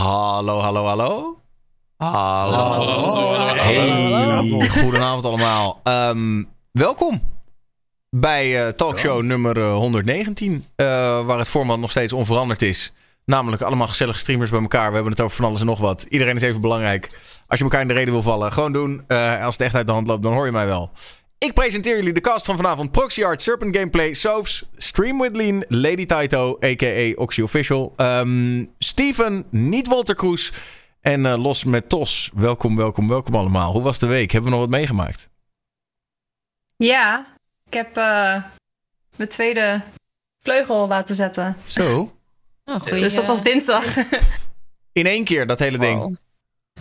Hallo, hallo, hallo. Hallo. Hey, goedenavond allemaal. Ehm, welkom bij eh, talkshow nummer eh, 119, eh, waar het format nog steeds onveranderd is. Namelijk allemaal gezellige streamers bij elkaar. We hebben het over van alles en nog wat. Iedereen is even belangrijk. Als je elkaar in de reden wil vallen, gewoon doen. Eh, als het echt uit de hand loopt, dan hoor je mij wel. Ik presenteer jullie de cast van vanavond. Proxy Art, Serpent Gameplay, Soaps, Stream with Lean, Lady Taito, a.k.a. Oxy Official. Ehm, Steven, niet Walter Kroes. En eh, Los met Tos. Welkom, welkom, welkom allemaal. Hoe was de week? Hebben we nog wat meegemaakt? Ja, ik heb eh, mijn tweede vleugel laten zetten. Zo. Oh, goeie, dus dat was dinsdag. In één keer, dat hele ding. Wow.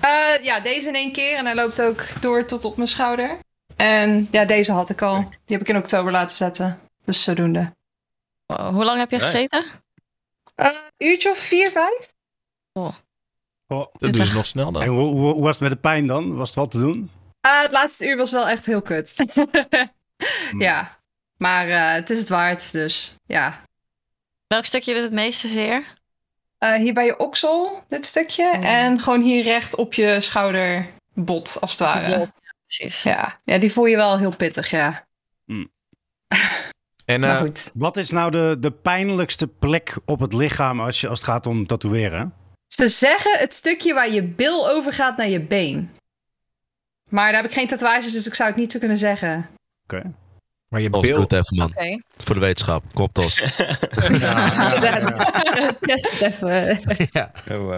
Eh, ja, deze in één keer en hij loopt ook door tot op mijn schouder. En ja, deze had ik al. Die heb ik in oktober laten zetten. Dus zodoende. Wow, Hoe lang heb je Nice. gezeten? Eh uurtje of vier, vijf? Oh. Dat doen ze nog snel En dan. hoe, hoe, hoe was het met de pijn dan? Was het wat te doen? Eh, het laatste uur was wel echt heel kut. ja, maar eh, het is het waard, dus ja. Welk stukje doet het meeste zeer? Eh, hier bij je oksel, dit stukje. Mm. En gewoon hier recht op je schouderbot, als het ware. Precies. Ja, ja, die voel je wel heel pittig, ja. En maar eh, goed. Wat is nou de, de pijnlijkste plek op het lichaam als, je, als het gaat om tatoeëren? Ze zeggen het stukje waar je bil overgaat naar je been. Maar daar heb ik geen tatoeages, dus ik zou het niet zo kunnen zeggen. Oké. maar je bil... het even, man. Oké. Voor de wetenschap. Kom op, Tos. Test het even.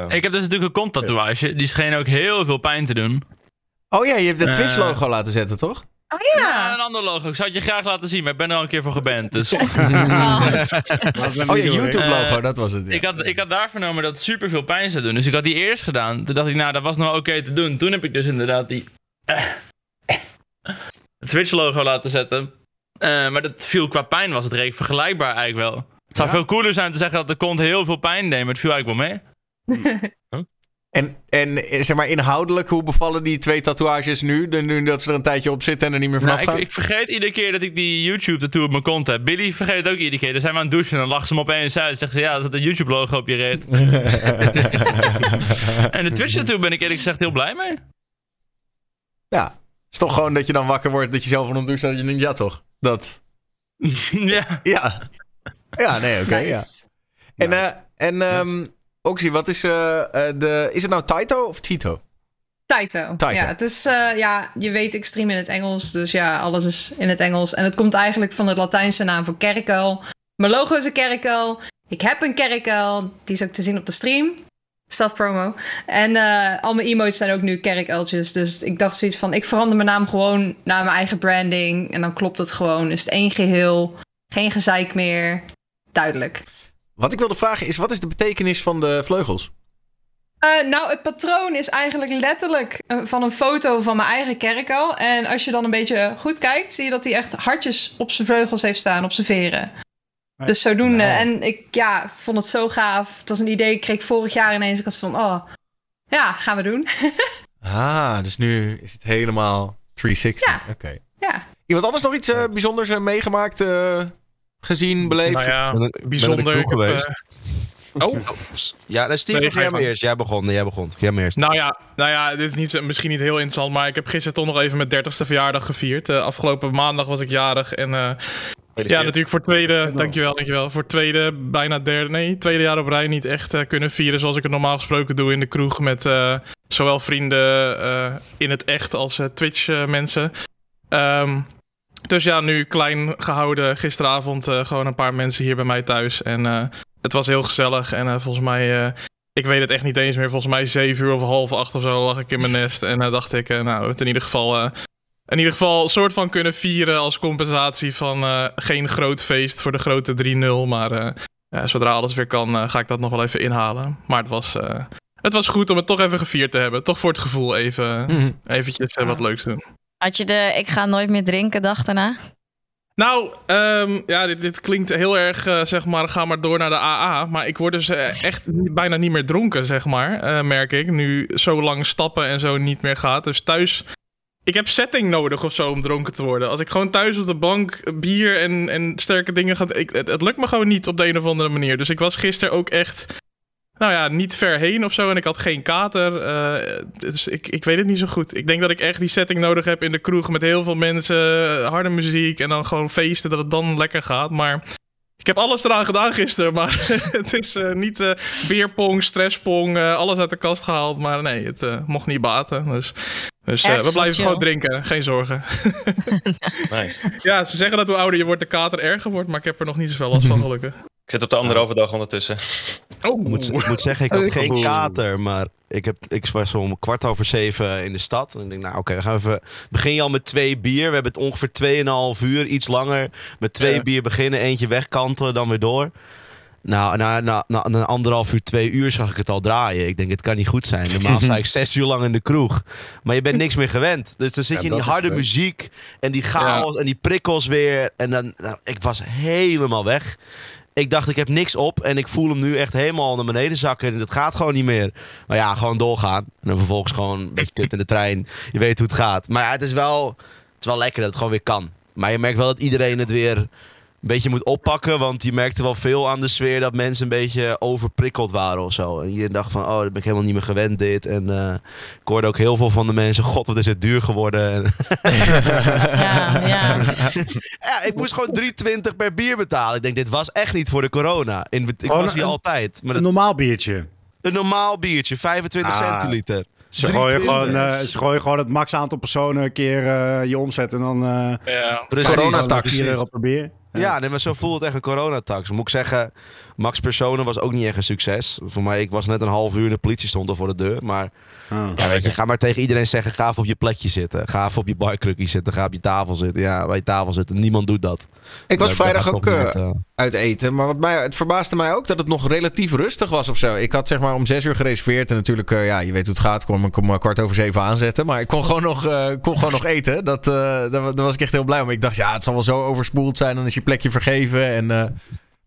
Ik heb dus natuurlijk een konttatoeage. Die scheen ook heel veel pijn te doen. Oh ja, je hebt het Eh. Twitch-logo laten zetten, toch? Oh Ja, een ander logo. Ik zou het je graag laten zien, maar ik ben er al een keer voor geband. Dus Oh ja, YouTube-logo, Eh, dat was het. ja. ik, had, ik had daar vernomen dat het super veel pijn zou doen. Dus ik had die eerst gedaan. Toen dacht ik, nou, dat was nog oké te doen. Toen heb ik dus inderdaad die... eh, het Twitch-logo laten zetten. Eh, maar dat viel qua pijn was het redelijk vergelijkbaar eigenlijk wel. Het zou Ja? veel cooler zijn te zeggen dat de kont heel veel pijn deed, maar het viel eigenlijk wel mee. En, en eh, zeg maar inhoudelijk, hoe bevallen die twee tatoeages nu? De- Nu dat ze er een tijdje op zitten en er niet meer vanaf Nou, ik, gaan? ik vergeet iedere keer dat ik die YouTube-tattoo op mijn kont heb. Billy vergeet het ook iedere keer. Dan zijn we aan het douchen en dan lachen ze hem opeens uit. Zeggen ze, ja, er zit een YouTube-logo op je reet. en de Twitch-tattoo ben ik eerlijk gezegd heel blij mee. Ja. Het is toch gewoon dat je dan wakker wordt, dat je zelf van hem doet, dat je denkt, ja toch? Dat, ja. ja. Ja, nee, oké, ja. nice. En, eh en ehm Oxy, wat is eh, eh, de... Is het nou Taito of Tito? Taito. Taito. Ja, het is, eh, ja, je weet extreem in het Engels, dus ja, alles is in het Engels. En het komt eigenlijk van de Latijnse naam voor kerkuil. Mijn logo is een kerkuil. Ik heb een kerkuil. Die is ook te zien op de stream. Self promo. En al mijn emotes zijn ook nu kerkuiltjes. Dus ik dacht zoiets van, ik verander mijn naam gewoon naar mijn eigen branding. En dan klopt het gewoon. Is het één geheel. Geen gezeik meer. Duidelijk. Wat ik wilde vragen is, wat is de betekenis van de vleugels? Eh, nou, het patroon is eigenlijk letterlijk eh, van een foto van mijn eigen kerkuil. En als je dan een beetje goed kijkt, zie je dat hij echt hartjes op zijn vleugels heeft staan, op zijn veren. Dus zodoende. Nee. En ik ja, vond het zo gaaf. Het was een idee, ik kreeg vorig jaar ineens. Ik had van, oh, ja, gaan we doen. Ah, dus nu is het helemaal 360. Ja. Oké. ja. Iemand anders nog iets eh, bijzonders eh, meegemaakt, eh, gezien, beleefd? Nou ja, Ben ben bijzonder. heb, geweest. eh, oh, Ja, nee, Steven, Nee, jij maar eerst. Jij begon, jij begon. Jij maar eerst. nou ja, nou ja, dit is niet, misschien niet heel interessant, maar ik heb gisteren toch nog even mijn 30ste verjaardag gevierd. Eh, afgelopen maandag was ik jarig en eh, ja, natuurlijk voor tweede, dankjewel, dankjewel, voor tweede, bijna derde, nee, tweede jaar op rij niet echt eh, kunnen vieren zoals ik het normaal gesproken doe in de kroeg met eh, zowel vrienden eh, in het echt als eh, Twitch eh, mensen. Ehm, dus ja, nu klein gehouden gisteravond eh, gewoon een paar mensen hier bij mij thuis en eh, het was heel gezellig en eh, volgens mij... eh, ik weet het echt niet eens meer. Volgens mij zeven uur of half acht of zo lag ik in mijn nest. En uh, dacht ik, uh, nou, het in ieder geval... Uh, in ieder geval een soort van kunnen vieren als compensatie van uh, geen groot feest voor de grote 3-0. Maar uh, ja, zodra alles weer kan, uh, ga ik dat nog wel even inhalen. Maar het was, uh, het was goed om het toch even gevierd te hebben. Toch voor het gevoel even Mhm. eventjes uh, wat leuks doen. Had je de ik ga nooit meer drinken dag daarna? Nou, um, ja, dit, dit, klinkt heel erg, uh, zeg maar, ga maar door naar de AA. Maar ik word dus uh, echt bijna niet meer dronken, zeg maar, uh, merk ik. Nu zo lang stappen en zo niet meer gaat. Dus thuis, ik heb setting nodig of zo om dronken te worden. Als ik gewoon thuis op de bank bier en, en sterke dingen ga... Ik, het, het lukt me gewoon niet op de een of andere manier. Dus ik was gisteren ook echt nou ja, niet ver heen of zo. En ik had geen kater. eh, dus ik, ik weet het niet zo goed. Ik denk dat ik echt die setting nodig heb in de kroeg met heel veel mensen, harde muziek en dan gewoon feesten, dat het dan lekker gaat. Maar ik heb alles eraan gedaan gisteren, maar het is eh, niet eh beerpong, stresspong, eh, alles uit de kast gehaald. Maar nee, het eh, mocht niet baten. Dus, dus eh, we blijven chill. gewoon drinken, geen zorgen. Nice. ja, ze zeggen dat hoe ouder je wordt, de kater erger wordt, maar ik heb er nog niet zoveel last van, gelukkig. Ik zit op de anderhalve dag ondertussen. Oh, Ik moet, ik moet zeggen, ik had geen kater, maar ik, heb, ik was om kwart over zeven in de stad. En ik denk, nou oké, we gaan even... Begin je al met twee bier. We hebben het ongeveer 2,5 uur, iets langer. Met twee Ja. bier beginnen, eentje wegkantelen, dan weer door. Nou, na, na, na, na anderhalf uur, twee uur zag ik het al draaien. Ik denk, het kan niet goed zijn. Normaal sta ik zes uur lang in de kroeg. Maar je bent niks meer gewend. Dus dan zit Ja, je in die harde muziek en die chaos en die prikkels weer. En dan, nou, ik was helemaal weg. Ik dacht, ik heb niks op en ik voel hem nu echt helemaal naar beneden zakken. En het gaat gewoon niet meer. Maar ja, gewoon doorgaan. En dan vervolgens gewoon een beetje kut in de trein. Je weet hoe het gaat. Maar ja, het is wel, het is wel lekker dat het gewoon weer kan. Maar je merkt wel dat iedereen het weer beetje moet oppakken. Want je merkte wel veel aan de sfeer dat mensen een beetje overprikkeld waren of zo. En je dacht van, oh, dat ben ik helemaal niet meer gewend dit. En eh, ik hoorde ook heel veel van de mensen, god, wat is het duur geworden. En, Ja, ja. ja, ik moest gewoon 3,20 per bier betalen. Ik denk, dit was echt niet voor de corona. In, ik was hier een- altijd. Maar Een dat- normaal biertje. een normaal biertje, 25 Ah. centiliter. Ze gooien, 3,20. gewoon, eh, ze gooien gewoon het max aantal personen een keer eh, je omzet en dan eh Ja. Precies. Coronatax. 4 euro per bier. Ja, nee, maar zo voelt het echt een coronatax. Moet ik zeggen, Max Personen was ook niet echt een succes. Voor mij, ik was net een half uur en de politie stond er voor de deur. Maar Ah. ja, weet je, ga maar tegen iedereen zeggen, ga even op je plekje zitten. Ga even op je barkrukje zitten, ga op je tafel zitten. Ja, bij je tafel zitten. Niemand doet dat. Ik was vrijdag ook eh, niet, eh, uit eten. Maar wat mij, het verbaasde mij ook dat het nog relatief rustig was of zo. Ik had zeg maar om zes uur gereserveerd. En natuurlijk, eh, ja, je weet hoe het gaat. Kon, ik maar kwart over zeven aanzetten. Maar ik kon gewoon nog, eh, kon gewoon nog eten. Dat, eh, daar, daar was ik echt heel blij om. Ik dacht, ja, het zal wel zo overspoeld zijn. Dan is je plekje vergeven. En, eh,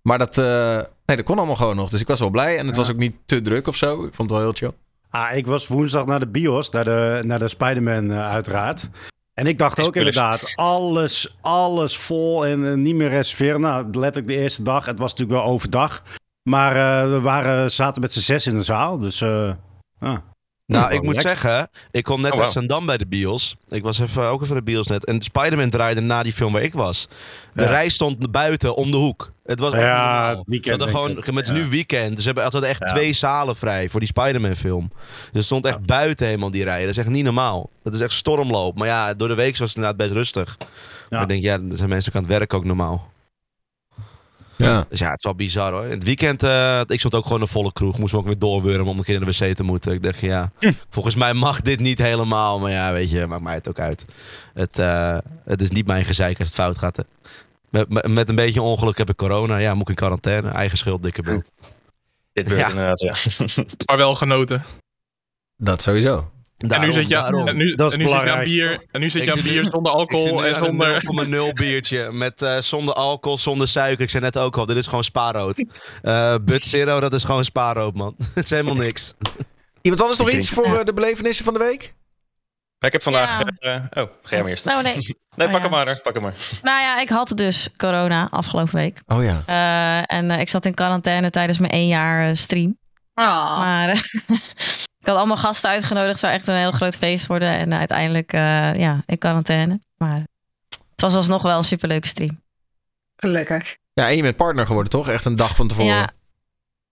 maar dat, eh, nee, dat kon allemaal gewoon nog. Dus ik was wel blij. En het was ook niet te druk of zo. Ik vond het wel heel chill. Ah, ik was woensdag naar de bios, naar de, naar de Spider-Man eh, uiteraard. En ik dacht ook inderdaad, alles, alles vol en eh, niet meer reserveren. Nou, letterlijk de eerste dag. Het was natuurlijk wel overdag. Maar eh, we waren, zaten met z'n zes in de zaal, dus... eh, ah. Nou, ik moet zeggen, ik kwam net Oh, uit wow. Zandam bij de bios. Ik was even, ook even de bios net. En Spider-Man draaide na die film waar ik was. De Ja. rij stond buiten om de hoek. Het was echt Ja, normaal. weekend Ze gewoon, maar het is nu weekend. Ze hebben altijd echt Ja. twee zalen vrij voor die Spider-Man film. Dus het stond echt buiten helemaal die rij. Dat is echt niet normaal. Dat is echt stormloop. Maar ja, door de week was het inderdaad best rustig. Maar ik denk, ja, er zijn mensen ook aan het werk ook normaal. Ja. Dus ja, het is wel bizar hoor. In het weekend, eh, ik stond ook gewoon een volle kroeg. Moest me ook weer doorwurmen om een keer naar de wc te moeten. Ik dacht, ja, volgens mij mag dit niet helemaal. Maar ja, weet je, maakt mij het ook uit. Het, eh, het is niet mijn gezeik als het fout gaat. Hè. Met, met, met een beetje ongeluk heb ik corona. Ja, moet ik in quarantaine. Eigen schuld, dikke beeld. Dit gebeurt Ja. inderdaad, ja. Maar wel genoten. Dat sowieso. En nu zit je, daarom. en nu, Dat is en nu zit je aan bier, en nu zit je aan zit bier nu- zonder Ik zit alcohol nu en aan een zonder... 0,0 biertje. Met, eh, zonder alcohol, zonder suiker. Ik zei net ook al, dit is gewoon spaarrood. Eh Bud Zero, dat is gewoon spaarrood, man. het is helemaal niks. Iemand anders nog iets voor eh, de belevenissen van de week? Maar ik heb vandaag... Ja. eh, oh, ga jij maar eerst. Nou, nee. Nee, Oh, pak ja. hem maar. hoor, Pak hem maar. Nou ja, ik had dus corona afgelopen week. Oh ja. Eh, en eh, ik zat in quarantaine tijdens mijn één jaar stream. Ah. Maar ik had allemaal gasten uitgenodigd. Het zou echt een heel groot feest worden. En eh, uiteindelijk, eh, ja, in quarantaine. Maar het was alsnog wel een superleuke stream. Gelukkig. Ja, en je bent partner geworden, toch? Echt een dag van tevoren. Ja.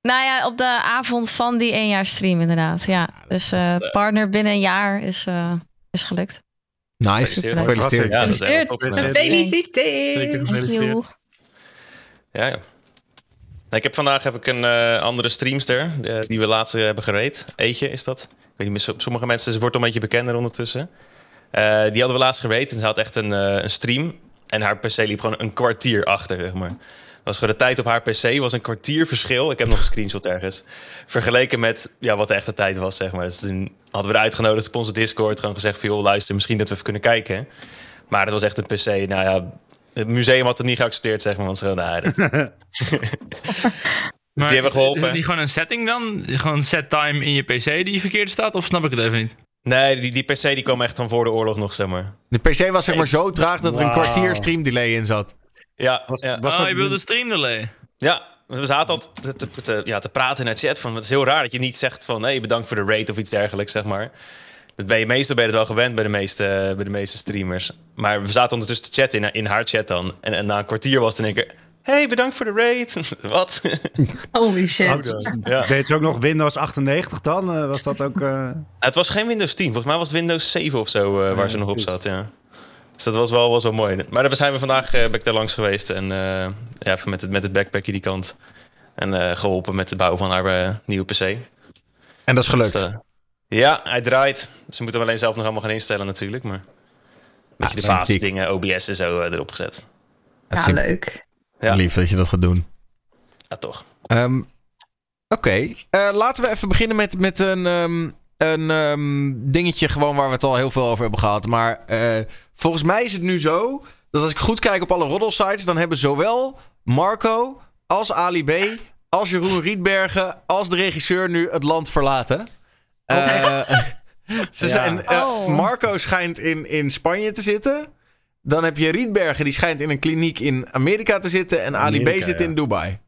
Nou ja, op de avond van die één jaar stream inderdaad. Ja, dus eh, partner binnen een jaar is, eh, is gelukt. Nice. Gefeliciteerd. Gefeliciteerd. Ja. Gefeliciteerd. Ja. Nee, ik heb vandaag heb ik een eh, andere streamster eh, die we laatst eh, hebben gereed. Eetje is dat. Ik weet niet, sommige mensen ze wordt een beetje bekender ondertussen. Die hadden we laatst gerate en ze had echt een, een stream. En haar PC liep gewoon een kwartier achter, zeg maar. Was gewoon de tijd op haar PC was een kwartier verschil. Ik heb nog een screenshot ergens. Vergeleken met ja, wat de echte tijd was, zeg maar. Dus toen hadden we uitgenodigd op onze Discord. Gewoon gezegd van, joh, luister, misschien dat we even kunnen kijken. Maar het was echt een PC. Nou ja, het museum had het niet geaccepteerd, zeg maar. Want ze, nou, dat, Maar die hebben geholpen. Is het niet gewoon een setting dan? Gewoon set time in je PC die verkeerd staat? Of snap ik het even niet? Nee, die, die PC die kwam echt van voor de oorlog nog, zeg maar. De PC was zeg maar zo traag dat er een kwartier stream delay in zat. Ja, Was, ja, was oh, dat je wilde stream delay. ja, we zaten al te, te, te- ja, te praten in de chat van... Het is heel raar dat je niet zegt van... Hey, bedankt voor de rate of iets dergelijks, zeg maar. Dat ben je meestal ben je het wel gewend bij de meeste, bij de meeste streamers. Maar we zaten ondertussen te chatten in, in haar chat dan. En, en na een kwartier was het in één keer... Hey, bedankt voor de rate. Wat? Holy shit. ja. Deed ze ook nog Windows 98 dan? Eh, was dat ook... eh, Het was geen Windows 10. Volgens mij was het Windows 7 of zo eh, waar ze nog op zat, ja. Dus dat was wel, was wel mooi. Maar daar zijn we vandaag eh ben ik daar langs geweest. En eh, ja, even met het, met het backpackje die kant. En eh, geholpen met het bouwen van haar eh, nieuwe PC. En dat is gelukt. Dus, eh, ja, hij draait. Ze moeten hem alleen zelf nog allemaal gaan instellen natuurlijk. Maar een beetje de sympathiek. basisdingen, OBS en zo eh, erop gezet. Dat is Ja, leuk. Ja. Lief dat je dat gaat doen. Ja, toch. Ehm, Oké, Eh, laten we even beginnen met, met een, ehm, een ehm, dingetje gewoon waar we het al heel veel over hebben gehad. Maar eh, volgens mij is het nu zo dat als ik goed kijk op alle roddelsites, dan hebben zowel Marco als Ali B, als Jeroen Rietbergen, als de regisseur nu het land verlaten. Eh, ze Ja. zijn, eh, Oh. Marco schijnt in, in Spanje te zitten. Dan heb je Rietbergen, die schijnt in een kliniek in Amerika te zitten. En Ali B zit ja. in Dubai.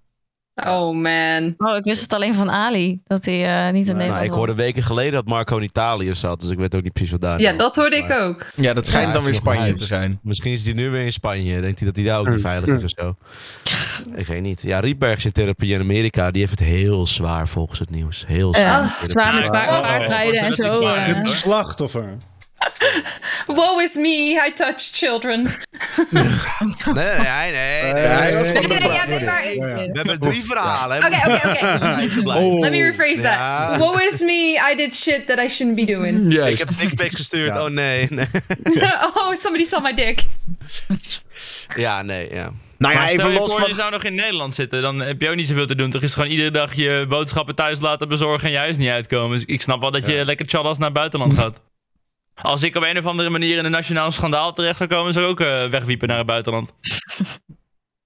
Oh man. Oh, ik wist het alleen van Ali. Dat hij eh, niet in Nou, Nederland Nou, ik hoorde weken geleden dat Marco in Italië zat, dus ik weet ook niet precies wat daar. Ja, dat hoorde ik ook. Ja, dat schijnt Ja, dan weer Spanje te zijn. Misschien is hij nu weer in Spanje. Denkt hij dat hij daar ook niet veilig is of zo? Ik weet niet. Ja, Rietberg is in therapie in Amerika. Die heeft het heel zwaar volgens het nieuws. Heel zwaar. Ja, zwaar met ik- paardrijden en ik- ik- ik- zo. ik- ik- eh. ik- slachtoffer. Woe is me, I touch children. Nee, nee, nee. hij was van de. We hebben drie verhalen. hè. Oké, oké, oké. Blijf. Let me rephrase Ja. that. Woe is me, I did shit that I shouldn't be doing. Ik Juist. heb dickpics gestuurd. Ja. Oh nee. nee. oh, somebody saw my dick. Ja, nee, ja. Nou ja, Maar stel even je los voor, van... je zou nog in Nederland zitten, dan heb je ook niet zoveel te doen. Toch is het gewoon iedere dag je boodschappen thuis laten bezorgen en je huis niet uitkomen. Dus ik snap wel dat je lekker challas naar het buitenland gaat. Als ik op een of andere manier in een nationaal schandaal terecht zou komen, zou ik ook eh, wegwiepen naar het buitenland.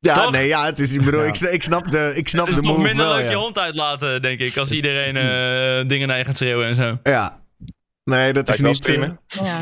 Ja, Toch? nee, ja, het is... Ik bedoel, Ja. ik, ik snap de, ik snap Het is de nog move minder wel, leuk ja. je hond uitlaten, denk ik, als iedereen eh, dingen naar je gaat schreeuwen en zo. Ja. Nee, dat is Lijkt niet... streamen. Ja.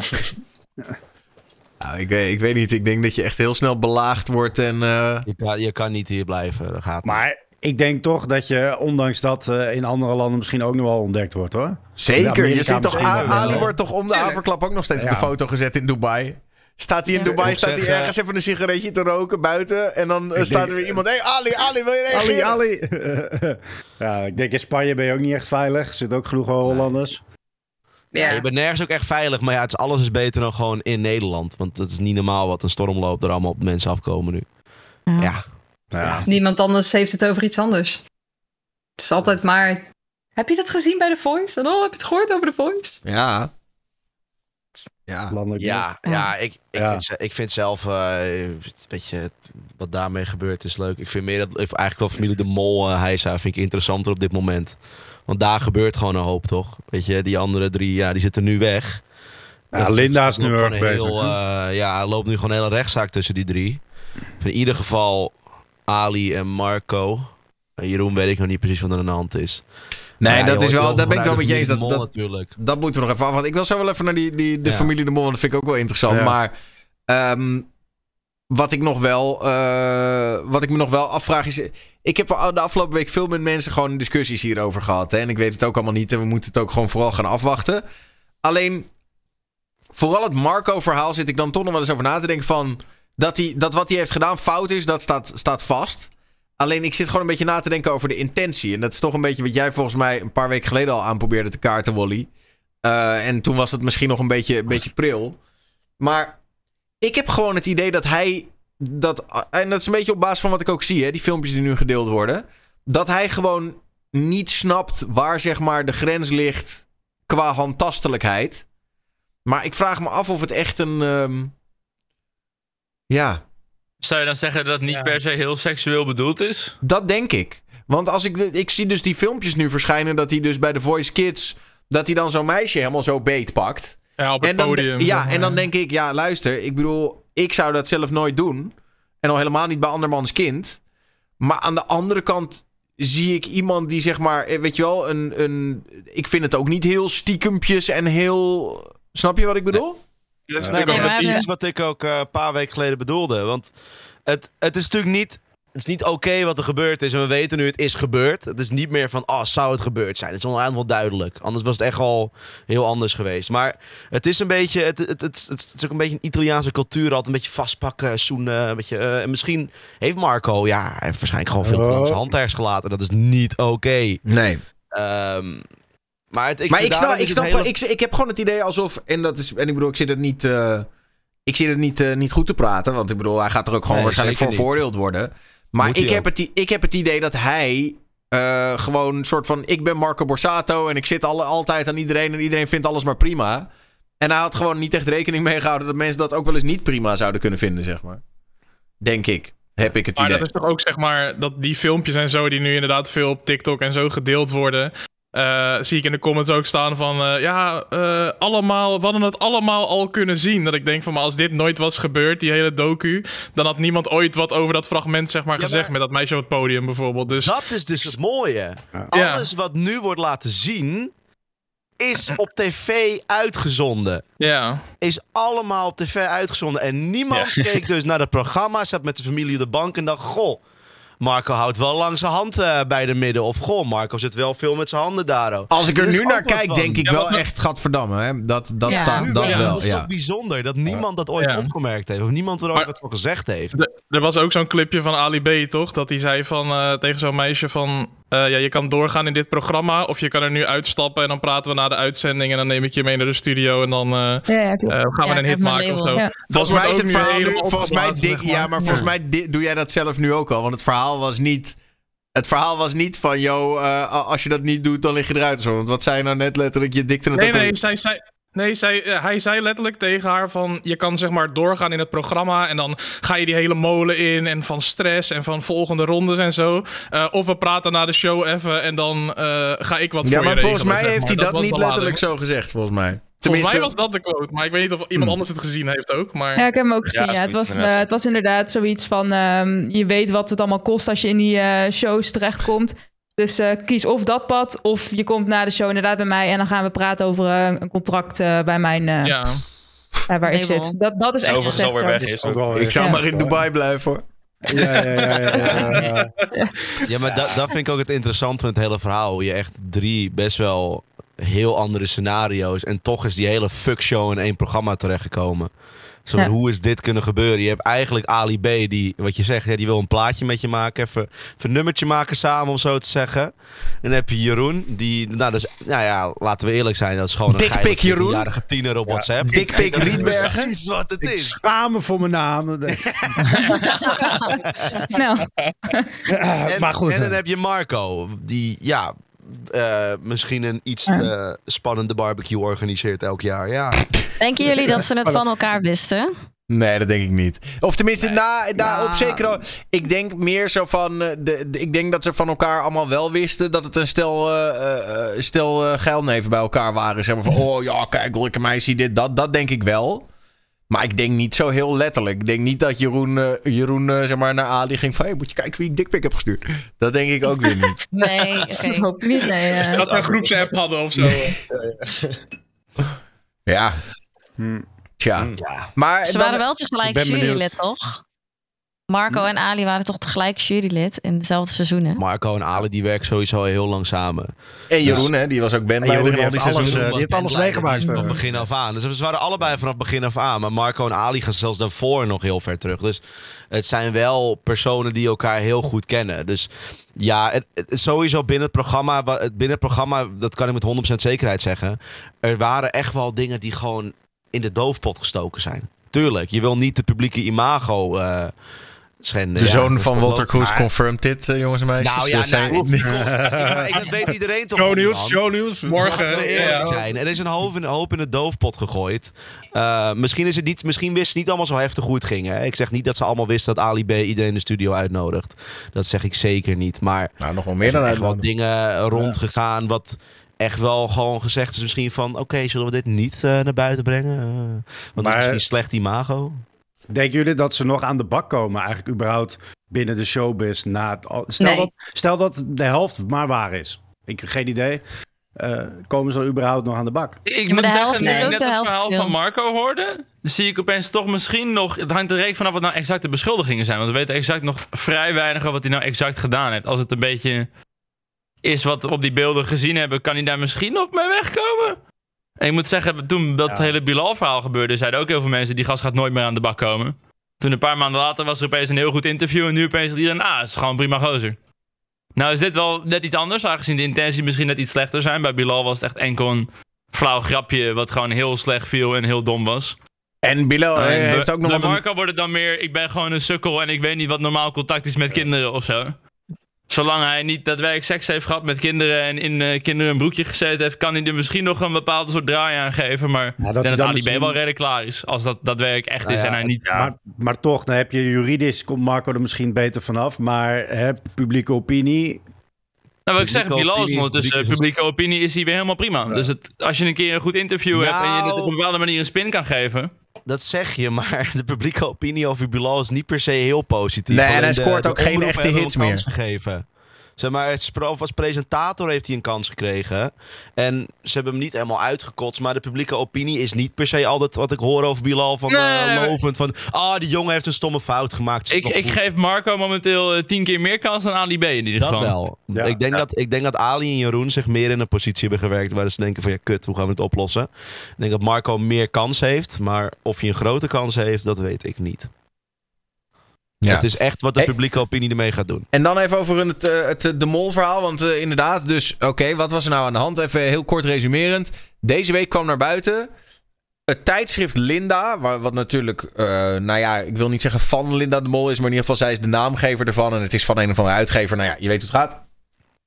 Nou, ik, weet, ik weet niet. Ik denk dat je echt heel snel belaagd wordt en... eh, Je kan, je kan niet hier blijven. Dat gaat niet. Maar ik denk toch dat je, ondanks dat eh, in andere landen misschien ook nog wel ontdekt wordt hoor. Zeker. Je ziet toch... A-. Ali wordt toch om de haverklap ook nog steeds op de foto gezet in Dubai. Staat hij in Ja. Dubai, Ik staat hij zeg, eh, ergens even een sigaretje te roken buiten. En dan Ik staat er weer iemand... Hé, hey, Ali, Ali, wil je Ali, reageren? Ali. ja, ik denk in Spanje ben je ook niet echt veilig. Er zitten ook genoeg Hollanders. Ja. Je bent nergens ook echt veilig, maar ja, het is, alles is beter dan gewoon in Nederland. Want het is niet normaal wat een stormloop er allemaal op mensen afkomen nu. Ja. Ja, Ja. Niemand anders heeft het over iets anders. Het is altijd maar... Heb je dat gezien bij The Voice? En oh, heb je het gehoord over The Voice? Ja. Ja. Ja, ja ik, ik, Ja. Vind, ze- ik vind zelf, eh, weet je, wat daarmee gebeurt is leuk. Ik vind meer dat, ik- eigenlijk wel familie De Mol, uh, Heisa, vind ik interessanter op dit moment. Want daar gebeurt gewoon een hoop, toch? Weet je, die andere drie, ja, die zitten nu weg. Ja, Dat- Linda is nu gewoon bezig. heel, eh, ja, er loopt nu gewoon een hele rechtszaak tussen die drie. In ieder geval Ali en Marco. En Jeroen weet ik nog niet precies wat er aan de hand is. Nee, ja, dat is wel... Daar ben ik wel met je eens. Dat, Mol dat, natuurlijk. dat moeten we nog even af. Want ik wil zo wel even naar die, die, de Ja. familie De Mol. Dat vind ik ook wel interessant. Ja. Maar ehm, wat ik nog wel... eh, wat ik me nog wel afvraag is... Ik heb de afgelopen week veel met mensen gewoon discussies hierover gehad. Hè? En ik weet het ook allemaal niet. En we moeten het ook gewoon vooral gaan afwachten. Alleen... Vooral het Marco-verhaal zit ik dan toch nog wel eens over na te denken van... Dat, hij, dat wat hij heeft gedaan fout is, dat staat, staat vast. Alleen ik zit gewoon een beetje na te denken over de intentie. En dat is toch een beetje wat jij volgens mij een paar weken geleden al aan probeerde te kaarten, Wally. Eh, en toen was het misschien nog een beetje, een beetje pril. Maar ik heb gewoon het idee dat hij. Dat, en dat is een beetje op basis van wat ik ook zie, hè, die filmpjes die nu gedeeld worden. Dat hij gewoon niet snapt waar zeg maar de grens ligt qua handtastelijkheid. Maar ik vraag me af of het echt een. ehm, ja, Zou je dan zeggen dat het niet Ja. per se heel seksueel bedoeld is? Dat denk ik. Want als ik, de- ik zie dus die filmpjes nu verschijnen dat hij dus bij The Voice Kids dat hij dan zo'n meisje helemaal zo beet pakt. Ja, op het En dan, podium. ja, maar. en dan denk ik, ja, luister, ik bedoel, ik zou dat zelf nooit doen. En al helemaal niet bij andermans kind. Maar aan de andere kant zie ik iemand die zeg maar, eh, weet je wel, een, een ik vind het ook niet heel stiekempjes en heel, snap je wat ik bedoel? Dat is Nee, ook dat is wat ik ook eh, een paar weken geleden bedoelde. Want het, het is natuurlijk niet is niet oké wat er gebeurd is. En we weten nu, het is gebeurd. Het is niet meer van, oh, zou het gebeurd zijn? Het is onderhand wel duidelijk. Anders was het echt al heel anders geweest. Maar het is een beetje, het, het, het, het, het is ook een beetje een Italiaanse cultuur. Altijd een beetje vastpakken, zoenen. Een beetje, eh, en misschien heeft Marco, ja, hij heeft waarschijnlijk gewoon veel te lang zijn hand ergens gelaten. Dat is niet oké. Nee. Ehm, maar het, ik, maar ik snap, ik, het snap hele- ik, ik heb gewoon het idee alsof. En, dat is, en ik bedoel, ik zit het niet. eh, ik zit het niet, eh, niet goed te praten. Want ik bedoel, hij gaat er ook gewoon Nee, waarschijnlijk voor veroordeeld worden. Maar Moet ik heb, het, ik heb het idee dat hij. eh, gewoon een soort van. Ik ben Marco Borsato. En ik zit alle, altijd aan iedereen. En iedereen vindt alles maar prima. En hij had gewoon niet echt rekening mee gehouden. dat mensen dat ook wel eens niet prima zouden kunnen vinden, zeg maar. Denk ik. Heb ik het Maar idee. dat is toch ook zeg maar dat die filmpjes en zo die nu inderdaad veel op TikTok en zo gedeeld worden. Eh, zie ik in de comments ook staan van eh, ja, eh, allemaal, we hadden het allemaal al kunnen zien. Dat ik denk van, maar als dit nooit was gebeurd, die hele docu, dan had niemand ooit wat over dat fragment zeg maar Ja, gezegd maar- met dat meisje op het podium bijvoorbeeld. Dus Dat is dus het mooie. Ja. Alles wat nu wordt laten zien, is op tv uitgezonden. ja, Is allemaal op tv uitgezonden. En niemand keek dus naar het programma, zat met de familie op de bank en dacht: Goh, Marco houdt wel lang zijn hand eh, bij de midden. Of goh, Marco zit wel veel met zijn handen daar. ook." Als ik er nu naar kijk, denk ik Ja, wel echt, gadverdamme. Hè? Dat, dat, Ja. staat, dat wel, wel, dat is ja. toch bijzonder dat niemand dat ooit Ja. opgemerkt heeft. Of niemand er ooit wat van gezegd heeft. Er was ook zo'n clipje van Ali B, toch? Dat hij zei van, eh, tegen zo'n meisje van... eh, ja, je kan doorgaan in dit programma of je kan er nu uitstappen... en dan praten we na de uitzending en dan neem ik je mee naar de studio... en dan eh, Ja, ja, klopt. eh, gaan Ja, we een hit maken of zo. Volgens mij is het verhaal nu. Volgens mij, dik- ja, maar volgens mij doe jij dat zelf nu ook al. Want het verhaal was niet. Het verhaal was niet van, yo, eh, als je dat niet doet, dan lig je eruit of zo. Want wat zei je nou net letterlijk? Je dikte het Nee, ook al- nee, zij, zei, nee zij, eh, hij zei letterlijk tegen haar van... je kan zeg maar doorgaan in het programma... en dan ga je die hele molen in... en van stress en van volgende rondes en zo. Eh, of we praten na de show even... en dan eh, ga ik wat Ja, voor je maar volgens regelen, mij zeg heeft maar. hij dat, niet letterlijk zo gezegd, volgens mij. Volgens mij Tenminste, was dat de quote. Maar ik weet niet of iemand Hmm. anders het gezien heeft ook. Maar... Ja, ik heb hem ook gezien. Ja, Ja, het, was, inderdaad. eh, het was inderdaad zoiets van... ehm, je weet wat het allemaal kost als je in die eh, shows terechtkomt. Dus eh, kies of dat pad, of je komt na de show inderdaad bij mij... en dan gaan we praten over eh, een contract eh, bij mijn, eh, ja. waar ik zit. Dat, dat is echt Overigens alweer weg is. Ook ik zou Ja. maar in Dubai blijven hoor. Ja, ja, ja, ja, ja, ja. Ja, maar dat, dat vind ik ook het interessante van het hele verhaal. Hoe je echt drie best wel heel andere scenario's. En toch is die hele fuckshow in één programma terechtgekomen. Zo, Ja. Hoe is dit kunnen gebeuren? Je hebt eigenlijk Ali B, die, wat je zegt, ja, die wil een plaatje met je maken. Even, even een nummertje maken samen, om zo te zeggen. En dan heb je Jeroen, die, nou, dus, nou ja, laten we eerlijk zijn, dat is gewoon een pic Jeroen. 14-jarige tiener op WhatsApp. Dick pic Dat is Rietbergen. Precies wat het Ik is. schaam me voor mijn naam. Nou, En, maar goed. en dan heb je Marco, die ja, eh, misschien een iets spannende barbecue organiseert elk jaar. Ja. Denken jullie dat ze het van elkaar wisten? Nee, dat denk ik niet. Of tenminste, na, na, Ja. op zekere... Ik denk meer zo van... eh, De, de- ik denk dat ze van elkaar allemaal wel wisten... dat het een stel, eh eh, eh, stel eh, geilneven bij elkaar waren. Zeg maar van, oh ja, kijk, lekker meisje, dit, dat. Dat denk ik wel. Maar ik denk niet zo heel letterlijk. Ik denk niet dat Jeroen, eh, Jeroen eh, zeg maar, naar Ali ging van... Hey, moet je kijken wie ik dikpik heb gestuurd. Dat denk ik ook weer niet. Nee, dat hoop ik niet. Nee, eh. Dat we een groepsapp hadden of zo. Ja. Hm. Tja. Maar Ze dan- waren wel ik tegelijk jurylid, toch? Marco en Ali waren toch tegelijk jurylid in dezelfde seizoenen? Marco en Ali die werken sowieso heel lang samen. En Jeroen, hè, die was ook En bandleider Jeroen in al die alles, seizoenen. eh, die heeft alles meegemaakt. Vanaf eh. begin af aan. Dus ze waren allebei vanaf begin af aan. Maar Marco en Ali gaan zelfs daarvoor nog heel ver terug. Dus het zijn wel personen die elkaar heel goed kennen. Dus ja, het, het- sowieso binnen het programma, binnen het programma, dat kan ik met 100% zekerheid zeggen. Er waren echt wel dingen die gewoon in de doofpot gestoken zijn. Tuurlijk, je wil niet de publieke imago eh schenden. De Ja, zoon van Walter. Cruz confirmed dit, eh, jongens en meisjes. Nou ja, Ze zijn- nou, ik- maar ik- dat weet iedereen toch Shownieuws, onderhand? shownieuws. Morgen. Laten we eerlijk ja. zijn. Er is een hoop in, een hoop in de doofpot gegooid. Uh, misschien, is het niet, misschien wisten ze niet allemaal zo heftig hoe het ging. Hè? Ik zeg niet dat ze allemaal wisten dat Ali B iedereen in de studio uitnodigt. Dat zeg ik zeker niet. Maar Nou, nog wel er meer dan wel uitnodiging. dingen rondgegaan wat echt wel gewoon gezegd is misschien van... Oké, zullen we dit niet eh, naar buiten brengen? Eh, want dat is misschien slecht imago. Denken jullie dat ze nog aan de bak komen, eigenlijk überhaupt binnen de showbiz? Na het, al- stel, Nee. dat, stel dat de helft maar waar is. Ik heb geen idee. Eh, komen ze dan überhaupt nog aan de bak? Ik moet de zeggen, ook net de het helft verhaal van Marco hoorde, zie ik opeens toch misschien nog... Het hangt er reek vanaf wat nou exact de beschuldigingen zijn. Want we weten exact nog vrij weinig over wat hij nou exact gedaan heeft. Als het een beetje is wat we op die beelden gezien hebben... kan hij daar misschien nog mee wegkomen? En ik moet zeggen, toen dat Ja. hele Bilal-verhaal gebeurde... zeiden ook heel veel mensen... die gast gaat nooit meer aan de bak komen. Toen een paar maanden later was er opeens een heel goed interview... en nu opeens zegt iedereen, ah, het is gewoon prima gozer. Nou is dit wel net iets anders... aangezien de intentie misschien net iets slechter zijn. Bij Bilal was het echt enkel een flauw grapje... wat gewoon heel slecht viel en heel dom was. En Bilal eh, heeft ook nog bij wat een- Marco wordt het dan meer... ik ben gewoon een sukkel... en ik weet niet wat normaal contact is met kinderen of zo. Zolang hij niet daadwerkelijk seks heeft gehad met kinderen... en in eh, kinderen een broekje gezeten heeft... kan hij er misschien nog een bepaalde soort draai aan geven. Maar dat denk hij dat dan Ali B wel redelijk klaar is. Als dat daadwerkelijk echt Nou is ja, en hij niet... Maar, maar toch, dan heb je juridisch, komt Marco er misschien beter vanaf. Maar hè, publieke opinie. Nou, wat ik zeg, Bilal is ondertussen... publiek- publieke opinie is hier weer helemaal prima. Dus het, als je een keer een goed interview hebt... en je het op een bepaalde manier een spin kan geven... Dat zeg je, maar de publieke opinie over Bilal is niet per se heel positief. Nee, en hij de- scoort de ook geen echte hits meer. gegeven. Zeg maar, het spro- of als presentator heeft hij een kans gekregen. En ze hebben hem niet helemaal uitgekotst. Maar de publieke opinie is niet per se altijd wat ik hoor over Bilal van Nee, eh, lovend. Van, ah, die jongen heeft een stomme fout gemaakt. Ik, ik geef Marco momenteel eh, tien keer meer kans dan Ali B in ieder Dat geval. wel. Ja. Ik, denk dat, ik denk dat Ali en Jeroen zich meer in een positie hebben gewerkt waar ze denken van ja, kut, hoe gaan we het oplossen? Ik denk dat Marco meer kans heeft, maar of hij een grote kans heeft, dat weet ik niet. Ja. Het is echt wat de publieke opinie ermee gaat doen. En dan even over het, eh, het de mol verhaal. Want eh, inderdaad, dus oké, wat was er nou aan de hand? Even heel kort resumerend. Deze week kwam naar buiten het tijdschrift Linda. Wat natuurlijk, eh, nou ja, ik wil niet zeggen van Linda de Mol is. Maar in ieder geval, zij is de naamgever ervan. En het is van een of andere uitgever. Nou ja, je weet hoe het gaat.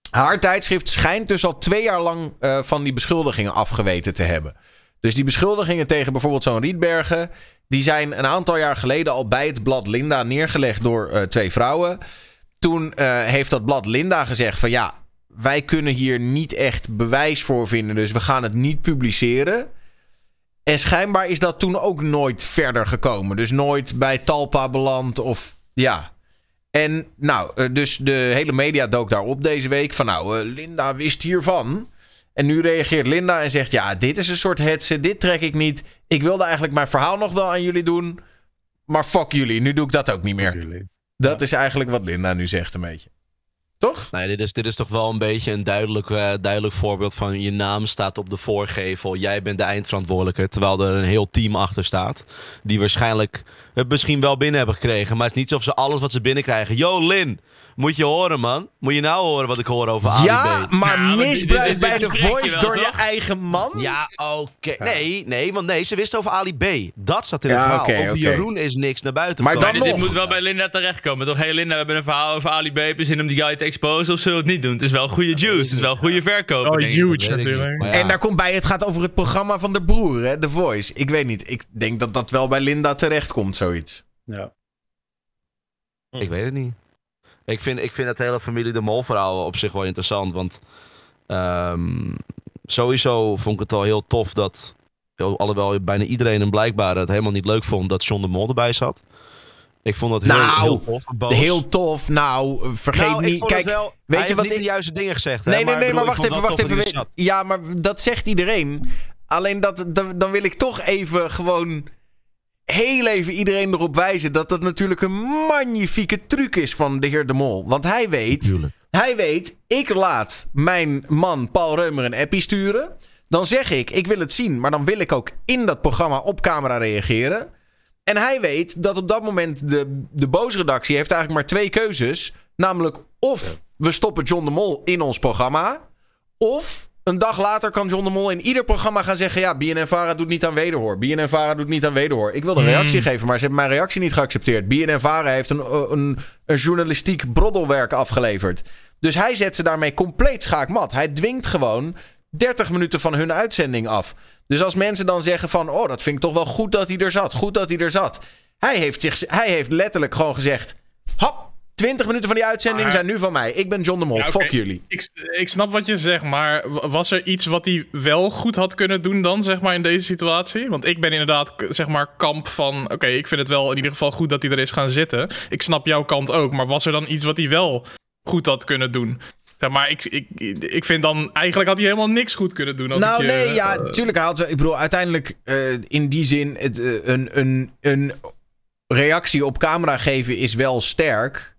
Haar tijdschrift schijnt dus al twee jaar lang van die beschuldigingen afgeweten te hebben. Dus die beschuldigingen tegen bijvoorbeeld zo'n Rietbergen... die zijn een aantal jaar geleden al bij het blad Linda neergelegd door eh, twee vrouwen. Toen eh, heeft dat blad Linda gezegd van ja, wij kunnen hier niet echt bewijs voor vinden, dus we gaan het niet publiceren. En schijnbaar is dat toen ook nooit verder gekomen. Dus nooit bij Talpa beland of ja. En nou, eh, dus de hele media dook daarop deze week van nou, Linda wist hiervan. En nu reageert Linda en zegt ja, dit is een soort hetze, dit trek ik niet. Ik wilde eigenlijk mijn verhaal nog wel aan jullie doen. Maar fuck jullie, nu doe ik dat ook niet meer. Dat is eigenlijk wat Linda nu zegt een beetje. Toch? Nee, dit is, dit is toch wel een beetje een duidelijk, eh, duidelijk voorbeeld van je naam staat op de voorgevel. Jij bent de eindverantwoordelijke, terwijl er een heel team achter staat. Die waarschijnlijk het misschien wel binnen hebben gekregen. Maar het is niet alsof ze alles wat ze binnenkrijgen. Yo, Lin, moet je horen, man. Moet je nou horen wat ik hoor over Ali Ja, B? maar Ja, misbruik dit- dit bij de voice wel, door je toch? eigen man? Ja, oké. Nee, nee, want nee, ze wisten over Ali B. Dat zat in Ja, het verhaal. oké, over. Jeroen is niks naar buiten Maar dan Maar dit, moet wel bij Linda terechtkomen, toch? Hey Linda, we hebben een verhaal over Ali B. Heb je zin om die guy te exposen of zullen we het niet doen? Het is wel goede juice, het is wel goede verkoop. Oh, denk ik. huge natuurlijk. En daar komt bij, het gaat over het programma van de broer, hè, The Voice. Ik weet niet, ik denk dat dat wel bij Linda terecht komt, zoiets. Ja. Ik weet het niet. Ik vind, ik vind het hele familie de Mol verhaal op zich wel interessant. Want ehm, sowieso vond ik het al heel tof dat... Alhoewel bijna iedereen en blijkbaar het helemaal niet leuk vond dat John de Mol erbij zat. Ik vond dat heel, Nou, heel tof. Boos. Heel tof. Nou, vergeet Nou, niet. Kijk, wel, weet je wat niet ik- de juiste dingen gezegd. hè, Nee, nee, nee, maar bedoel, wacht even, wacht even. Ja, maar dat zegt iedereen. Alleen dat, dan, dan wil ik toch even gewoon heel even iedereen erop wijzen dat dat natuurlijk een magnifieke truc is van de heer De Mol. Want hij weet, Tuurlijk. hij weet, ik laat mijn man Paul Reumer een appie sturen. Dan zeg ik, ik wil het zien, maar dan wil ik ook in dat programma op camera reageren. En hij weet dat op dat moment de, de boosredactie heeft eigenlijk maar twee keuzes. Namelijk of we stoppen John de Mol in ons programma. Of een dag later kan John de Mol in ieder programma gaan zeggen... ja, BNN-Vara doet niet aan wederhoor. BNN-Vara doet niet aan wederhoor. Ik wilde een reactie geven, maar ze hebben mijn reactie niet geaccepteerd. BNN-Vara heeft een, een, een journalistiek broddelwerk afgeleverd. Dus hij zet ze daarmee compleet schaakmat. Hij dwingt gewoon 30 minuten van hun uitzending af. Dus als mensen dan zeggen van... oh, dat vind ik toch wel goed dat hij er zat. Goed dat hij er zat. Hij heeft, zich, hij heeft letterlijk gewoon gezegd... hap, 20 minuten van die uitzending Maar- zijn nu van mij. Ik ben John de Mol. Ja. Fuck jullie. Ik, ik snap wat je zegt, maar was er iets wat hij wel goed had kunnen doen dan, zeg maar, in deze situatie? Want ik ben inderdaad, zeg maar, kamp van... Oké, ik vind het wel in ieder geval goed dat hij er is gaan zitten. Ik snap jouw kant ook, maar was er dan iets wat hij wel goed had kunnen doen? Ja, maar ik, ik, ik vind dan... Eigenlijk had hij helemaal niks goed kunnen doen. Als Nou, je, nee, ja, eh, natuurlijk. Hij had, ik bedoel, uiteindelijk eh, in die zin... Het, eh, een, een, een reactie op camera geven is wel sterk.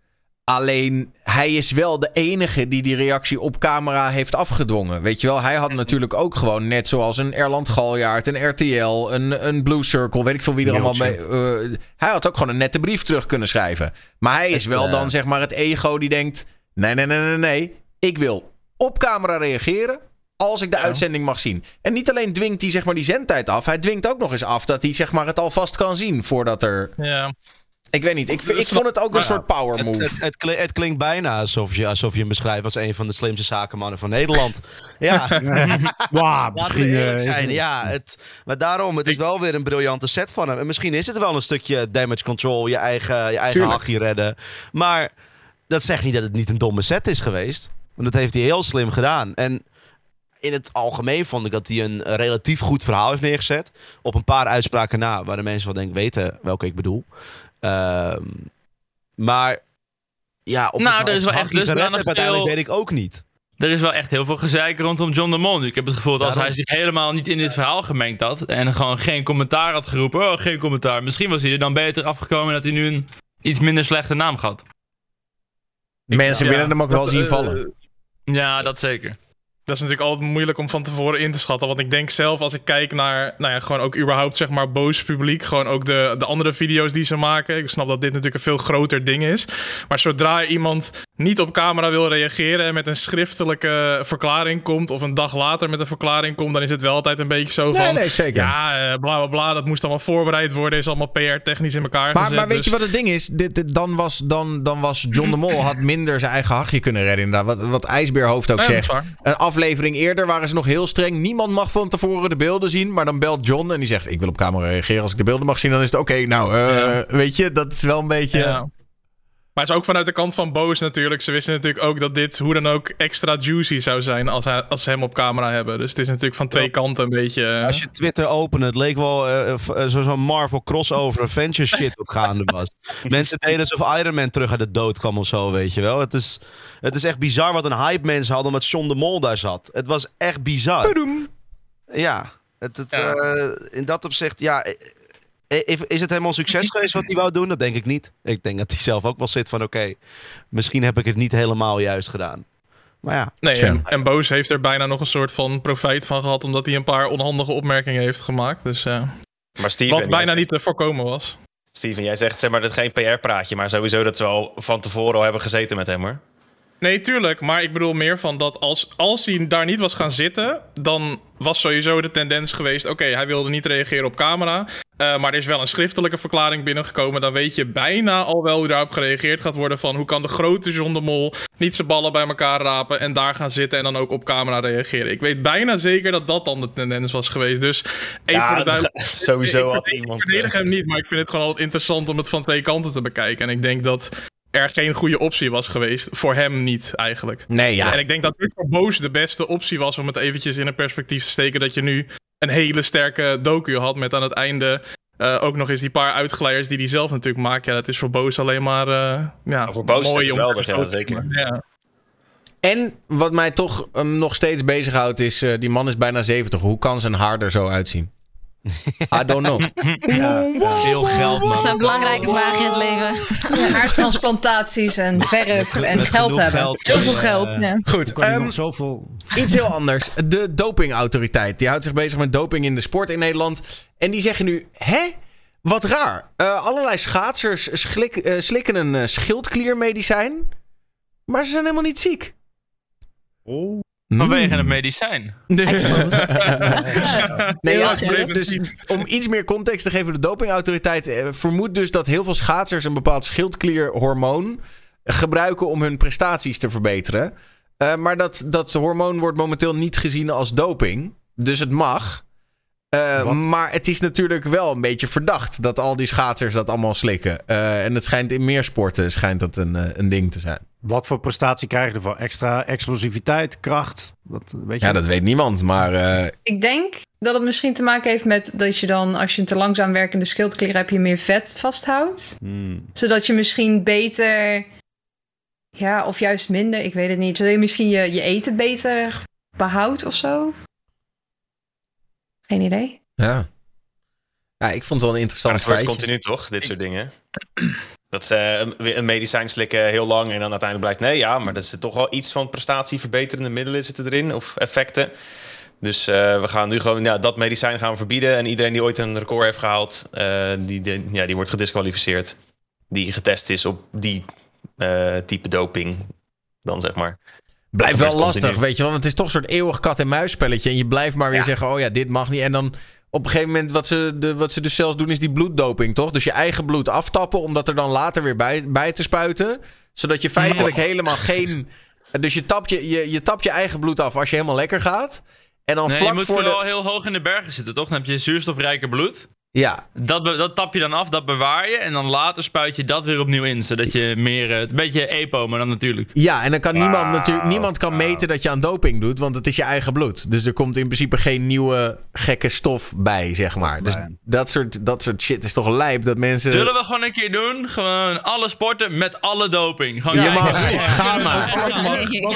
Alleen, hij is wel de enige die die reactie op camera heeft afgedwongen. Weet je wel, hij had natuurlijk ook gewoon... net zoals een Erland Galjaard, een RTL, een, een Blue Circle... weet ik veel wie er allemaal mee... eh, hij had ook gewoon een nette brief terug kunnen schrijven. Maar hij is wel dan zeg maar het ego die denkt... nee, nee, nee, nee, nee. Ik wil op camera reageren als ik de uitzending mag zien. En niet alleen dwingt hij zeg maar die zendtijd af, hij dwingt ook nog eens af dat hij zeg maar het alvast kan zien voordat er. Ja. Ik weet niet. Ik, ik vond het ook een Ja. soort power Het, move. het, het, het klinkt bijna alsof je, alsof je hem beschrijft als een van de slimste zakenmannen van Nederland. Ja, Wauw, laten misschien... eerlijk eh, zijn. Ja, het, maar daarom, het is wel weer een briljante set van hem. En misschien is het wel een stukje damage control, je eigen, je eigen hachje redden. Maar dat zegt niet dat het niet een domme set is geweest. Want dat heeft hij heel slim gedaan. En in het algemeen vond ik dat hij een relatief goed verhaal heeft neergezet. Op een paar uitspraken na, waar de mensen wel denk weten welke ik bedoel. Ehm, maar ja, of Nou, ik er is wel het echt uiteindelijk veel- weet ik ook niet. Er is wel echt heel veel gezeik rondom John de Mol. Ik heb het gevoel dat als hij zich helemaal niet in dit verhaal gemengd had... en gewoon geen commentaar had geroepen... oh, geen commentaar. Misschien was hij er dan beter afgekomen... en dat hij nu een iets minder slechte naam gehad. Mensen Ja, willen hem ook wel zien vallen. Ja, dat zeker. Dat is natuurlijk altijd moeilijk om van tevoren in te schatten. Want ik denk zelf, als ik kijk naar, nou ja, gewoon ook überhaupt, zeg maar, boos publiek. Gewoon ook de, de andere video's die ze maken. Ik snap dat dit natuurlijk een veel groter ding is. Maar zodra iemand niet op camera wil reageren en met een schriftelijke verklaring komt. of een dag later met een verklaring komt. dan is het wel altijd een beetje zo Nee, van. nee, zeker. Ja, eh, bla bla bla. Dat moest allemaal voorbereid worden. Is allemaal PR-technisch in elkaar Maar, gezet. maar weet dus- je wat het ding is? Dit, dit- dan, was, dan, dan was John de Mol had minder zijn eigen hachje kunnen redden. Inderdaad. Wat, wat IJsbeerhoofd ook Ja, zegt. Een aflevering eerder waren ze nog heel streng. Niemand mag van tevoren de beelden zien. Maar dan belt John en die zegt: Ik wil op camera reageren. Als ik de beelden mag zien, dan is het oké. nou, eh, Ja. weet je, dat is wel een beetje. Ja. Maar het is ook vanuit de kant van Boos natuurlijk. Ze wisten natuurlijk ook dat dit hoe dan ook extra juicy zou zijn als, hij, als ze hem op camera hebben. Dus het is natuurlijk van twee kanten een beetje... eh, Als je Twitter opende, het leek wel eh, eh, zo- zo'n Marvel crossover Avengers shit wat gaande was. Mensen deden alsof Iron Man terug uit de dood kwam of zo, weet je wel. Het is, het is echt bizar wat een hype mensen hadden omdat John de Mol daar zat. Het was echt bizar. Ja, het, het, Ja. eh, in dat opzicht, ja... Is het helemaal succes geweest wat hij wou doen? Dat denk ik niet. Ik denk dat hij zelf ook wel zit van... oké, misschien heb ik het niet helemaal juist gedaan. Maar ja, Nee, en, en Boos heeft er bijna nog een soort van profijt van gehad... omdat hij een paar onhandige opmerkingen heeft gemaakt. Dus, eh, Maar Steven, wat bijna niet te voorkomen was. Steven, jij zegt zeg maar dat geen PR-praatje, maar sowieso dat ze al van tevoren al hebben gezeten met hem hoor. Nee, tuurlijk. Maar ik bedoel meer van dat als, als hij daar niet was gaan zitten... dan was sowieso de tendens geweest... oké, hij wilde niet reageren op camera... eh, maar er is wel een schriftelijke verklaring binnengekomen. Dan weet je bijna al wel hoe daarop gereageerd gaat worden. Van hoe kan de grote John de Mol niet zijn ballen bij elkaar rapen. en daar gaan zitten en dan ook op camera reageren. Ik weet bijna zeker dat dat dan de tendens was geweest. Dus even voor de sowieso ik, had iemand. Ik verdedig eh, hem niet, maar ik vind het gewoon altijd interessant om het van twee kanten te bekijken. En ik denk dat er geen goede optie was geweest. Voor hem niet, eigenlijk. Nee, ja. En ik denk dat dit voor Boos de beste optie was om het eventjes in een perspectief te steken. Dat je nu een hele sterke docu had met aan het einde eh, ook nog eens die paar uitgeleiders die hij zelf natuurlijk maakt. Ja, dat is voor Boos alleen maar uh, ja, voor Boos mooi geweldig, ja, zeker. Ja. En wat mij toch um, nog steeds bezighoudt is... uh, die man is bijna 70. Hoe kan zijn haar er zo uitzien? I don't know. Veel geld, man. Dat zijn belangrijke vragen in het leven. Haartransplantaties en verf en Met geld hebben. geld, Heel veel eh, geld, ja. Goed, um, nog zoveel... iets heel anders. De dopingautoriteit. Die houdt zich bezig met doping in de sport in Nederland. En die zeggen nu, hè? Wat raar. Uh, allerlei schaatsers schlik, uh, slikken een uh, schildkliermedicijn. Maar ze zijn helemaal niet ziek. Oh. Vanwege het medicijn. nee, ja, dus om iets meer context te geven, de dopingautoriteit eh, vermoedt dus dat heel veel schaatsers een bepaald schildklierhormoon gebruiken om hun prestaties te verbeteren. Uh, maar dat, dat hormoon wordt momenteel niet gezien als doping. Dus het mag. Uh, maar het is natuurlijk wel een beetje verdacht dat al die schaatsers dat allemaal slikken. Uh, en het schijnt in meer sporten schijnt dat een, een ding te zijn. Wat voor prestatie krijg je ervoor? Extra explosiviteit, kracht? Dat, weet je ja, dat weet niemand, maar... uh, Ik denk dat het misschien te maken heeft met dat je dan... als je een te langzaam werkende schildklier hebt... je meer vet vasthoudt. Hmm. Zodat je misschien beter Ja, of juist minder, ik weet het niet. Zodat je misschien je, je eten beter behoudt of zo? Geen idee. Ja. Ja, ik vond het wel een Maar interessant het wordt feitje. continu toch, dit soort dingen. Dat ze eh, een- een medicijn slikken heel lang en dan uiteindelijk blijkt... nee, ja, maar er zit toch wel iets van prestatieverbeterende middelen zitten erin of effecten. Dus eh, we gaan nu gewoon ja, dat medicijn gaan verbieden. En iedereen die ooit een record heeft gehaald, eh, die, die, ja, die wordt gedisqualificeerd. Die getest is op die eh, type doping. Dan zeg maar. Blijft Dat wel lastig, continu. weet je wel. Want het is toch een soort eeuwig kat-en-muis spelletje. En je blijft maar weer Ja. zeggen, oh ja, dit mag niet. En dan op een gegeven moment, wat ze, de, wat ze dus zelfs doen, is die bloeddoping, toch? Dus je eigen bloed aftappen, om dat er dan later weer bij, bij te spuiten. Zodat je feitelijk helemaal geen... Dus je tapt je, je, je tapt je eigen bloed af als je helemaal lekker gaat. En dan Nee, je vlak moet voor vooral de... heel hoog in de bergen zitten, toch? Dan heb je zuurstofrijke bloed. Ja, Dat, dat tap je dan af, dat bewaar je. En dan later spuit je dat weer opnieuw in. Zodat je meer... eh, Een beetje EPO, maar dan natuurlijk. Ja, en dan kan niemand natuurlijk niemand kan meten dat je aan doping doet, want het is je eigen bloed. Dus er komt in principe geen nieuwe gekke stof bij, zeg maar. Dus dat soort, dat soort shit is toch lijp dat mensen. Zullen we gewoon een keer doen? Gewoon alle sporten met alle doping. Gewoon Je kijken. mag, Ja. ga maar.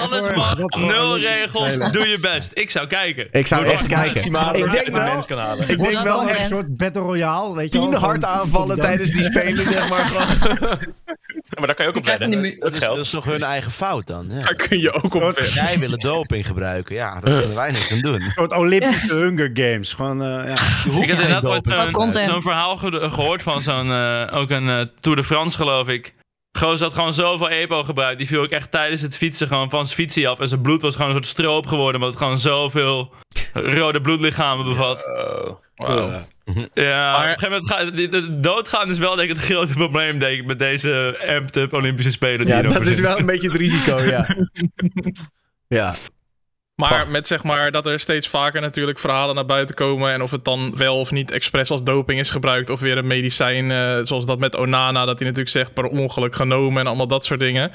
Alles mag, nul regels, doe je best. Ik zou kijken. Ik zou echt kijken. Ik denk wel, ik denk wel echt Een soort Battle Royale, weet je tien hartaanvallen tijdens die spelen, zeg maar. Gewoon. Maar daar kan je ook op wedden. Dat Dat is, dat is toch hun eigen fout dan? Ja. Daar kun je ook op weg. Jij willen doping gebruiken. Ja, dat kunnen wij niks aan doen. Een soort Olympische Hunger Games. Gewoon, eh, ja. Ik heb inderdaad doping. zo'n verhaal ge- gehoord van zo'n, eh, ook een eh, Tour de France geloof ik. Gozer had gewoon zoveel EPO gebruikt. Die viel ook echt tijdens het fietsen gewoon van zijn fietsie af. En zijn bloed was gewoon een soort stroop geworden. Omdat het gewoon zoveel rode bloedlichamen bevat. Oh, wauw. Ja, Maar- op een gegeven moment gaat de, de- doodgaan is wel denk ik het grote probleem denk ik met deze amped up Olympische Spelen. die Ja, dat is wel een beetje het risico, ja. Ja, Maar met zeg maar dat er steeds vaker natuurlijk verhalen naar buiten komen. En of het dan wel of niet expres als doping is gebruikt. Of weer een medicijn, eh, zoals dat met Onana. Dat hij natuurlijk zegt per ongeluk genomen en allemaal dat soort dingen.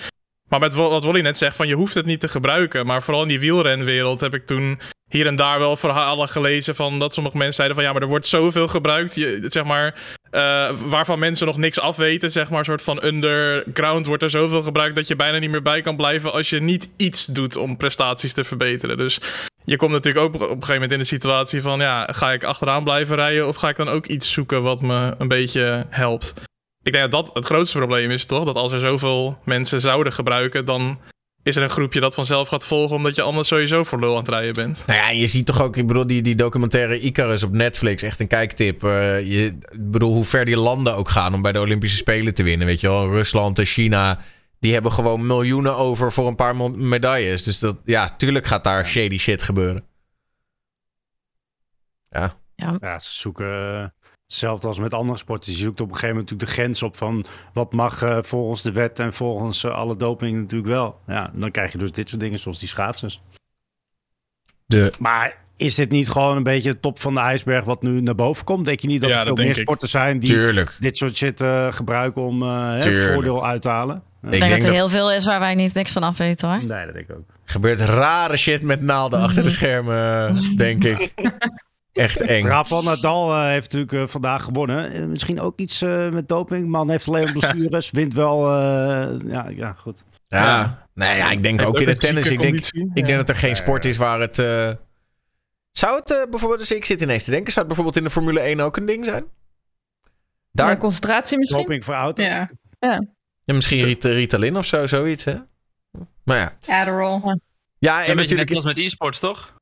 Maar met wat Wolly net zegt, van je hoeft het niet te gebruiken. Maar vooral in die wielrenwereld heb ik toen hier en daar wel verhalen gelezen van dat sommige mensen zeiden van ja, maar er wordt zoveel gebruikt. Je, zeg maar, eh, waarvan mensen nog niks afweten. Zeg maar, soort van underground wordt er zoveel gebruikt dat je bijna niet meer bij kan blijven als je niet iets doet om prestaties te verbeteren. Dus je komt natuurlijk ook op een gegeven moment in de situatie van ja, ga ik achteraan blijven rijden of ga ik dan ook iets zoeken wat me een beetje helpt. Ik denk dat dat het grootste probleem is, toch? Dat als er zoveel mensen zouden gebruiken, dan is er een groepje dat vanzelf gaat volgen, omdat je anders sowieso voor lul aan het rijden bent. Nou ja, je ziet toch ook, ik bedoel, die, die documentaire Icarus op Netflix, echt een kijktip. Eh, je, ik bedoel, hoe ver die landen ook gaan om bij de Olympische Spelen te winnen. Weet je wel, Rusland en China, die hebben gewoon miljoenen over voor een paar medailles. Dus dat, ja, tuurlijk gaat daar shady shit gebeuren. Ja, Ja, ze zoeken eh, hetzelfde als met andere sporten. Je zoekt op een gegeven moment natuurlijk de grens op van wat mag eh, volgens de wet en volgens eh, alle doping natuurlijk wel. Ja, dan krijg je dus dit soort dingen zoals die schaatsers. de, Maar is dit niet gewoon een beetje de top van de ijsberg wat nu naar boven komt? Denk je niet dat Ja, er veel dat meer sporten zijn die tuurlijk. dit soort shit eh, gebruiken om eh, Tuurlijk. voordeel uit te halen? Ik denk denk dat er dat heel veel is waar wij niet niks van af weten hoor. Nee, dat denk ik ook. gebeurt rare shit met naalden achter de schermen, denk ik. Echt eng. Rafael Nadal eh, heeft natuurlijk eh, vandaag gewonnen. Eh, misschien ook iets eh, met doping. Man heeft alleen blessures. Wint wel. eh, ja, ja, goed. Ja, nee, ja, ik denk ook in het tennis. Ik denk, ik denk dat er geen sport is waar het. eh, Zou het bijvoorbeeld, dus ik zit ineens te denken, zou het bijvoorbeeld in de Formule 1 ook een ding zijn? Daar, concentratie misschien? Doping voor auto. Ja, ja, misschien Rit- Ritalin of zo, zoiets, hè? Maar ja. Adderall. Ja, en beetje net natuurlijk. als met e-sports, toch?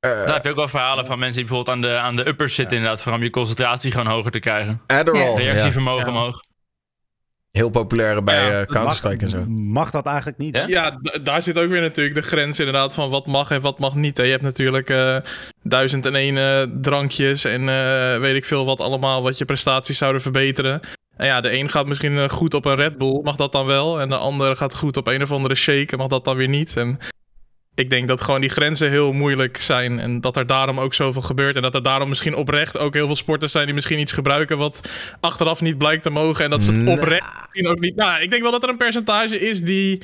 Eh, Daar heb je ook wel verhalen van mensen die bijvoorbeeld aan de, aan de uppers zitten inderdaad. Vooral om je concentratie gewoon hoger te krijgen. Adderall. Reactievermogen Ja. omhoog. Heel populair bij Ja, eh, Counter-Strike en zo. Mag dat eigenlijk niet? Ja? hè? Ja, daar zit ook weer natuurlijk de grens inderdaad van wat mag en wat mag niet. hè. Je hebt natuurlijk eh, duizend en één eh, drankjes en eh, weet ik veel wat allemaal wat je prestaties zouden verbeteren. En ja, de een gaat misschien goed op een Red Bull, mag dat dan wel. En de andere gaat goed op een of andere shake en mag dat dan weer niet. En ik denk dat gewoon die grenzen heel moeilijk zijn. En dat er daarom ook zoveel gebeurt. En dat er daarom misschien oprecht ook heel veel sporters zijn die misschien iets gebruiken wat achteraf niet blijkt te mogen. En dat ze het oprecht misschien ook niet. Nou, ik denk wel dat er een percentage is die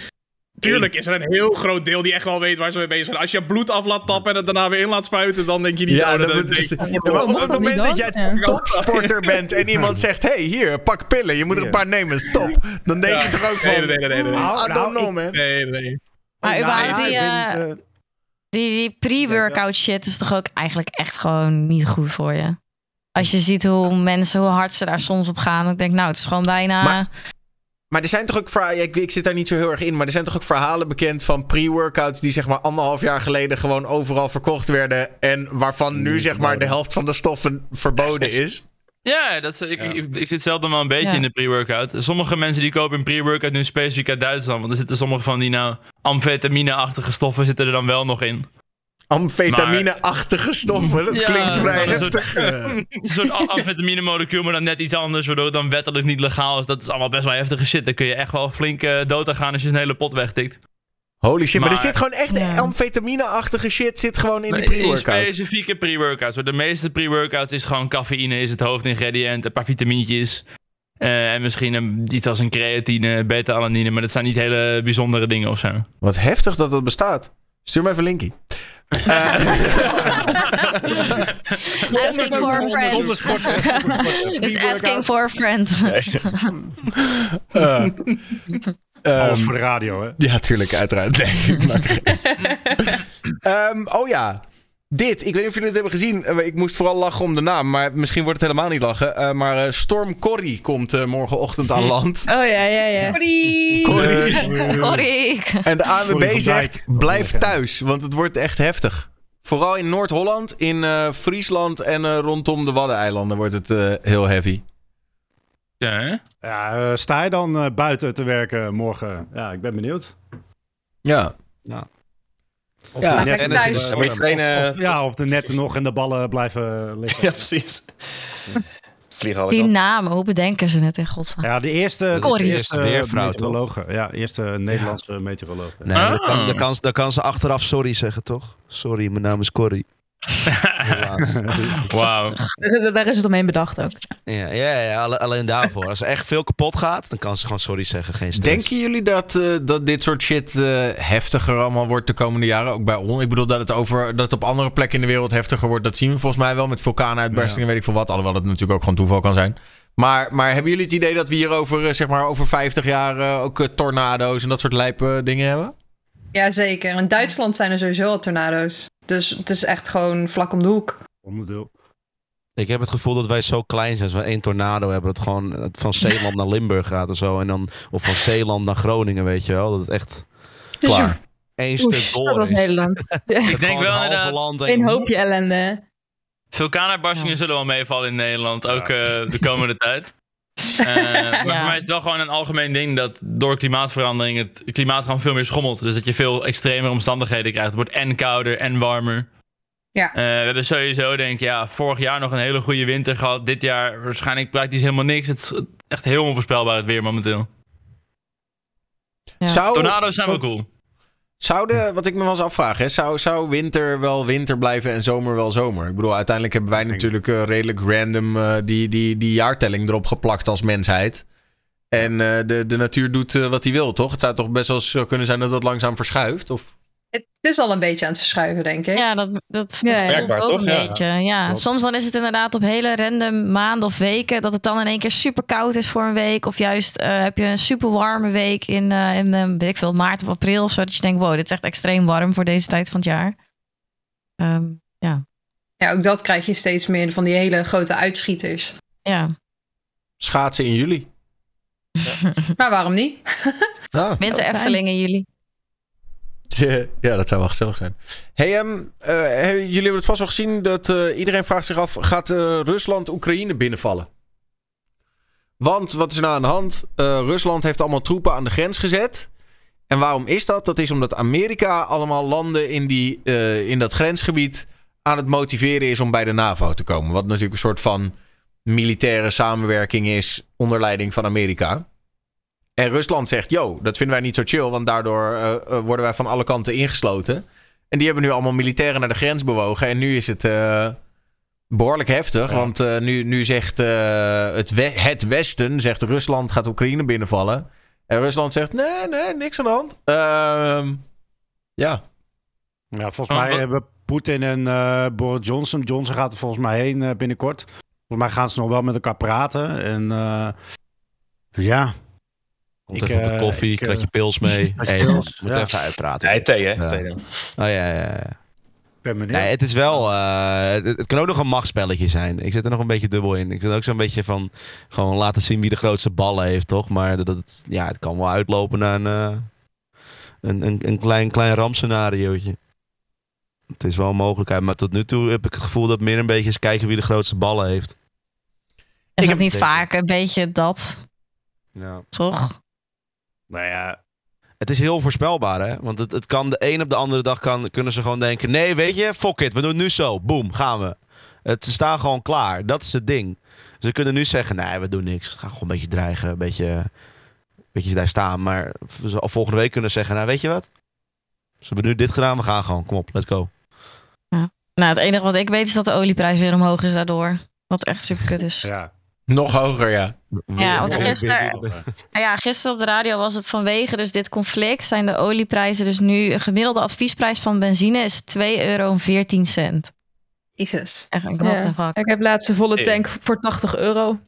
Tuurlijk is er een heel groot deel die echt wel weet waar ze mee bezig zijn. Als je bloed af laat tappen en het daarna weer in laat spuiten, dan denk je niet... Ja, oh, dat, dat is- dat- Ja, maar op het moment dat jij topsporter bent en iemand zegt: hey, hier, pak pillen, je moet er een paar nemen, stop. Dan denk je toch ook van: Nee, nee, nee, nee, nee. I don't know, man. Nee, nee. Maar Nou, überhaupt ja, die, eh, eh, Die, die pre-workout shit is toch ook eigenlijk echt gewoon niet goed voor je. Als je ziet hoe mensen, hoe hard ze daar soms op gaan. Ik denk, nou, het is gewoon bijna... Maar- Maar er zijn toch ook verhalen, ik, ik zit daar niet zo heel erg in, maar er zijn toch ook verhalen bekend van pre-workouts die zeg maar anderhalf jaar geleden gewoon overal verkocht werden en waarvan nu zeg maar de helft van de stoffen verboden is. Ja, dat is, ik, ik, ik zit zelf dan wel een beetje Ja. in de pre-workout. Sommige mensen die kopen een pre-workout nu specifiek uit Duitsland. Want er zitten sommige van die nou amfetamine-achtige stoffen zitten er dan wel nog in. Amfetamine-achtige stoffen, dat Ja, klinkt vrij dat is een soort- heftig. Een soort amfetamine-molecuul, maar dan net iets anders, waardoor het dan wettelijk niet legaal is. Dat is allemaal best wel heftige shit. Daar kun je echt wel flink eh, dood aan gaan als je een hele pot wegtikt. Holy shit, maar, er zit gewoon echt Ja. amfetamine-achtige shit zit gewoon in die In pre-workouts. specifieke pre-workouts. De meeste pre-workouts is gewoon cafeïne, is het hoofdingrediënt, een paar vitamintjes. eh, en misschien een, iets als een creatine, beta-alanine, maar dat zijn niet hele bijzondere dingen of zo. Wat heftig dat dat bestaat. Stuur me even een linkie. Eh, asking for a friend. sport. Is asking for a friend. eh, ehm, Alles voor de radio, hè? Ja, tuurlijk, uiteraard. Nee, ik maak geen- Ehm, oh ja, dit. Ik weet niet of jullie het hebben gezien. Eh, Ik moest vooral lachen om de naam, maar misschien wordt het helemaal niet lachen. Eh, maar eh, Storm Corrie komt eh, morgenochtend aan land. Oh ja, ja, ja. Corrie! Corrie. En de ANWB zegt, blijf thuis, want het wordt echt heftig. Vooral in Noord-Holland, in eh, Friesland en eh, rondom de Waddeneilanden wordt het eh, heel heavy. Ja, hè? Ja, eh, sta je dan eh, buiten te werken morgen? Ja, ik ben benieuwd. Ja. Ja. Of Ja. de netten- thuis. of, trainen. of- ja, of de netten nog en de ballen blijven liggen. Ja, precies. Vliegen Die namen, hoe bedenken ze het in godsnaam? Ja, de eerste, de eerste Weervrouw, meteorologe. Ja, eerste Nederlandse meteorologe. Nee, Ah. dan, kan, dan, kan, dan kan ze achteraf sorry zeggen, toch? Sorry, mijn naam is Corrie. Helaas. Wauw. Daar, daar is het omheen bedacht ook. Ja, ja, ja alle- alleen daarvoor. Als er echt veel kapot gaat, dan kan ze gewoon sorry zeggen. Geen stress. Denken jullie dat, eh, dat dit soort shit eh, heftiger allemaal wordt de komende jaren? Ook bij ons. Ik bedoel dat het, over, dat het op andere plekken in de wereld heftiger wordt. Dat zien we volgens mij wel met vulkaanuitbarstingen en weet ik veel wat. Alhoewel het natuurlijk ook gewoon toeval kan zijn. Maar, maar hebben jullie het idee dat we hier over, eh, zeg maar, over 50 jaar eh, ook tornado's en dat soort lijpe dingen hebben? Jazeker. In Duitsland zijn er sowieso al tornado's. Dus het is echt gewoon vlak om de hoek. Onderdeel. Ik heb het gevoel dat wij zo klein zijn. Als we één tornado hebben, dat gewoon het van Zeeland naar Limburg gaat of zo. En dan, of van Zeeland naar Groningen, weet je wel. Dat het echt is Klaar. één stuk Oesh, door dat was is. Nederland. Ik denk wel inderdaad, Een hoopje ellende. vulkaanuitbarstingen zullen wel meevallen in Nederland, ook eh, de komende tijd. Eh, maar Ja. voor mij is het wel gewoon een algemeen ding dat door klimaatverandering het klimaat gewoon veel meer schommelt. Dus dat je veel extremere omstandigheden krijgt. Het wordt en kouder en warmer. Ja. Eh, we hebben sowieso, denk ik, ja, vorig jaar nog een hele goede winter gehad. Dit jaar waarschijnlijk praktisch helemaal niks. Het is echt heel onvoorspelbaar het weer momenteel. Ja. Zou, Tornado's zijn wel cool. Zou de, wat ik me wel eens afvraag, hè, zou, zou winter wel winter blijven en zomer wel zomer? Ik bedoel, uiteindelijk hebben wij natuurlijk eh, redelijk random eh, die, die, die jaartelling erop geplakt als mensheid. En eh, de, de natuur doet wat hij wil, toch? Het zou toch best wel zo kunnen zijn dat dat langzaam verschuift? Of... Het is al een beetje aan het verschuiven, denk ik. Ja, dat, dat, Ja, dat ja. voelt ook toch? een Ja. beetje. Ja. Soms dan is het inderdaad op hele random maanden of weken dat het dan in één keer super koud is voor een week. Of juist eh, heb je een super warme week in, eh, in weet ik veel, maart of april of zo. Dat je denkt, wow, dit is echt extreem warm voor deze tijd van het jaar. Ehm, Ja, ook dat krijg je steeds meer van die hele grote uitschieters. ja, Schaatsen in juli. Maar waarom niet? Ah. winter. Efteling in juli. Ja, dat zou wel gezellig zijn. Hey, ehm, eh, jullie hebben het vast wel gezien dat eh, iedereen vraagt zich af: gaat eh, Rusland Oekraïne binnenvallen? Want wat is er nou aan de hand? Rusland heeft allemaal troepen aan de grens gezet. En waarom is dat? Dat is omdat Amerika allemaal landen in, die, in dat grensgebied aan het motiveren is om bij de NAVO te komen. Wat natuurlijk een soort van militaire samenwerking is onder leiding van Amerika. En Rusland zegt, yo, dat vinden wij niet zo chill, want daardoor eh, eh, worden wij van alle kanten ingesloten. En die hebben nu allemaal militairen naar de grens bewogen. En nu is het eh, behoorlijk heftig, want eh, nu, nu zegt eh, het, we- het Westen, zegt Rusland gaat Oekraïne binnenvallen. En Rusland zegt, nee, nee, niks aan de hand. Ehm, ja. Ja, volgens mij hebben Poetin en eh, Boris Johnson... Johnson gaat er volgens mij heen eh, binnenkort. Volgens mij gaan ze nog wel met elkaar praten. En eh, ja, Komt Ik, even op de eh, koffie, ik, eh, kratje pils mee. Hey, pils, moet ja. even uitpraten. Nee, thee, hè? Ja. Thee dan. Oh ja, ja, ja. Nee, het is wel. eh, het, het kan ook nog een machtspelletje zijn. Ik zit er nog een beetje dubbel in. Ik zit ook zo'n beetje van. Gewoon laten zien wie de grootste ballen heeft, toch? Maar dat het, ja, het kan wel uitlopen naar een. eh, een, een, een klein, klein rampscenariootje. Het is wel een mogelijkheid. Maar tot nu toe heb ik het gevoel dat meer een beetje is kijken wie de grootste ballen heeft. Is Ik het niet vaak een beetje dat, Ja. toch? Nou ja, Het is heel voorspelbaar, hè? Want het, het kan de een op de andere dag kan, kunnen ze gewoon denken: nee, weet je, fuck it, we doen het nu zo. Boom, gaan we. Het, ze staan gewoon klaar. Dat is het ding. Ze kunnen nu zeggen: nee, we doen niks. Gaan gewoon een beetje dreigen, een beetje, een beetje daar staan. Maar ze al volgende week kunnen zeggen: nou, weet je wat? Ze hebben nu dit gedaan, we gaan gewoon. Kom op, let's go. Nou, het enige wat ik weet is dat de olieprijs weer omhoog is daardoor. Wat echt super kut is. ja. Nog hoger, ja. Ja, want gisteren- Nou ja, gisteren op de radio was het vanwege dus dit conflict zijn de olieprijzen dus nu een gemiddelde adviesprijs van benzine is 2,14 euro. Jezus. Echt een Ja. Ik heb laatst een volle tank voor 80 euro.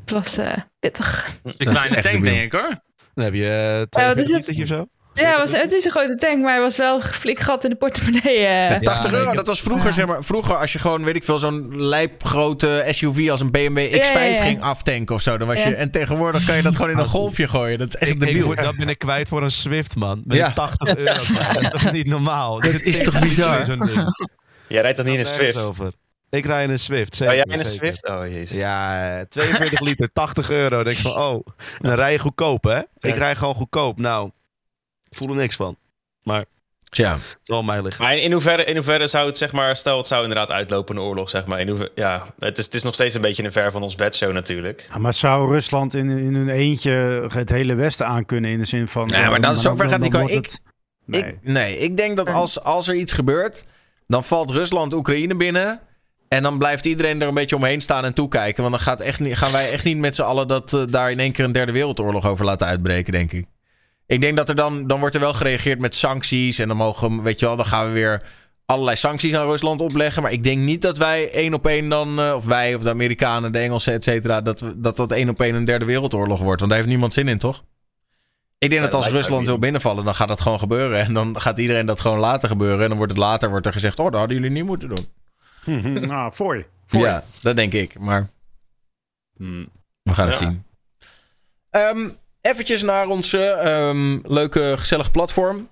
Het was eh, pittig. Een kleine tank, denk ik hoor. Dan heb je eh 42 dus het- litertje of zo. Ja, het, was, het is een grote tank, maar er was wel flink gat in de portemonnee. eh. 80 nee, euro, ik- dat was vroeger, zeg maar, vroeger als je gewoon, weet ik veel, zo'n lijpgrote SUV als een BMW X5 Ja, ja, ja. ging aftanken of zo. Dan was Ja. je, en tegenwoordig kan je dat gewoon in een golfje gooien. Dat is echt Ik, ik, debiel. moet- dat ben ik kwijt voor een Swift, man. Met Ja. een 80 euro. Dat is toch niet normaal? Dat is toch bizar? ding. Jij rijdt dan niet in een Swift? Over. Ik rij in een Swift. Oh, Zeker, jij in een zeker. Swift? Oh, jezus. Ja, eh, 42 liter, 80 euro. Dan denk ik van, oh, dan rij je goedkoop, hè? Ik rij gewoon goedkoop. Nou, ik voel er niks van. Het wel mij liggen. Maar in, in, hoeverre, in hoeverre zou het, zeg maar, stel het zou inderdaad uitlopen, een oorlog, zeg maar. In hoeverre, ja, het is, het is nog steeds een beetje een ver van ons bedshow natuurlijk. Ja, maar zou Rusland in, in hun eentje het hele Westen aankunnen in de zin van... Nee, maar eh, dat is zover gaat het- Ik, Nee. nee, ik denk dat als, als er iets gebeurt, dan valt Rusland Oekraïne binnen. En dan blijft iedereen er een beetje omheen staan en toekijken. Want dan gaat echt niet, gaan wij echt niet met z'n allen dat, eh, daar in één keer een derde wereldoorlog over laten uitbreken, denk ik. Ik denk dat er dan, dan wordt er wel gereageerd met sancties. En dan mogen, weet je wel, dan gaan we weer allerlei sancties aan Rusland opleggen. Maar ik denk niet dat wij één op één dan, eh, of wij of de Amerikanen, de Engelsen, et cetera, dat, dat dat één op één een derde wereldoorlog wordt. Want daar heeft niemand zin in, toch? Ik denk Ja, dat als Rusland wil binnenvallen, dan gaat dat gewoon gebeuren. En dan gaat iedereen dat gewoon laten gebeuren. En dan wordt het later wordt er gezegd, oh, dat hadden jullie niet moeten doen. Mhm, nou, voor je. Voor je. Ja, dat denk ik. Maar Hmm. we gaan het Ja. zien. Ehm eventjes naar onze ehm, leuke, gezellig platform.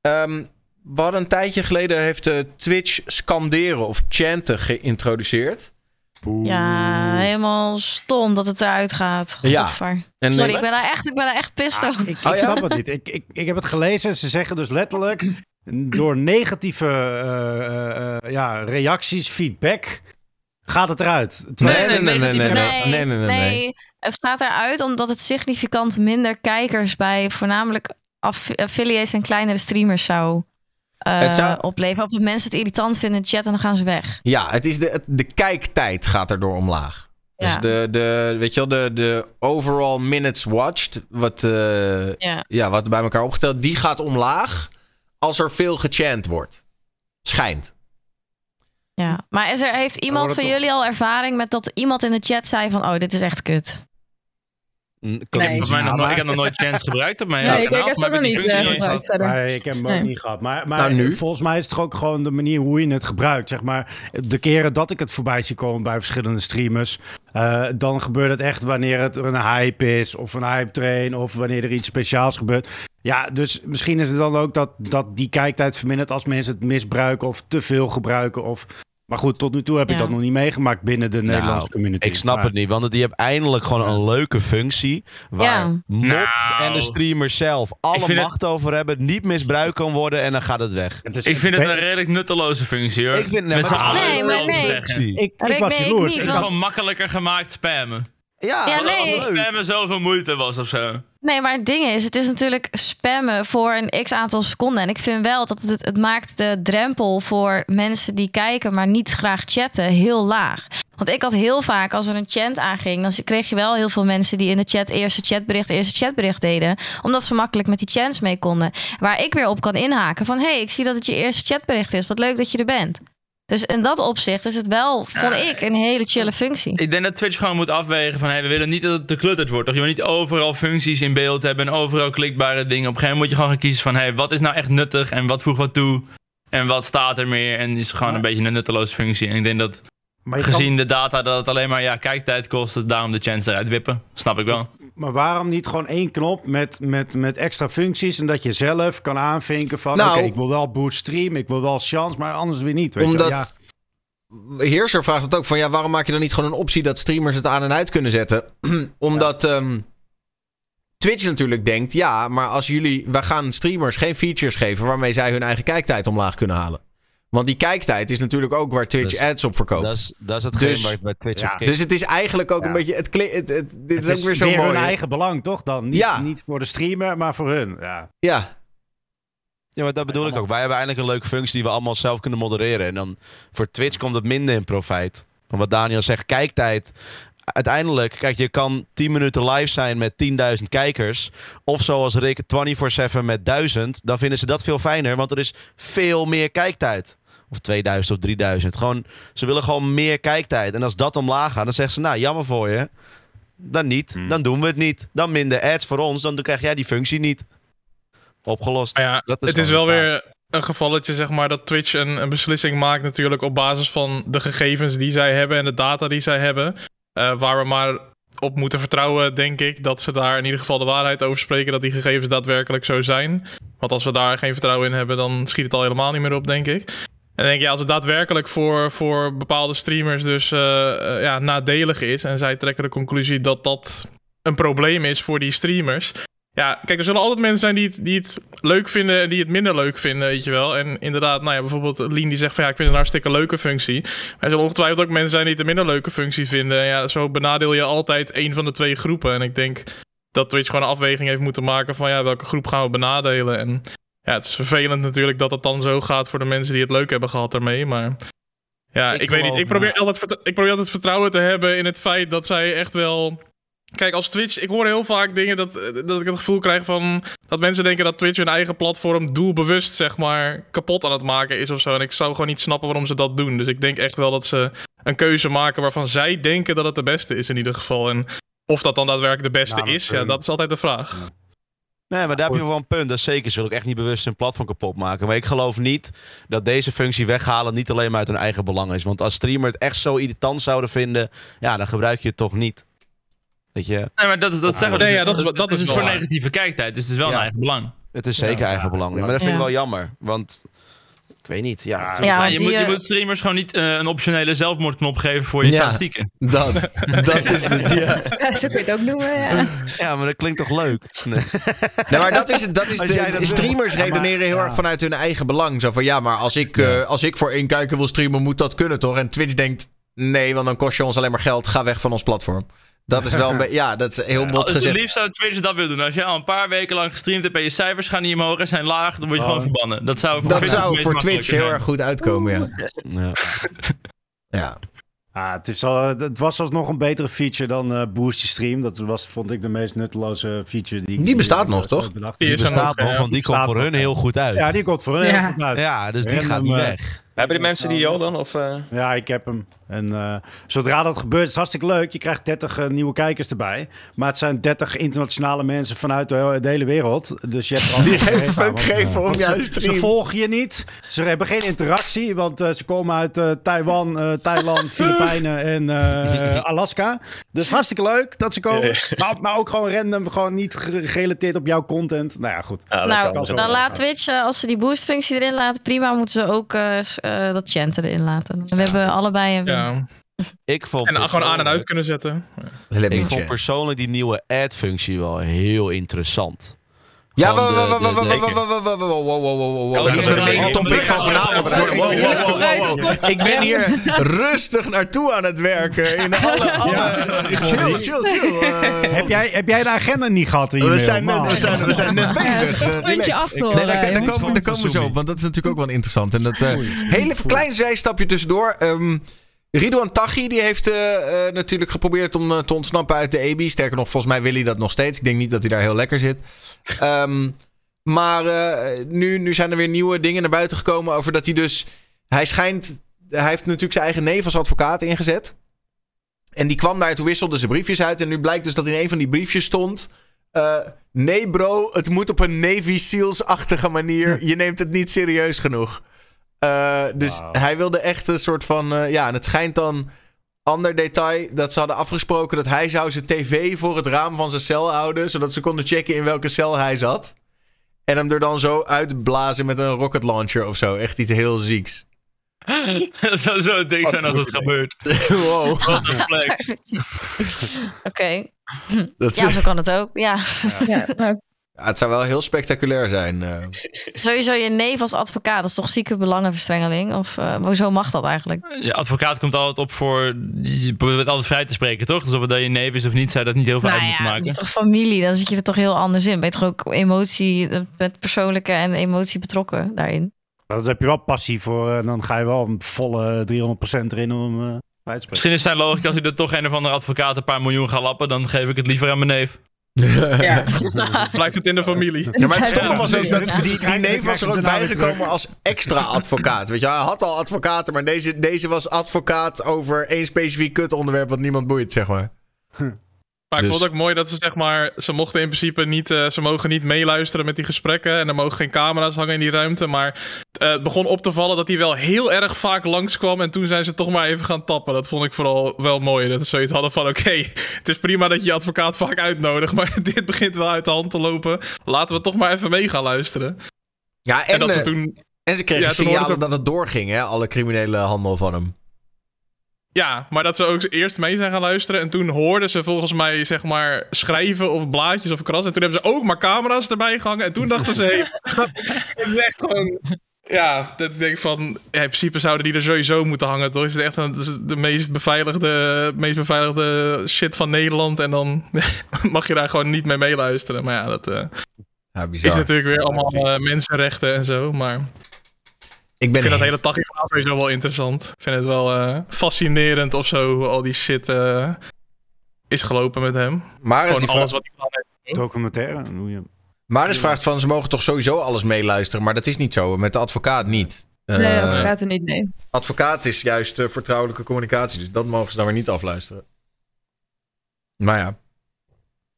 Ehm, we hadden een tijdje geleden heeft eh, Twitch scanderen of chanten geïntroduceerd. Ja, helemaal stom dat het eruit gaat. Ja. En, Sorry, eh, ik ben daar echt, ik ben daar echt pissed Ah, over. ik ik Oh ja? snap het niet. Ik, ik, ik heb het gelezen. Ze zeggen dus letterlijk... door negatieve eh, eh, eh, ja, reacties, feedback... gaat het eruit. Nee, nee, nee, nee, nee, nee, nee, nee, nee. Het gaat eruit omdat het significant minder kijkers bij voornamelijk aff- affiliates en kleinere streamers zou, eh, zou- opleveren. Of de mensen het irritant vinden in de chat en dan gaan ze weg. Ja, het is de, de kijktijd gaat erdoor omlaag. Dus de, de, weet je wel, de, de overall minutes watched, wat, eh, Ja. ja, wat bij elkaar opgeteld, die gaat omlaag als er veel gechant wordt. Schijnt. Ja. Maar is er, heeft iemand van jullie al ervaring met dat iemand in de chat zei van... oh, dit is echt kut? Ik heb, Nee. volgens mij nog nooit, ik heb nog nooit chance gebruikt op mijn Nee, ik, kanaal. ik heb ook nog die niet functie eh, gebruikt verder. Ik heb hem ook Nee. niet gehad. Maar, maar Nou, nu? volgens mij is het toch ook gewoon de manier hoe je het gebruikt. Zeg maar, de keren dat ik het voorbij zie komen bij verschillende streamers. eh, dan gebeurt het echt wanneer het een hype is. Of een hype train. Of wanneer er iets speciaals gebeurt. Ja, dus misschien is het dan ook dat, dat die kijktijd vermindert als mensen het misbruiken. Of te veel gebruiken. Of... Maar goed, tot nu toe heb ik Ja. dat nog niet meegemaakt binnen de Nederlandse community. Ik snap Maar- het niet, want die hebben eindelijk gewoon een leuke functie. Waar Ja. Mop Nou. en de streamers zelf alle het- macht over hebben. Niet misbruikt kan worden en dan gaat het weg. Het is- Ik vind het een redelijk nutteloze functie hoor. Ik vind nee, Met maar Nee, maar. Ik, ik was nee, ik niet, Het is want- gewoon makkelijker gemaakt spammen. Ja, Ja, dat was nee. Als spammen zoveel moeite was of zo. Nee, maar het ding is, het is natuurlijk spammen voor een x aantal seconden. En ik vind wel dat het, het maakt de drempel voor mensen die kijken, maar niet graag chatten, heel laag. Want ik had heel vaak, als er een chant aanging, dan kreeg je wel heel veel mensen die in de chat eerste chatbericht, eerste chatbericht deden. Omdat ze makkelijk met die chants mee konden. Waar ik weer op kan inhaken van, hé, hey, ik zie dat het je eerste chatbericht is. Wat leuk dat je er bent. Dus in dat opzicht is het wel, vond ik, een hele chille functie. Ik denk dat Twitch gewoon moet afwegen van... Hey, we willen niet dat het te klutterd wordt. Toch? Je wil niet overal functies in beeld hebben... en overal klikbare dingen. Op een gegeven moment moet je gewoon gaan kiezen van... Hey, wat is nou echt nuttig en wat voegt wat toe? En wat staat er meer? En is gewoon een beetje een nutteloze functie. En ik denk dat gezien de data dat het alleen maar ja, kijktijd kost... dus daarom de chance eruit wippen. Snap ik wel. Maar waarom niet gewoon één knop met, met, met extra functies... en dat je zelf kan aanvinken van... Nou- oké, ik wil wel boost stream, ik wil wel chance, maar anders weer niet. Weet Omdat je? Ja. Heerser vraagt het ook van ja, waarom maak je dan niet gewoon een optie dat streamers het aan en uit kunnen zetten? Omdat ehm, Twitch natuurlijk denkt, ja, maar als jullie, wij gaan streamers geen features geven waarmee zij hun eigen kijktijd omlaag kunnen halen. Want die kijktijd is natuurlijk ook waar Twitch Dus ads op verkoopt. Dat is, dat is hetgeen Dus- waar Twitch ja, op kijk. dus het is eigenlijk ook Ja. een beetje, het, kli- het, het- dit Het is ook weer zo meer mooi. hun eigen belang, toch dan? Niet, Ja. niet voor de streamer, maar voor hun. Ja. Ja, Ja, maar dat bedoel ik ook. Wij hebben eigenlijk een leuke functie die we allemaal zelf kunnen modereren. En dan voor Twitch komt het minder in profijt. Maar wat Daniel zegt, kijktijd. Uiteindelijk, kijk, je kan 10 minuten live zijn met 10.000 kijkers. Of zoals Rick, 24-7 met 1000. Dan vinden ze dat veel fijner, want er is veel meer kijktijd. Of 2000 of 3000. Gewoon, ze willen gewoon meer kijktijd. En als dat omlaag gaat, dan zeggen ze, nou, jammer voor je. Dan niet. Hmm. Dan doen we het niet. Dan minder ads voor ons. Dan krijg jij die functie niet. Opgelost. Maar ja, Dat is het is wel weer een gevalletje, zeg maar, dat Twitch een, een beslissing maakt natuurlijk op basis van de gegevens die zij hebben en de data die zij hebben. Eh, waar we maar op moeten vertrouwen, denk ik, dat ze daar in ieder geval de waarheid over spreken, dat die gegevens daadwerkelijk zo zijn. Want als we daar geen vertrouwen in hebben, dan schiet het al helemaal niet meer op, denk ik. En denk je, als het daadwerkelijk voor, voor bepaalde streamers dus eh, eh, ja, nadelig is, en zij trekken de conclusie dat dat een probleem is voor die streamers, ja, kijk, er zullen altijd mensen zijn die het, die het leuk vinden en die het minder leuk vinden, weet je wel. En inderdaad, nou ja, bijvoorbeeld Lien die zegt van ja, ik vind het een hartstikke leuke functie. Maar er zullen ongetwijfeld ook mensen zijn die het een minder leuke functie vinden. En ja, zo benadeel je altijd één van de twee groepen. En ik denk dat Twitch gewoon een afweging heeft moeten maken van ja, welke groep gaan we benadelen. En ja, het is vervelend natuurlijk dat het dan zo gaat voor de mensen die het leuk hebben gehad daarmee. Maar ja, Ik ik, weet niet. Ik probeer, me. altijd, ik probeer altijd vertrouwen te hebben in het feit dat zij echt wel Kijk, als Twitch, ik hoor heel vaak dingen dat, dat ik het gevoel krijg van dat mensen denken dat Twitch hun eigen platform doelbewust, zeg maar, kapot aan het maken is of zo. En ik zou gewoon niet snappen waarom ze dat doen. Dus ik denk echt wel dat ze een keuze maken waarvan zij denken dat het de beste is in ieder geval. En of dat dan daadwerkelijk de beste Nou, is, ja, eh, dat is altijd de vraag. Nee, maar daar heb je wel een punt. Dat is zeker. Ze willen ook echt niet bewust hun platform kapot maken. Maar ik geloof niet dat deze functie weghalen niet alleen maar uit hun eigen belang is. Want als streamer het echt zo irritant zouden vinden, ja, dan gebruik je het toch niet. Weet je, Nee, maar dat, is, dat zeggen we. Nee, ja, dat is dat Het is dus wel voor negatieve kijktijd, dus het is wel Ja. een eigen belang. het is zeker Ja, eigen belang. Maar dat vind ik Ja. wel jammer. Want, ik weet niet, ja. Ja, je, die, moet, je moet streamers gewoon niet eh, een optionele zelfmoordknop geven voor je Ja. statistieken. Dat, dat is het, ja. Ja, zo kun je het ook noemen. Ja. ja, maar dat klinkt toch leuk? Nee. Nee, maar dat is het. Dat is de, dat wil. streamers Ja, maar- redeneren heel ja. erg vanuit hun eigen belang. Zo van ja, maar als ik, eh, als ik voor één kijker wil streamen, moet dat kunnen toch? En Twitch denkt nee, want dan kost je ons alleen maar geld. Ga weg van ons platform. Dat is wel een beetje. Ja, dat is heel bot Het, het gezegd. liefst zou Twitch dat willen doen. Als je al een paar weken lang gestreamd hebt en je cijfers gaan niet omhoog en zijn laag, dan word je Oh. gewoon verbannen. Dat zou voor Dat Twitch het zou meest voor Twitch makkelijke heel erg goed uitkomen, ja. Ja. ja. Ah, het, is al, het was alsnog een betere feature dan eh Boost je Stream. Dat was, vond ik, de meest nutteloze feature die ik- Die bestaat nog, toch? bedacht. Die bestaat nog, want die komt voor nog, hun heel goed uit. Ja, die komt voor hun Ja. heel goed uit. Ja, dus die gaat niet eh, weg. Hebben die mensen die al dan? Of, eh? Ja, ik heb hem. En eh, zodra dat gebeurt, is het hartstikke leuk. Je krijgt 30 eh, nieuwe kijkers erbij. Maar het zijn 30 internationale mensen vanuit de, he- de hele wereld. Dus je hebt Die aan, fuck geven om jouw ze- stream. Ze volgen je niet. Ze hebben geen interactie, want ze komen uit Taiwan, Thailand, Filipijnen en Alaska. Dus hartstikke leuk dat ze komen. Maar, maar ook gewoon random, gewoon niet ge- gerelateerd op jouw content. Nou ja, goed. Nou, dan wel. laat Twitch, eh, als ze die boost-functie erin laten, prima, moeten ze ook eh, eh, dat chanten erin laten. We hebben allebei een win. Ik vond En gewoon aan en uit kunnen zetten. Ik vond persoonlijk die nieuwe ad-functie wel heel interessant. Ja, wow, wow, wow, wow, wow. Main een- topic van vanavond. Wow, wow, wow, wow, wow. Ik ben hier rustig naartoe aan het werken. In alle. Chill, chill, chill. eh. Heb jij, heb jij de agenda niet gehad in je We zijn net, Man. we zijn, we zijn net bezig. eh. Nee, daar, daar, jongens. komen, we zo op, want dat is natuurlijk ook wel interessant. En dat eh hele klein zijstapje tussendoor. Ridouan Taghi die heeft eh, eh, natuurlijk geprobeerd om eh, te ontsnappen uit de EB. Sterker nog, volgens mij wil hij dat nog steeds. Ik denk niet dat hij daar heel lekker zit. Ehm, maar nu, nu zijn er weer nieuwe dingen naar buiten gekomen over dat hij dus... Hij schijnt... Hij heeft natuurlijk zijn eigen neef als advocaat ingezet. En die kwam daar, toen wisselde ze briefjes uit. En nu blijkt dus dat in een van die briefjes stond... nee bro, het moet op een Navy Seals-achtige manier. Je neemt het niet serieus genoeg. Eh, dus hij wilde echt een soort van... eh, ja, en het schijnt dan... Ander detail, dat ze hadden afgesproken dat hij zou zijn tv voor het raam van zijn cel houden. Zodat ze konden checken in welke cel hij zat. En hem er dan zo uitblazen met een rocket launcher of zo. Echt iets heel zieks. Dat zou zo dik zijn als het gebeurt. wow. Wat een flex. Oké. Ja, zo kan het ook. Ja. Ja, nou, Ja, het zou wel heel spectaculair zijn. eh. Sowieso je neef als advocaat. Dat is toch zieke belangenverstrengeling? Of eh, hoezo mag dat eigenlijk? Je advocaat komt altijd op voor... Je probeert altijd vrij te spreken, toch? Dus of het dat je neef is of niet, zou dat niet heel veel uit Nou moeten ja, het maken. is toch familie? Dan zit je er toch heel anders in. Ben je toch ook emotie, met persoonlijke en emotie betrokken daarin? Dat heb je wel passie voor. En dan ga je wel een volle 300% erin om eh. Misschien is zijn logica als hij er toch een of andere advocaat een paar miljoen gaat lappen, dan geef ik het liever aan mijn neef. Ja. Blijft het in de familie. Ja, maar het stomme Ja, was ook dat die, die neef was er ook bijgekomen als extra advocaat. Weet je, hij had al advocaten, maar deze, deze was advocaat over één specifiek kutonderwerp wat niemand boeit, zeg maar. Maar ik Dus- vond het ook mooi dat ze zeg maar, ze mochten in principe niet, eh, ze mogen niet meeluisteren met die gesprekken en er mogen geen camera's hangen in die ruimte. Maar eh, het begon op te vallen dat hij wel heel erg vaak langskwam en toen zijn ze toch maar even gaan tappen. Dat vond ik vooral wel mooi, dat ze zoiets hadden van oké, het is prima dat je je advocaat vaak uitnodigt, maar dit begint wel uit de hand te lopen. Laten we toch maar even mee gaan luisteren. Ja, En, en, dat ze eh, toen, en ze kregen Ja, signalen dat het doorging, hè? Alle criminele handel van hem. Ja, maar dat ze ook eerst mee zijn gaan luisteren en toen hoorden ze volgens mij zeg maar schrijven of blaadjes of kras en toen hebben ze ook maar camera's erbij gehangen en toen dachten ze, hey, het is echt gewoon Ja, dat denk ik van. Ja, in principe zouden die er sowieso moeten hangen. Toch is het echt een, is de meest beveiligde, meest beveiligde shit van Nederland. En dan mag je daar gewoon niet mee meeluisteren. Maar ja, dat eh, Ja, is natuurlijk weer allemaal eh, mensenrechten en zo. Maar Ik vind dat hele Taghi verhaal sowieso wel interessant. Ik vind het wel eh, fascinerend of zo, hoe al die shit eh, is gelopen met hem. Maar is die alles wat hij gedaan heeft. Documentaire. Hoe je... Maris vraagt van, ze mogen toch sowieso alles meeluisteren, maar dat is niet zo. Met de advocaat niet. Nee, Eh, dat gaat er niet, nee. advocaat is juist eh, vertrouwelijke communicatie, dus dat mogen ze dan weer niet afluisteren. Maar ja.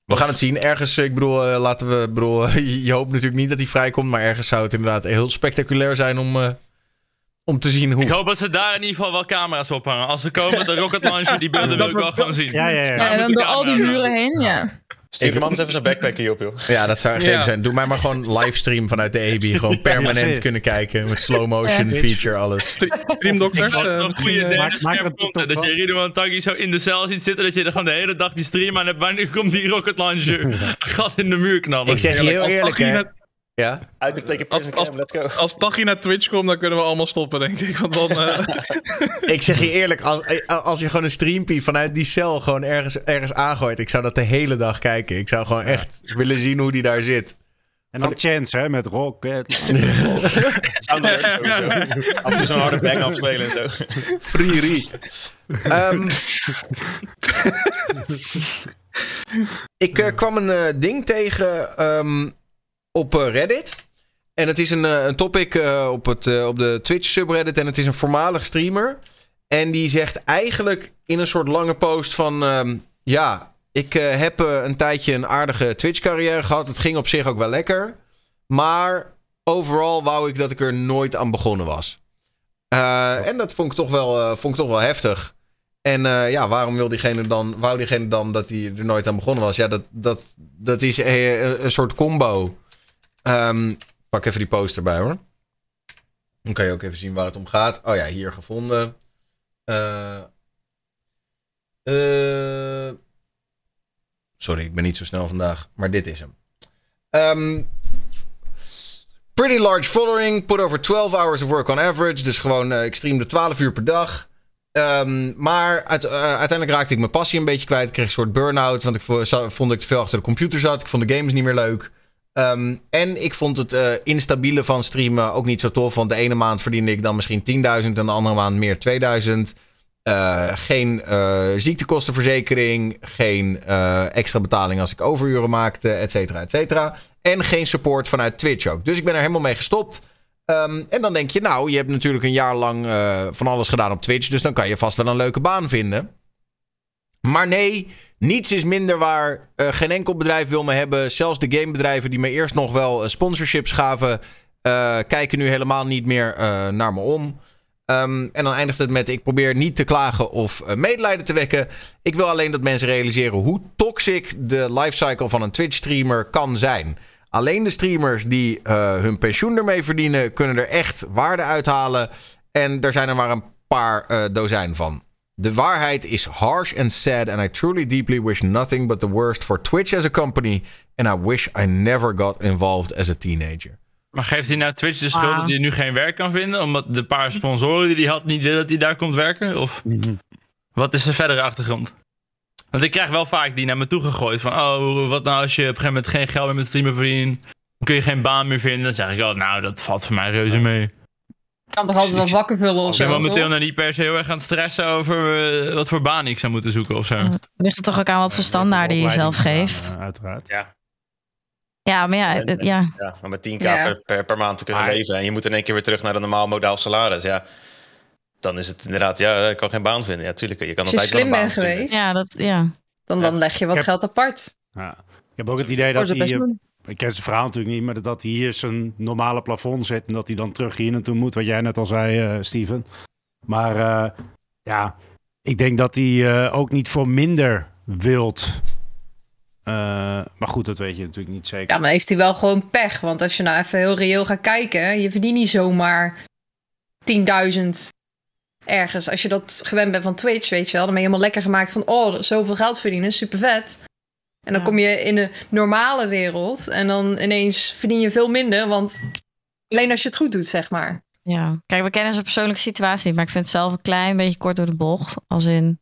We gaan het zien. Ergens, ik bedoel, laten we. ik Bedoel, je hoopt natuurlijk niet dat hij vrijkomt, maar ergens zou het inderdaad heel spectaculair zijn om, eh, om te zien hoe. Ik hoop dat ze daar in ieder geval wel camera's ophangen. Als ze komen de rocket launcher, die beelden wil ik wel gewoon zien. Ja, ja, ja. En dan door al die muren heen, ja. Stuur de man eens even zijn backpack hier op, joh. Ja, dat zou echt Ja. zijn. Doe mij maar gewoon livestream vanuit de EB. Gewoon permanent Ja, kunnen kijken. Met slow motion Ja. feature, alles. Streamdokters. Eh, een goede eh, derde scherm. TikTok Dat je. Rido en Taggy zo in de cel ziet zitten. Dat je er gewoon de hele dag die stream aan hebt. Wanneer komt die rocket launcher? Gat in de muur knallen. Ik zeg je heel eerlijk, hè. Ja? Uitroepteken Als- als- cam, let's go. Als Taghi naar Twitch komt, dan kunnen we allemaal stoppen, denk ik. Want dan... eh, Ik zeg je eerlijk, als, eh, als je gewoon een streampie vanuit die cel gewoon ergens, ergens aangooit. Ik zou dat de hele dag kijken. Ik zou gewoon echt willen zien hoe die daar zit. En dan Chance, hè, met Rocket. Sowieso. Af en toe zo'n harde bang afspelen en zo. Free re. Ehm, ik eh, kwam een eh, ding tegen ehm, op eh, Reddit. En het is een, eh, een topic eh, op, het, op de Twitch subreddit. En het is een voormalig streamer. En die zegt eigenlijk in een soort lange post van... ehm, ja, ik heb een tijdje een aardige Twitch carrière gehad. Het ging op zich ook wel lekker. Maar overal wou ik dat ik er nooit aan begonnen was. En dat vond ik toch wel, vond ik toch wel heftig. En ja, waarom wil diegene dan, wou diegene dan dat hij er nooit aan begonnen was? Ja, dat, dat, dat is een soort combo. Ehm, pak even die post erbij hoor. Dan kan je ook even zien waar het om gaat. Oh ja, hier gevonden. Eh, eh, sorry, ik ben niet zo snel vandaag. Maar dit is hem. Ehm, pretty large following. Put over 12 hours of work on average. Dus gewoon, eh, ik streamde 12 uur per dag. Ehm, maar uit- uiteindelijk raakte ik mijn passie een beetje kwijt. Ik kreeg een soort burn-out. Want ik vond dat ik te veel achter de computer zat. Ik vond de games niet meer leuk. Ehm, en ik vond het eh, instabiele van streamen ook niet zo tof. Want de ene maand verdiende ik dan misschien 10.000 en de andere maand meer 2000. Uh, geen uh, ziektekostenverzekering, geen extra betaling als ik overuren maakte, et cetera, et cetera. En geen support vanuit Twitch ook. Dus ik ben er helemaal mee gestopt. Um, en dan denk je, nou, je hebt natuurlijk een jaar lang van alles gedaan op Twitch, dus dan kan je vast wel een leuke baan vinden. Maar nee, niets is minder waar. geen enkel bedrijf wil me hebben. Zelfs de gamebedrijven die me eerst nog wel sponsorships gaven, kijken nu helemaal niet meer naar me om. Um, en dan eindigt het met: ik probeer niet te klagen of medelijden te wekken. Ik wil alleen dat mensen realiseren hoe toxic de lifecycle van een Twitch-streamer kan zijn. Alleen de streamers die hun pensioen ermee verdienen, kunnen er echt waarde uithalen. En er zijn er maar een paar dozijn van. De waarheid is harsh and sad, and I truly deeply wish nothing but the worst for Twitch as a company. And I wish I never got involved as a teenager. Maar geeft hij nou Twitch de schuld dat hij nu geen werk kan vinden? Omdat de paar sponsoren die hij had niet willen dat hij daar komt werken? Of wat is de verdere achtergrond? Want ik krijg wel vaak die naar me toe gegooid van... Oh, wat nou als je op een gegeven moment geen geld meer met streamen verdient? Dan kun je geen baan meer vinden. Dan zeg ik, oh, nou, dat valt voor mij reuze mee. Kan toch altijd wel wakker vullen of zo? Ik ben momenteel nog niet per se heel erg aan het stressen over uh, wat voor baan ik zou moeten zoeken of zo. Ligt het toch ook aan wat voor standaarden je zelf geeft? Uh, uiteraard. Ja. Ja, maar ja, En- ja. Ja, maar met 10k Ja. per, per, per maand te kunnen Maar- leven en je moet in één keer weer terug naar een normaal modaal salaris. Ja, dan is het inderdaad, ja, ik kan geen baan vinden. Ja, tuurlijk, je kan Als je altijd wel slim een bent baan vinden. geweest, ja, dat, ja. dan, dan leg je wat heb- geld apart. Ja. Ik heb ook het idee dat eh, pensioen. Ik ken zijn verhaal natuurlijk niet, maar dat hij hier zijn normale plafond zet en dat hij dan terug hier naartoe moet, wat jij net al zei, eh, Steven. Maar eh, ja, ik denk dat hij eh, ook niet voor minder wilt. Maar goed, dat weet je natuurlijk niet zeker. Ja, maar heeft hij wel gewoon pech. Want als je nou even heel reëel gaat kijken, je verdient niet zomaar 10.000 ergens. Als je dat gewend bent van Twitch, weet je wel, dan ben je helemaal lekker gemaakt van, oh, zoveel geld verdienen, super vet. En dan kom je in de normale wereld en dan ineens verdien je veel minder, want alleen als je het goed doet, zeg maar. Ja, kijk, we kennen zijn persoonlijke situatie niet, maar ik vind het zelf een klein beetje kort door de bocht. Als in,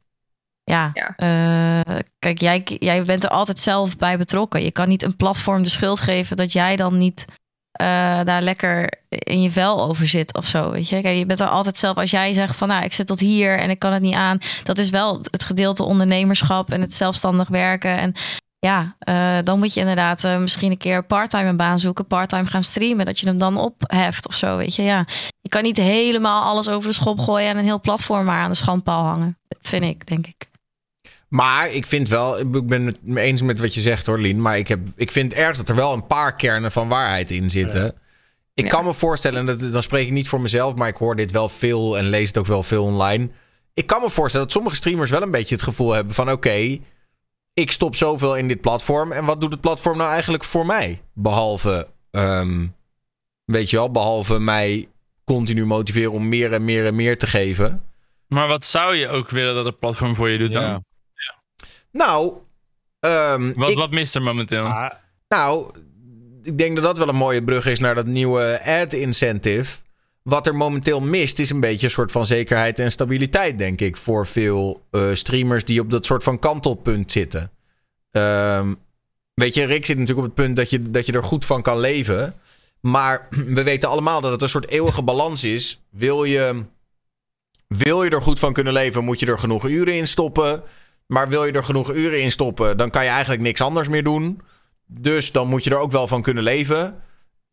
ja, Ja. eh, kijk, jij, jij bent er altijd zelf bij betrokken. Je kan niet een platform de schuld geven dat jij dan niet eh, daar lekker in je vel over zit of zo. Weet je, kijk, je bent er altijd zelf. Als jij zegt van, nou, ik zit tot hier en ik kan het niet aan, dat is wel het gedeelte ondernemerschap en het zelfstandig werken en ja, eh, dan moet je inderdaad eh, misschien een keer parttime een baan zoeken, parttime gaan streamen, dat je hem dan opheft of zo, weet je. Ja, je kan niet helemaal alles over de schop gooien en een heel platform maar aan de schandpaal hangen. Dat vind ik, denk ik. Maar ik vind wel, ik ben het me eens met wat je zegt hoor, Lien. Maar ik, heb, ik vind ergens dat er wel een paar kernen van waarheid in zitten. Ik kan me voorstellen, en dat, dan spreek ik niet voor mezelf, maar ik hoor dit wel veel en lees het ook wel veel online. Ik kan me voorstellen dat sommige streamers wel een beetje het gevoel hebben van oké, ik stop zoveel in dit platform. En wat doet het platform nou eigenlijk voor mij? Behalve, ehm, weet je wel, behalve mij continu motiveren om meer en meer en meer te geven. Maar wat zou je ook willen dat het platform voor je doet dan? Ja. Nou, ehm, Wat, ik- wat mist er momenteel? Maar Nou, ik denk dat dat wel een mooie brug is naar dat nieuwe ad incentive. Wat er momenteel mist, is een beetje een soort van zekerheid en stabiliteit, denk ik, voor veel eh, streamers die op dat soort van kantelpunt zitten. Ehm, weet je, Rick zit natuurlijk op het punt dat je, dat je er goed van kan leven. Maar we weten allemaal dat het een soort eeuwige balans is. Wil je, wil je er goed van kunnen leven, moet je er genoeg uren in stoppen. Maar wil je er genoeg uren in stoppen, dan kan je eigenlijk niks anders meer doen. Dus dan moet je er ook wel van kunnen leven.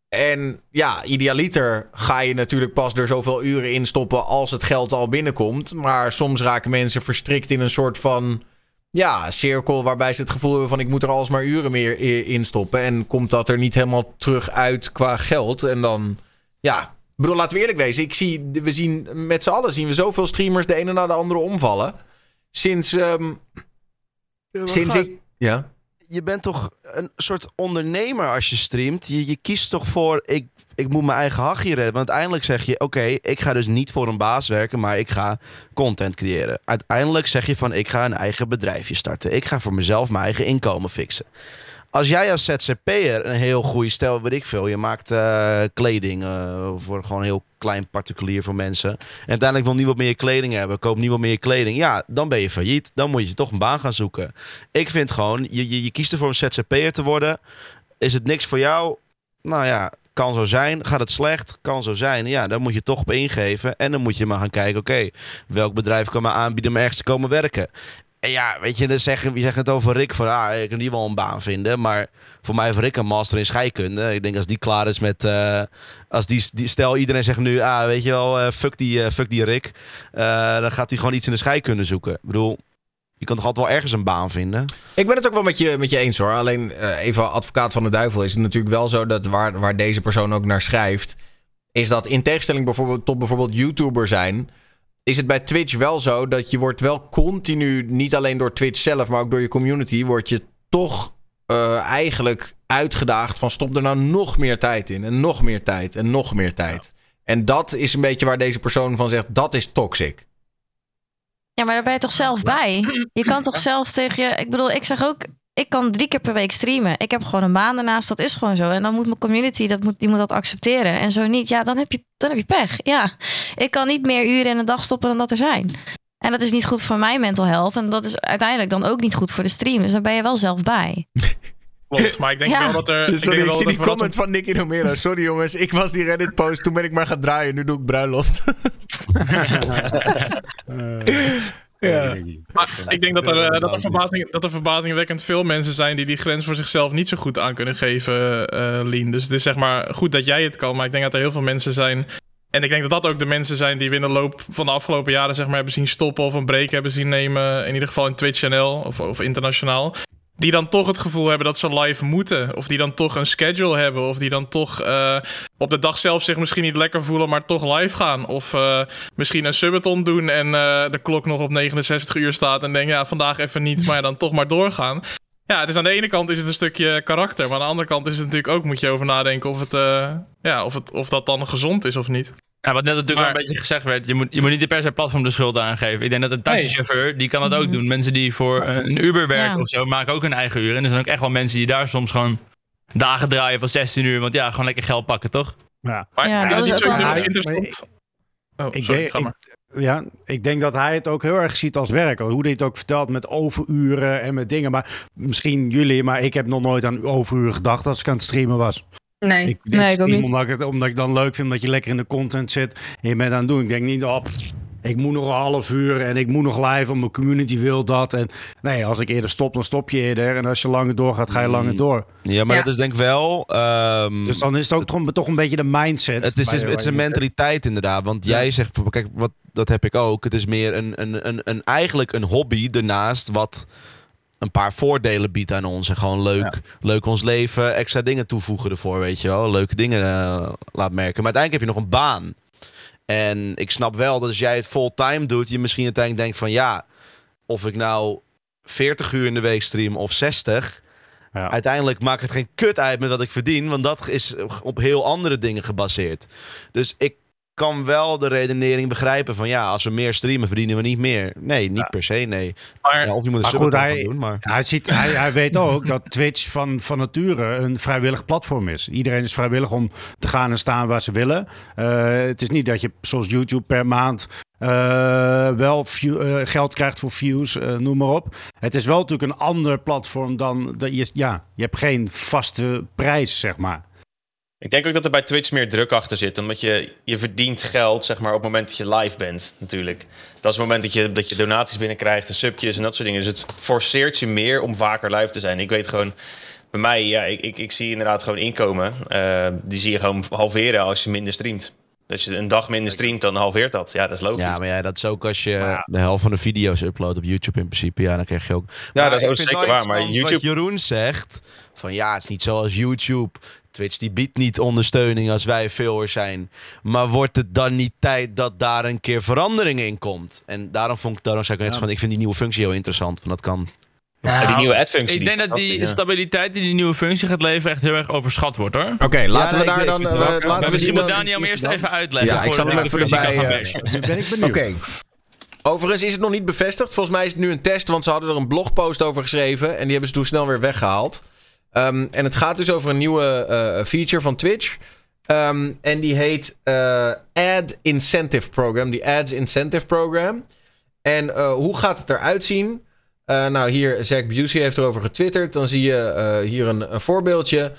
En ja, idealiter ga je natuurlijk pas er zoveel uren in stoppen als het geld al binnenkomt. Maar soms raken mensen verstrikt in een soort van ja, cirkel waarbij ze het gevoel hebben van ik moet er alsmaar uren meer in stoppen. En komt dat er niet helemaal terug uit qua geld. En dan, ja, ik bedoel, laten we eerlijk wezen. Ik zie, we zien met z'n allen zien we zoveel streamers de ene na de andere omvallen. Sinds, ehm, sinds ik... Ja. Je bent toch een soort ondernemer als je streamt. Je, je kiest toch voor, ik, ik moet mijn eigen hachje redden. Want uiteindelijk zeg je, oké, ik ga dus niet voor een baas werken, maar ik ga content creëren. Uiteindelijk zeg je van, ik ga een eigen bedrijfje starten. Ik ga voor mezelf mijn eigen inkomen fixen. Als jij als ZZP'er een heel goede stel, weet ik veel, je maakt eh, kleding eh, voor gewoon heel klein particulier voor mensen. En uiteindelijk wil niemand meer kleding hebben, koopt niemand meer kleding. Ja, dan ben je failliet. Dan moet je toch een baan gaan zoeken. Ik vind gewoon, je, je, je kiest ervoor om ZZP'er te worden. Is het niks voor jou? Nou ja, kan zo zijn. Gaat het slecht? Kan zo zijn. Ja, daar moet je toch op ingeven. En dan moet je maar gaan kijken, oké, welk bedrijf kan me aanbieden om ergens te komen werken? Ja, weet je, dan zeggen, we zeggen het over Rick van, ah, ik kan die wel een baan vinden. Maar voor mij heeft Rick een master in scheikunde. Ik denk als die klaar is met, uh, als die, die, stel iedereen zegt nu, ah, weet je wel, uh, fuck, die, uh, fuck die Rick. dan gaat hij gewoon iets in de scheikunde zoeken. Ik bedoel, je kan toch altijd wel ergens een baan vinden? Ik ben het ook wel met je, met je eens hoor. Alleen even advocaat van de duivel is het natuurlijk wel zo dat waar, waar deze persoon ook naar schrijft, is dat in tegenstelling bijvoorbeeld tot bijvoorbeeld YouTuber zijn is het bij Twitch wel zo dat je wordt wel continu, niet alleen door Twitch zelf, maar ook door je community, word je toch uh, eigenlijk uitgedaagd van stop er nou nog meer tijd in. En nog meer tijd en nog meer tijd. En dat is een beetje waar deze persoon van zegt, dat is toxic. Ja, maar daar ben je toch zelf bij? Je kan toch zelf tegen je... Ik bedoel, ik zeg ook, ik kan drie keer per week streamen. Ik heb gewoon een baan ernaast, dat is gewoon zo. En dan moet mijn community, dat moet, die moet dat accepteren. En zo niet, ja, dan heb je, dan heb je pech. Ja, ik kan niet meer uren in een dag stoppen dan dat er zijn. En dat is niet goed voor mijn mental health. En dat is uiteindelijk dan ook niet goed voor de stream. Dus daar ben je wel zelf bij. Klopt, maar ik denk wel dat er... Sorry, ik, ik zie die comment van Nicky Romero. Sorry jongens, ik was die Reddit post. Toen ben ik maar gaan draaien. Nu doe ik bruiloft. Ja. Maar ik denk dat er, eh, dat, er verbazing, dat er verbazingwekkend veel mensen zijn die die grens voor zichzelf niet zo goed aan kunnen geven, uh, Lien. Dus het is zeg maar goed dat jij het kan, maar ik denk dat er heel veel mensen zijn. En ik denk dat dat ook de mensen zijn die we in de loop van de afgelopen jaren zeg maar, hebben zien stoppen of een break hebben zien nemen. In ieder geval in Twitch channel of, of internationaal die dan toch het gevoel hebben dat ze live moeten. Of die dan toch een schedule hebben. Of die dan toch uh, op de dag zelf zich misschien niet lekker voelen, maar toch live gaan. Of uh, misschien een subathon doen en uh, de klok nog op 69 uur staat. En denken, ja, vandaag even niet, maar dan toch maar doorgaan. Ja, het is aan de ene kant is het een stukje karakter. Maar aan de andere kant is het natuurlijk ook, moet je over nadenken of, het, ja, of, het, of dat dan gezond is of niet. Ja, wat net natuurlijk maar, wel een beetje gezegd werd, je moet, je moet niet per se platform de schuld aangeven. Ik denk dat een taxichauffeur, die kan dat ook mhm. doen. Mensen die voor een Uber werken of zo, maken ook hun eigen uur. En er zijn ook echt wel mensen die daar soms gewoon dagen draaien van 16 uur. Want ja, gewoon lekker geld pakken, toch? Ja, maar, ja dat, is ook wel interessant. Oh, ik, sorry, denk, ik, ja, ik denk dat hij het ook heel erg ziet als werk. Hoe hij het ook vertelt met overuren en met dingen. Maar misschien jullie, maar ik heb nog nooit aan overuren gedacht als ik aan het streamen was. Nee, ik, nee, ik ook niet. Omdat ik, het, omdat ik dan leuk vind dat je lekker in de content zit en je bent aan het doen. Ik denk niet, op. Oh, ik moet nog een half uur en ik moet nog live, want mijn community wil dat. En nee, als ik eerder stop, dan stop je eerder. En als je langer doorgaat, ga je langer mm. door. Ja, maar dat is denk ik wel... Um, dus dan is het ook toch, toch een beetje de mindset. Het is, het is een mentaliteit inderdaad. Want jij zegt, kijk, wat, dat heb ik ook. Het is meer een, een, een, een, eigenlijk een hobby ernaast wat een paar voordelen biedt aan ons. En gewoon leuk, leuk ons leven, extra dingen toevoegen ervoor, weet je wel. Leuke dingen uh, laat merken. Maar uiteindelijk heb je nog een baan. En ik snap wel dat als jij het fulltime doet, je misschien uiteindelijk denkt van ja, of ik nou 40 uur in de week stream of 60. Ja. Uiteindelijk maakt het geen kut uit met wat ik verdien, want dat is op heel andere dingen gebaseerd. Dus ik kan wel de redenering begrijpen van ja, als we meer streamen, verdienen we niet meer. Nee, niet per se, nee. Maar, ja, of je moet een goed, hij, doen, maar... Hij, ziet, hij, hij weet ook dat Twitch van, van nature een vrijwillig platform is. Iedereen is vrijwillig om te gaan en staan waar ze willen. Uh, het is niet dat je zoals YouTube per maand uh, wel view, uh, geld krijgt voor views, noem maar op. Het is wel natuurlijk een ander platform dan... Dat je, ja, je hebt geen vaste prijs, zeg maar. Ik denk ook dat er bij Twitch meer druk achter zit. Omdat je, je verdient geld zeg maar, op het moment dat je live bent, natuurlijk. Dat is het moment dat je, dat je donaties binnenkrijgt en subjes en dat soort dingen. Dus het forceert je meer om vaker live te zijn. Ik weet gewoon, bij mij, ja, ik, ik, ik zie inderdaad gewoon inkomen. Uh, die zie je gewoon halveren als je minder streamt. Als je een dag minder streamt, dan halveert dat. Ja, dat is logisch. Ja, maar ja, dat is ook als je de helft van de video's uploadt op YouTube in principe. Ja, dan krijg je ook... Ja, dat is ook zeker waar. Maar YouTube... Wat Jeroen zegt, van ja, het is niet zoals YouTube. Twitch die biedt niet ondersteuning als wij veel zijn. Maar wordt het dan niet tijd dat daar een keer verandering in komt? En daarom vond ik, daarom zei ik net van, ik vind die nieuwe functie heel interessant. Van dat kan die nieuwe ad-functie. Ik denk dat die stabiliteit die die nieuwe functie gaat leveren echt heel erg overschat wordt hoor. Oké, laten we daar dan. Uh, laten we die moet Daniel eerst even uitleggen. Ja, ik zal hem even erbij. Uh, ben ik benieuwd. Oké. Overigens is het nog niet bevestigd. Volgens mij is het nu een test, want ze hadden er een blogpost over geschreven. En die hebben ze toen snel weer weggehaald. Um, en het gaat dus over een nieuwe uh, feature van Twitch. Um, en die heet uh, Ad Incentive Program. Die Ads Incentive Program. En uh, hoe gaat het eruit zien? Nou, hier, Zack Busey heeft erover getwitterd. Dan zie je hier een, voorbeeldje.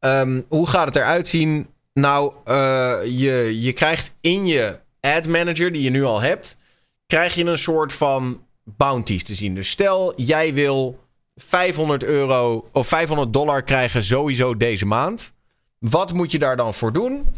Um, hoe gaat het eruit zien? nou, uh, je, je krijgt in je ad manager die je nu al hebt, krijg je een soort van bounties te zien. Dus stel, jij wil 500 euro of 500 dollar krijgen sowieso deze maand. Wat moet je daar dan voor doen?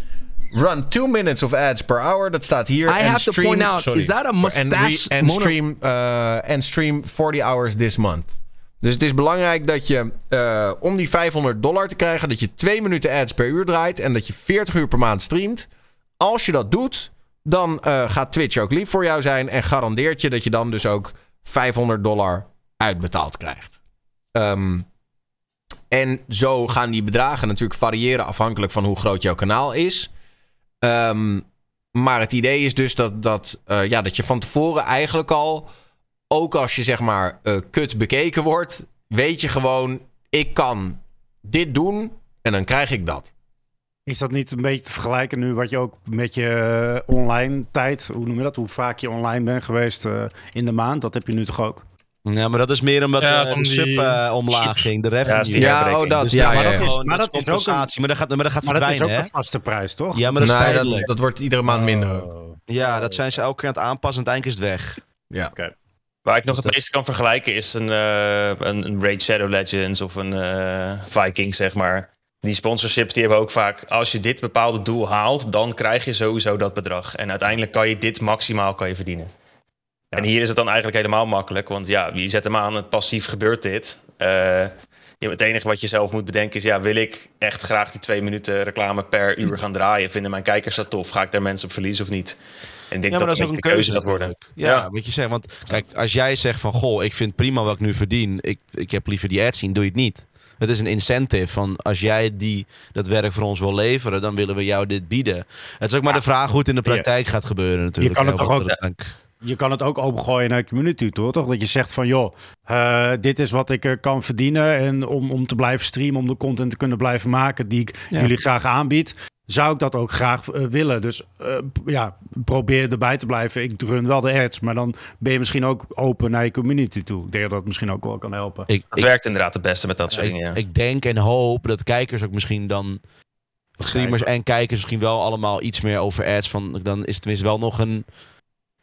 Run two minutes of ads per hour. Dat staat hier. I have stream, to point out, sorry, is that a mustache? And, stream, uh, and stream 40 hours this month. Dus het is belangrijk dat je uh, om die 500 dollar te krijgen, dat je 2 minuten ads per uur draait en dat je 40 uur per maand streamt. Als je dat doet, dan uh, gaat Twitch ook lief voor jou zijn en garandeert je dat je dan dus ook 500 dollar uitbetaald krijgt. Um, en zo gaan die bedragen natuurlijk variëren afhankelijk van hoe groot jouw kanaal is. Um, maar het idee is dus dat, dat, uh, ja, dat je van tevoren eigenlijk al, ook als je zeg maar uh, kut bekeken wordt, weet je gewoon, ik kan dit doen en dan krijg ik dat. Is dat niet een beetje te vergelijken nu wat je ook met je uh, online tijd, hoe noem je dat, hoe vaak je online bent geweest in de maand? Dat heb je nu toch ook? Ja, maar dat is meer omdat ja, uh, de sub uh, omlaag ging, de revenue. Ja, ja oh, dat. Dus ja, ja, maar dat is, maar dat is compensatie, maar dat gaat, maar dat gaat maar verdwijnen, dat is ook hè? een vaste prijs, toch? Ja, maar dat nee. Dat, dat, wordt iedere maand minder. Oh. Ja, dat zijn ze elke keer aan het aanpassen en uiteindelijk is het weg. Ja. Okay. Waar ik nog het meeste kan vergelijken is een, uh, een, een Raid Shadow Legends of een uh, Viking, zeg maar. Die sponsorships die hebben ook vaak, als je dit bepaalde doel haalt, dan krijg je sowieso dat bedrag. En uiteindelijk kan je dit maximaal kan je verdienen. En hier is het dan eigenlijk helemaal makkelijk, want ja, je zet hem aan, passief gebeurt dit. Uh, het enige wat je zelf moet bedenken is, ja, wil ik echt graag die twee minuten reclame per uur gaan draaien? Vinden mijn kijkers dat tof? Ga ik daar mensen op verliezen of niet? En ik denk ja, dat dat dat is ook een keuze gaat worden. Ja, ja, wat je zegt. Want kijk, als jij zegt van, goh, ik vind prima wat ik nu verdien. Ik, ik heb liever die ad zien, doe je het niet. Het is een incentive van als jij die, dat werk voor ons wil leveren, dan willen we jou dit bieden. Het is ook maar de vraag hoe het in de praktijk gaat gebeuren natuurlijk. Je kan het ja, toch ook je kan het ook opengooien naar de community toe, toch? Dat je zegt van, joh, uh, dit is wat ik uh, kan verdienen. En om, om te blijven streamen, om de content te kunnen blijven maken die ik ja. jullie graag aanbied, zou ik dat ook graag uh, willen. Dus ja, probeer erbij te blijven. Ik run wel de ads, maar dan ben je misschien ook open naar je community toe. Ik denk dat dat misschien ook wel kan helpen. Ik, het ik, werkt inderdaad het beste met dat soort dingen. Ja. Ik denk en hoop dat kijkers ook misschien dan... Streamers en kijkers misschien wel allemaal iets meer over ads. Van, dan is het tenminste wel nog een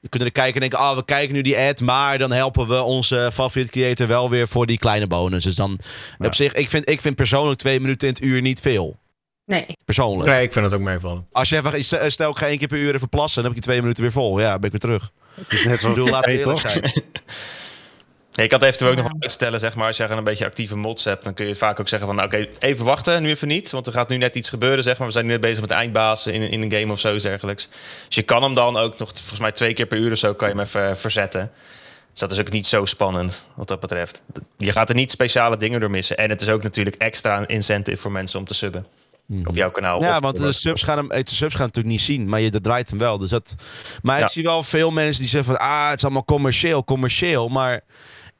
we kunnen er kijken en denken, ah, oh, we kijken nu die ad, maar dan helpen we onze favoriete creator wel weer voor die kleine bonus. Dus dan ja. op zich, ik vind, ik vind persoonlijk twee minuten in het uur niet veel. Nee. Persoonlijk. Nee, ik vind het ook meevallen. Als je even, stel ik ga één keer per uur even plassen, dan heb ik je twee minuten weer vol. Ja, ben ik weer terug. Net zo bedoel, laten we eerlijk zijn. Ja, kan het eventueel ook nog uitstellen, zeg maar. Als je een beetje actieve mods hebt, dan kun je het vaak ook zeggen van... nou, oké, okay, even wachten, nu even niet. Want er gaat nu net iets gebeuren, zeg maar. We zijn nu net bezig met eindbazen in, in een game of zo, dergelijks. Dus je kan hem dan ook nog, volgens mij twee keer per uur of zo... kan je hem even verzetten. Dus dat is ook niet zo spannend, wat dat betreft. Je gaat er niet speciale dingen door missen. En het is ook natuurlijk extra incentive voor mensen om te subben. Mm. Op jouw kanaal. Ja, want de subs, gaan hem, de subs gaan natuurlijk niet zien, maar je draait hem wel. Dus dat, maar ja. ik zie wel veel mensen die zeggen van... ah, het is allemaal commercieel, commercieel. Maar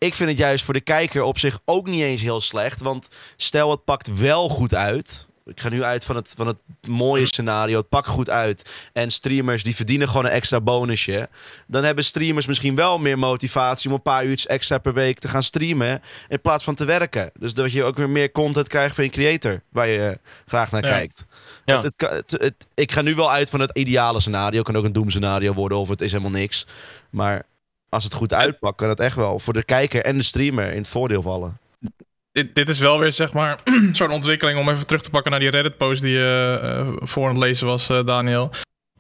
ik vind het juist voor de kijker op zich ook niet eens heel slecht. Want stel het pakt wel goed uit. Ik ga nu uit van het, van het mooie scenario. Het pakt goed uit. En streamers die verdienen gewoon een extra bonusje. Dan hebben streamers misschien wel meer motivatie om een paar uur extra per week te gaan streamen. In plaats van te werken. Dus dat je ook weer meer content krijgt van je creator. Waar je graag naar ja. kijkt. Ja. Het, het, het, ik ga nu wel uit van het ideale scenario. Kan ook een doemscenario worden of het is helemaal niks. Maar als het goed uitpakt, kan het echt wel voor de kijker en de streamer in het voordeel vallen. Dit, dit is wel weer, zeg maar, zo'n ontwikkeling om even terug te pakken naar die Reddit-post die je uh, voor aan het lezen was, uh, Daniel.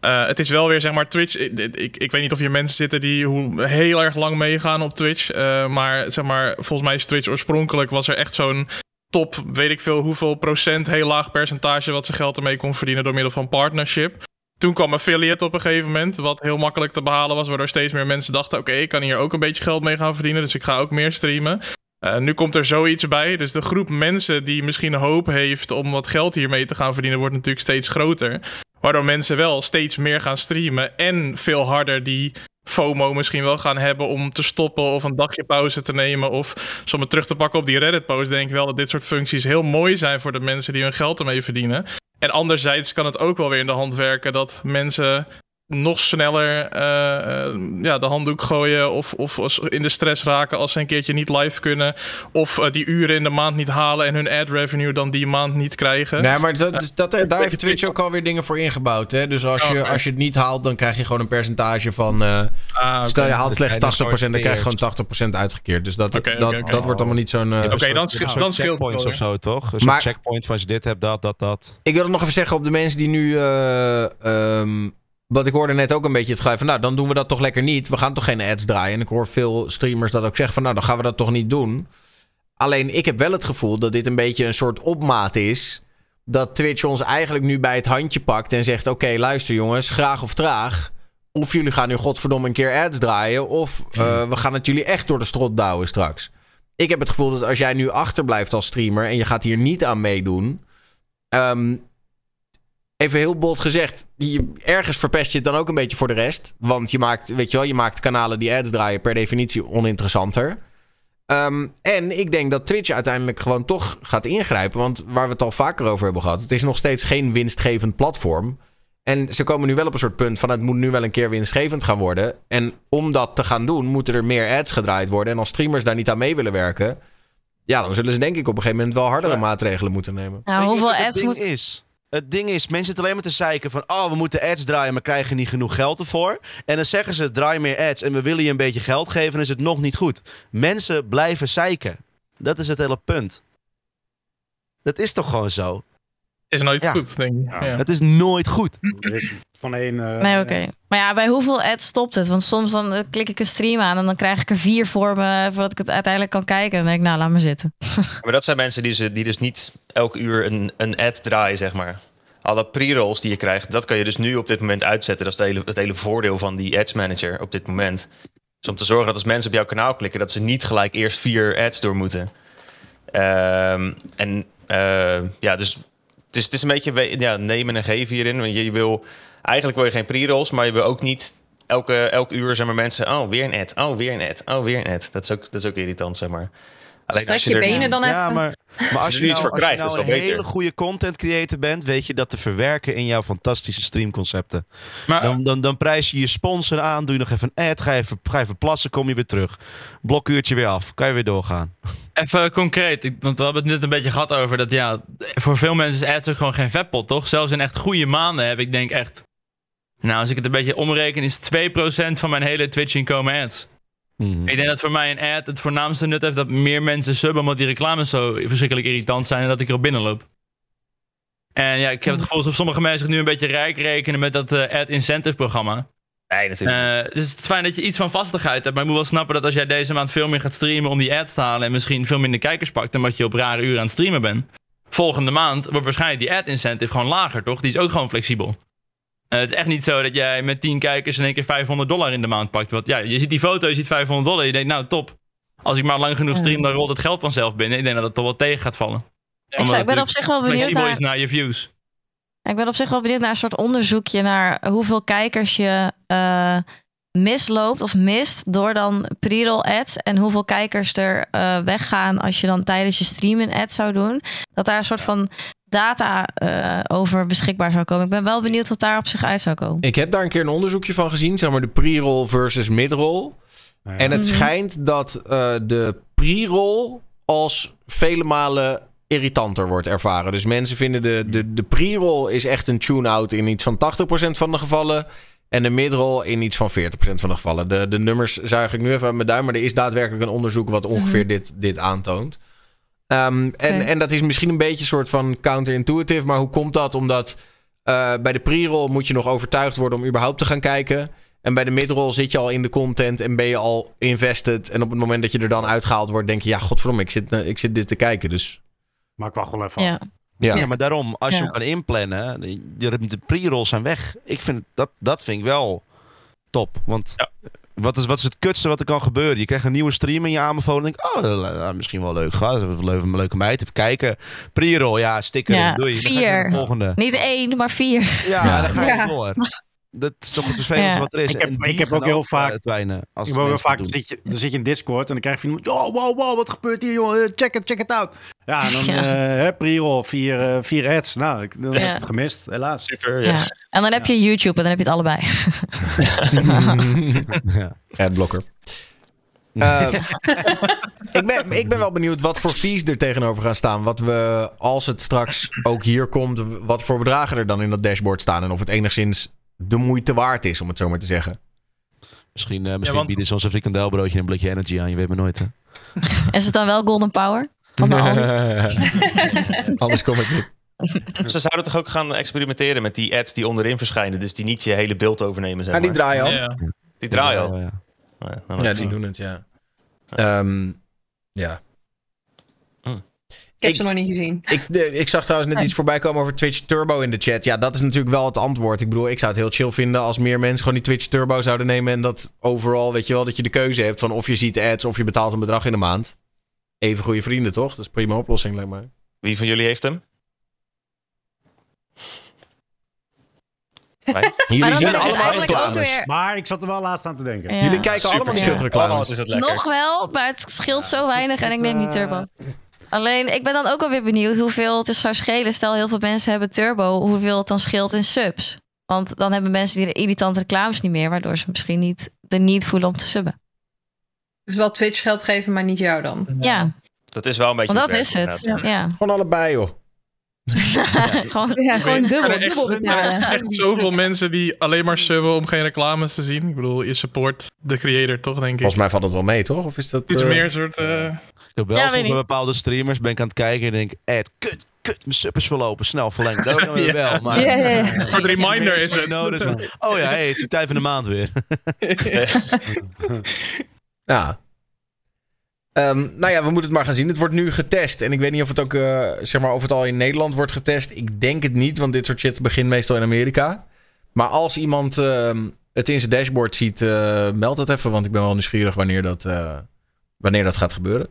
Uh, het is wel weer, zeg maar, Twitch. Ik, ik, ik, weet niet of hier mensen zitten die hoe, heel erg lang meegaan op Twitch. maar, zeg maar, volgens mij is Twitch oorspronkelijk was er echt zo'n top, weet ik veel hoeveel procent, heel laag percentage wat ze geld ermee kon verdienen door middel van partnership. Toen kwam affiliate op een gegeven moment, wat heel makkelijk te behalen was, waardoor steeds meer mensen dachten: oké, ik kan hier ook een beetje geld mee gaan verdienen, dus ik ga ook meer streamen. Uh, nu komt er zoiets bij, dus de groep mensen die misschien hoop heeft om wat geld hiermee te gaan verdienen, wordt natuurlijk steeds groter. Waardoor mensen wel steeds meer gaan streamen en veel harder die FOMO misschien wel gaan hebben om te stoppen of een dagje pauze te nemen. Of om het terug te pakken op die Reddit-post, denk ik wel dat dit soort functies heel mooi zijn voor de mensen die hun geld ermee verdienen. En anderzijds kan het ook wel weer in de hand werken dat mensen nog sneller eh, eh, ja, de handdoek gooien of, of als- in de stress raken als ze een keertje niet live kunnen. Of eh, die uren in de maand niet halen en hun ad revenue dan die maand niet krijgen. Nee, maar dat, dus dat, daar heeft Twitch ook alweer dingen voor ingebouwd. Hè? Dus als je, Oké. als je het niet haalt, dan krijg je gewoon een percentage van... eh, Ah. Stel je haalt Dus slechts 80%, kleine dan krijg je gewoon 80% uitgekeerd. Dus dat, dat, dat wordt allemaal niet zo'n... Oké, dan, scheelt- soort dan scheelt het of zo, toch? Een soort Maar- checkpoint van als je dit hebt, dat, dat, dat. Ik wil het nog even zeggen op de mensen die nu. eh, wat ik hoorde net ook een beetje het geluid van. Nou, dan doen we dat toch lekker niet. We gaan toch geen ads draaien. En ik hoor veel streamers dat ook zeggen van. Nou, dan gaan we dat toch niet doen. Alleen ik heb wel het gevoel dat dit een beetje een soort opmaat is. Dat Twitch ons eigenlijk nu bij het handje pakt en zegt: Oké, luister jongens, graag of traag. Of jullie gaan nu godverdomme een keer ads draaien. Of eh, we gaan het jullie echt door de strot douwen straks. Ik heb het gevoel dat als jij nu achterblijft als streamer en je gaat hier niet aan meedoen. ehm, even heel bot gezegd, die, ergens verpest je het dan ook een beetje voor de rest. Want je maakt, weet je wel, je maakt kanalen die ads draaien per definitie oninteressanter. Ehm, en ik denk dat Twitch uiteindelijk gewoon toch gaat ingrijpen. Want waar we het al vaker over hebben gehad, het is nog steeds geen winstgevend platform. En ze komen nu wel op een soort punt van het moet nu wel een keer winstgevend gaan worden. En om dat te gaan doen, moeten er meer ads gedraaid worden. En als streamers daar niet aan mee willen werken, ja, dan zullen ze denk ik op een gegeven moment wel hardere maatregelen moeten nemen. Nou, je hoeveel ads moet... is? Het ding is, mensen zitten alleen maar te zeiken van... oh, we moeten ads draaien, maar krijgen niet genoeg geld ervoor. En dan zeggen ze, draai meer ads en we willen je een beetje geld geven... dan is het nog niet goed. Mensen blijven zeiken. Dat is het hele punt. Dat is toch gewoon zo? Is nooit Ja. goed, denk ik. Ja. Het is nooit goed. Er is van één... eh, Nee, oké. Maar ja, bij hoeveel ads stopt het? Want soms dan eh, klik ik een stream aan en dan krijg ik er vier voor me voordat ik het uiteindelijk kan kijken. En dan denk ik, nou, laat maar zitten. Maar dat zijn mensen die, ze, die dus niet elk uur een, een ad draaien, zeg maar. Alle pre-rolls die je krijgt, dat kan je dus nu op dit moment uitzetten. Dat is het hele, het hele voordeel van die ads manager op dit moment. Dus om te zorgen dat als mensen op jouw kanaal klikken, dat ze niet gelijk eerst vier ads door moeten. Ehm, en eh, ja, dus het is, het is een beetje ja, nemen en geven hierin. Want je, wil, eigenlijk wil je geen pre-rolls, maar je wil ook niet elke, elk uur zeg maar, mensen... Oh, weer een ad, oh, weer een ad, oh, weer een ad. Dat is ook, dat is ook irritant, zeg maar. Alleen Strek je er- benen dan Ja, even. maar, maar als er je iets nou, voor als je krijgt, nou is een beter. hele goede content creator bent... weet je dat te verwerken in jouw fantastische streamconcepten. Maar Dan, dan, dan prijs je je sponsor aan, doe je nog even een ad... ga je even, ga je even plassen, kom je weer terug. Blokuurtje weer af, kan je weer doorgaan. Even concreet, want we hebben het net een beetje gehad over dat ja, voor veel mensen is ads ook gewoon geen vetpot, toch? Zelfs in echt goede maanden heb ik denk echt, nou als ik het een beetje omreken is 2% van mijn hele Twitch-inkomen ads. Ik denk dat voor mij een ad het voornaamste nut heeft dat meer mensen subben omdat die reclames zo verschrikkelijk irritant zijn en dat ik erop binnenloop. En ja, ik heb het gevoel dat sommige mensen zich nu een beetje rijk rekenen met dat eh, ad incentive programma. Nee, natuurlijk. Eh, het is fijn dat je iets van vastigheid hebt. Maar je moet wel snappen dat als jij deze maand veel meer gaat streamen om die ads te halen. en misschien veel minder kijkers pakt. dan wat je op rare uren aan het streamen bent. Volgende maand wordt waarschijnlijk die ad incentive gewoon lager, toch? Die is ook gewoon flexibel. Eh, het is echt niet zo dat jij met 10 kijkers in één keer 500 dollar in de maand pakt. Want ja, je ziet die foto, je ziet 500 dollar. Je denkt, nou top. Als ik maar lang genoeg stream, dan rolt het geld vanzelf binnen. Ik denk dat het toch wel tegen gaat vallen. Ik, zou- ik ben op zich wel benieuwd flexibel naar... is naar je views. Ik ben op zich wel benieuwd naar een soort onderzoekje naar hoeveel kijkers je eh, misloopt of mist door dan pre-roll ads en hoeveel kijkers er eh, weggaan als je dan tijdens je stream een ad zou doen. Dat daar een soort van data eh, over beschikbaar zou komen. Ik ben wel benieuwd wat daar op zich uit zou komen. Ik heb daar een keer een onderzoekje van gezien, zeg maar de pre-roll versus mid-roll. nou ja. En het Mhm. schijnt dat eh, de pre-roll als vele malen irritanter wordt ervaren. Dus mensen vinden de, de, de pre-roll is echt een tune-out in iets van 80% van de gevallen. En de mid-roll in iets van 40% van de gevallen. De, de nummers zuig ik nu even uit mijn duim. Maar er is daadwerkelijk een onderzoek wat ongeveer dit, dit aantoont. Ehm, en, en dat is misschien een beetje een soort van counterintuitive. Maar hoe komt dat? Omdat eh, bij de pre-roll moet je nog overtuigd worden om überhaupt te gaan kijken. En bij de midroll zit je al in de content en ben je al invested. En op het moment dat je er dan uitgehaald wordt, denk je... ja, godverdomme, ik zit, eh, ik zit dit te kijken. Dus Maar ik wacht wel even Ja. af. ja. Ja, maar daarom, als je Ja. hem kan inplannen, de, de pre-rolls zijn weg. Ik vind het- dat, dat vind ik wel top. Want wat, is, wat is het kutste wat er kan gebeuren? Je krijgt een nieuwe stream in je aanbevolen. En denk ik, oh, eh, misschien wel leuk. Ga, een leuke meid. Even kijken. Pre-roll, ja, sticker Ja, doei. Vier. volgende. Niet één, maar vier. Ja, dan ga je Ja. door. Dat is toch het vervelendste Ja. wat er is. Ik heb- En ik heb ook heel eh, vaak- het wijnen als Ik wil heel vaak, dat dan zit, je, dan zit je in Discord en dan krijg je van iemand... Oh, wow, wow, wat gebeurt hier, joh? Eh, Check it, check it out. Ja, en dan Ja. eh hè, pre-roll, vier, eh, vier ads. Nou, ik, dan heb het gemist, helaas. Super, Ja. En dan heb je YouTube en dan heb je het allebei. Ja. Adblocker. Eh, ik, ben, ik ben wel benieuwd wat voor fees er tegenover gaan staan. Wat we, als het straks ook hier komt, wat voor bedragen er dan in dat dashboard staan. En of het enigszins de moeite waard is, om het zo maar te zeggen. Misschien, eh, misschien want- bieden ze ons een frikandelbroodje en een blikje energy aan. Je weet maar nooit, hè? Is het dan wel Golden Power? Anders kom ik niet. Ze zouden toch ook gaan experimenteren met die ads die onderin verschijnen. Dus die niet je hele beeld overnemen, zeg Ja, die maar. draaien al. Ja. Die draaien al. Ja, ja. Ja, Ja, die doen het, ja. Ehm, ja. Ik heb ze nog niet gezien. Ik, de, ik zag trouwens net iets voorbij komen over Twitch Turbo in de chat. Ja, dat is natuurlijk wel het antwoord. Ik bedoel, ik zou het heel chill vinden als meer mensen gewoon die Twitch Turbo zouden nemen. En dat overal, weet je wel, dat je de keuze hebt van of je ziet ads of je betaalt een bedrag in de maand. Even goede vrienden, toch? Dat is een prima oplossing, lijkt mij. Wie van jullie heeft hem? Jullie zien allemaal reclames. weer- Maar ik zat er wel laatst aan te denken. Ja. Jullie kijken Super allemaal die chill. kutreclames. Oh, is. Nog wel, maar het scheelt zo weinig en ik neem niet turbo. Alleen, ik ben dan ook alweer benieuwd hoeveel het dus zou schelen. Stel, heel veel mensen hebben turbo, hoeveel het dan scheelt in subs. Want dan hebben mensen die de irritante reclames niet meer, waardoor ze misschien niet de need voelen om te subben. Dus wel Twitch geld geven, maar niet jou dan. Ja, Dat is wel een beetje want dat is het. Ja. Gewoon allebei, joh. Gewoon, Ja, gewoon dubbel, Er echt, dubbel er betalen. echt zoveel mensen die alleen maar subben om geen reclames te zien. Ik bedoel, je support de creator toch, denk ik. Volgens mij valt het wel mee, toch? Of is dat... Iets eh, meer een soort... eh, Ik heb wel Ja, soms bij bepaalde streamers ben ik aan het kijken en denk, Ed, kut, kut, mijn sub is verlopen, snel verlengen. Dat kan Ja. wel, maar... Ja, ja, ja. Een reminder is het. Van, oh ja, hey, het is de tijd van de maand weer. Ja. Ehm, nou ja, we moeten het maar gaan zien. Het wordt nu getest. En ik weet niet of het ook, eh, zeg maar, of het al in Nederland wordt getest. Ik denk het niet, want dit soort shit begint meestal in Amerika. Maar als iemand ehm, het in zijn dashboard ziet, eh, meld het even. Want ik ben wel nieuwsgierig wanneer dat, eh, wanneer dat gaat gebeuren.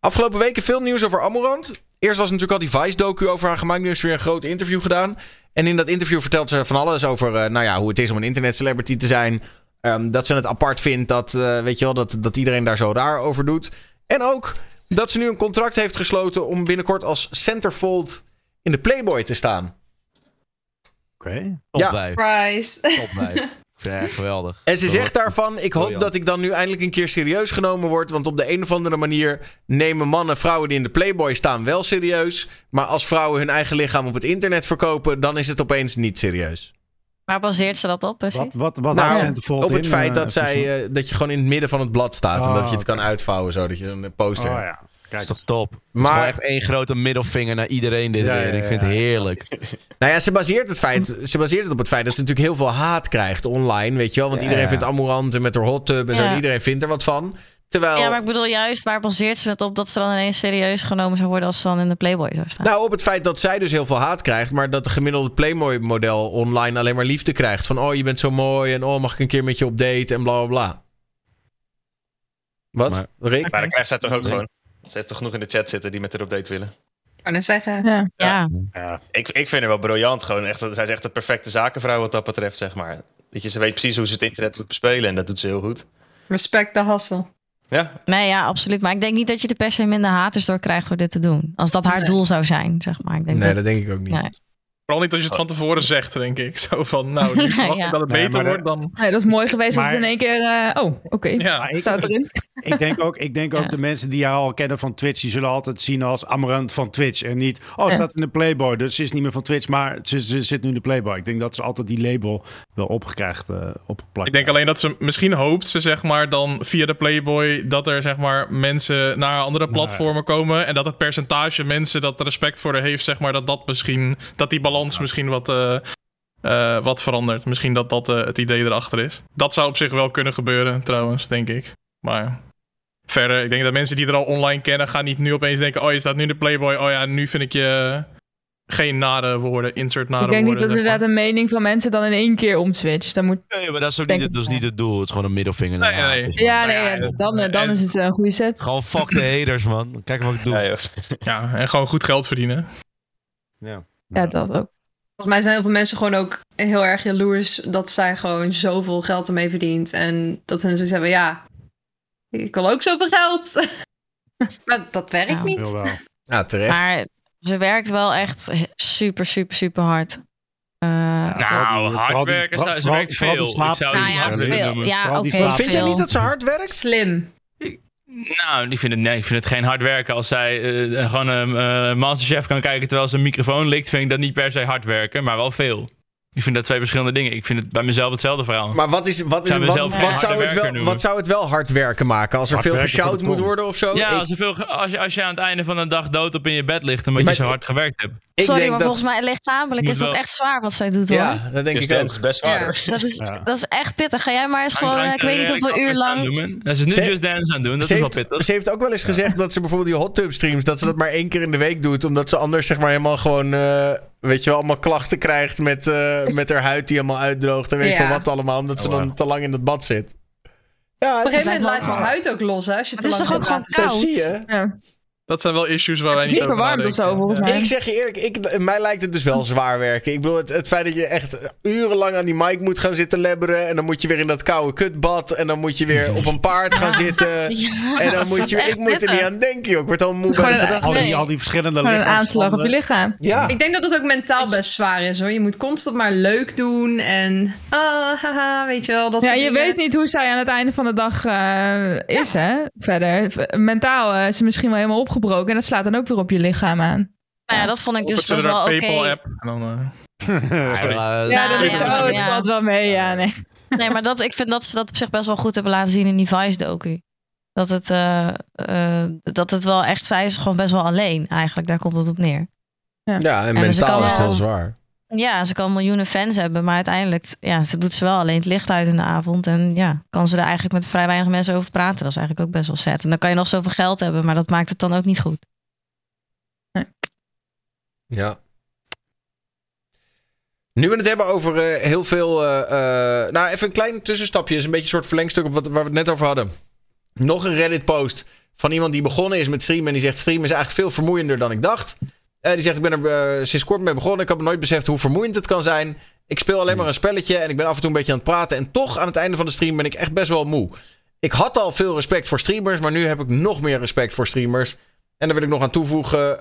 Afgelopen weken veel nieuws over Amorant. Eerst was natuurlijk al die Vice-docu over haar gemaakt. Nu is er weer een groot interview gedaan. En in dat interview vertelt ze van alles over nou ja, hoe het is om een internetcelebrity te zijn. Ehm, dat ze het apart vindt dat, eh, weet je wel, dat, dat iedereen daar zo raar over doet. En ook dat ze nu een contract heeft gesloten om binnenkort als centerfold in de Playboy te staan. Oké. Top Ja. 5, Price. top 5. Ik vind het echt geweldig. En ze zegt daarvan: Ik hoop dat ik dan nu eindelijk een keer serieus genomen word. Want op de een of andere manier nemen mannen vrouwen die in de Playboy staan wel serieus. Maar als vrouwen hun eigen lichaam op het internet verkopen, dan is het opeens niet serieus. Waar baseert ze dat op precies? Wat, wat, wat Nou, Op het in, feit eh, dat, zij, eh, dat je gewoon in het midden van het blad staat. en dat je het kan uitvouwen, zodat je een poster Oh hebt. ja. Dat Kijk, is toch top? Maar... Is echt één grote middelvinger naar iedereen dit Ja, weer. Ik vind het ja. heerlijk. Nou ja, ze baseert, het feit, ze baseert het op het feit dat ze natuurlijk heel veel haat krijgt online, weet je wel. Want Ja, iedereen ja. vindt Amorant en met haar hot tub en zo. En Iedereen vindt er wat van. Terwijl, Ja, maar ik bedoel juist, waar baseert ze het op dat ze dan ineens serieus genomen zou worden als ze dan in de Playboy zou staan? nou op het feit dat zij dus heel veel haat krijgt, maar dat de gemiddelde Playboy-model online alleen maar liefde krijgt. Van, oh, je bent zo mooi en oh, mag ik een keer met je op date en bla bla bla. Wat? Maar- Rick? Maar dan krijgt zij toch ook gewoon. Ze heeft toch genoeg in de chat zitten die met haar op date willen. Ik kan het zeggen. Ja. ja. ja. Ik, ik vind haar wel briljant. Gewoon echt, zij is echt de perfecte zakenvrouw wat dat betreft, zeg maar. Weet je, ze weet precies hoe ze het internet moet bespelen en dat doet ze heel goed. Respect de hassel. Ja, Nee, ja, absoluut. Maar ik denk niet dat je er per se minder haters door krijgt door dit te doen. Als dat haar Nee. doel zou zijn, zeg maar. Ik denk Nee, dat... dat denk ik ook niet. Nee. Vooral niet als je het van tevoren zegt, denk ik. Zo van, nou, nu verwacht Ja. ik dat het Nee, beter wordt dan... Nee, dat is mooi geweest als het in één keer... eh, oh, oké. Ja, Staat erin. ik denk ook, ik denk ook Ja. de mensen die haar al kennen van Twitch, die zullen altijd zien als Amarant van Twitch. En niet, oh, staat in de Playboy, dus ze is niet meer van Twitch, maar ze, ze zit nu in de Playboy. Ik denk dat ze altijd die label wel opgekrijgt, eh opgeplakt. Ik denk alleen dat ze misschien hoopt ze zeg maar dan via de Playboy dat er zeg maar mensen naar andere platformen komen en dat het percentage mensen dat respect voor haar heeft zeg maar dat dat misschien dat die balans misschien wat eh, eh, wat verandert. Misschien dat dat eh, het idee erachter is. Dat zou op zich wel kunnen gebeuren trouwens, denk ik. Maar verder, ik denk dat mensen die er al online kennen gaan niet nu opeens denken oh je staat nu in de Playboy, oh ja nu vind ik je geen nare woorden, insert nare Ik denk niet woorden. dat zeg maar. inderdaad een mening van mensen dan in één keer omswitcht. Dan moet... Nee, maar dat is ook niet, het- dat is ik niet het doel. Het is gewoon een middelvinger. Nee, nee. is. Ja, nee, ja, dan, dan en- is het een goede set. Gewoon fuck de haters, man. Kijk wat ik doe. ja. Ja, en gewoon goed geld verdienen. Ja. Ja, dat ook. Volgens mij zijn heel veel mensen gewoon ook heel erg jaloers dat zij gewoon zoveel geld ermee verdient. En dat hun zoiets hebben, ja, ik wil ook zoveel geld. maar dat werkt Ja. niet. Wel. Ja, terecht. Maar ze werkt wel echt super, super, super hard. Uh, nou, hard werken, ze, ze werkt veel. Ik zou nou ja, veel. Ja, oké. Okay, Vind jij niet dat ze hard werkt? Slim. Nou, ik vind het, nee, ik vind het geen hard werken. Als zij uh, gewoon een uh, Masterchef kan kijken terwijl ze een microfoon likt, vind ik dat niet per se hard werken, maar wel veel. Ik vind dat twee verschillende dingen. Ik vind het bij mezelf hetzelfde verhaal. Maar wat, is, wat, is, wat, wat, zou, het wel, wat zou het wel hard werken maken? Als er veel geshout moet worden of zo? Ja, als, er veel, als, je, als je aan het einde van de dag dood op in je bed ligt... omdat je zo hard gewerkt hebt. Sorry, maar volgens mij lichamelijk is dat echt zwaar wat zij doet hoor. Ja, dat denk ik ook. is best zwaar. dat, is, dat is echt pittig. Ga jij maar eens gewoon, ik weet niet hoeveel uur lang... Dat is nu Just Dance aan doen, dat is wel pittig. Ze heeft ook wel eens gezegd dat ze bijvoorbeeld die hot tub streams... dat ze dat maar één keer in de week doet. Omdat ze anders zeg maar helemaal gewoon weet je wel, allemaal klachten krijgt met, uh, met haar huid die helemaal uitdroogt. En weet je ja. wat allemaal, omdat ze oh, dan te lang in het bad zit. Ja, Op een gegeven moment laat je huid ook los, hè? Als je het is toch ook gewoon koud? Dat zie je. Ja. Dat zijn wel issues waar wij niet over verwarmd of zo, volgens mij. Ik zeg je eerlijk, ik, mij lijkt het dus wel zwaar werken. Ik bedoel, het, het, feit dat je echt urenlang aan die mic moet gaan zitten lebberen... en dan moet je weer in dat koude kutbad... en dan moet je weer op een paard gaan zitten... Ja, en dan moet je... Ik moet er niet aan denken, joh. Ik word al moe bij de gedachte. Al die, al die verschillende lichaams. een aanslag op je lichaam. Ja. Ik denk dat het ook mentaal best zwaar is, hoor. Je moet constant maar leuk doen en... Ah, haha, weet je wel. Dat ja, je weet niet hoe zij aan het einde van de dag uh, is, ja. hè? Verder. Mentaal uh, is ze misschien wel helemaal opgebroken... en dat slaat dan ook weer op je lichaam aan. Nou ja, dat vond ik dus wel oké. Okay. Uh... ja, dat is zo. Het valt wel mee, ja. Nee. nee, maar dat, ik vind dat ze dat op zich best wel goed hebben laten zien in die Vice-docu. Dat het, uh, uh, dat het wel echt, zij is gewoon best wel alleen eigenlijk. Daar komt het op neer. Ja, ja en, en mentaal is het heel zwaar. Ja, ze kan miljoenen fans hebben, maar uiteindelijk, ja, ze doet ze wel alleen het licht uit in de avond. En ja, kan ze er eigenlijk met vrij weinig mensen over praten. Dat is eigenlijk ook best wel sad. En dan kan je nog zoveel geld hebben, maar dat maakt het dan ook niet goed. Ja. Nu we het hebben over uh, heel veel. Uh, uh, nou, even een klein tussenstapje. Is een beetje een soort verlengstuk op wat, waar we het net over hadden. Nog een Reddit-post van iemand die begonnen is met streamen. En die zegt: Streamen is eigenlijk veel vermoeiender dan ik dacht. Die zegt: Ik ben er sinds kort mee begonnen. Ik heb nooit beseft hoe vermoeiend het kan zijn. Ik speel alleen maar een spelletje. En ik ben af en toe een beetje aan het praten. En toch aan het einde van de stream ben ik echt best wel moe. Ik had al veel respect voor streamers. Maar nu heb ik nog meer respect voor streamers. En daar wil ik nog aan toevoegen.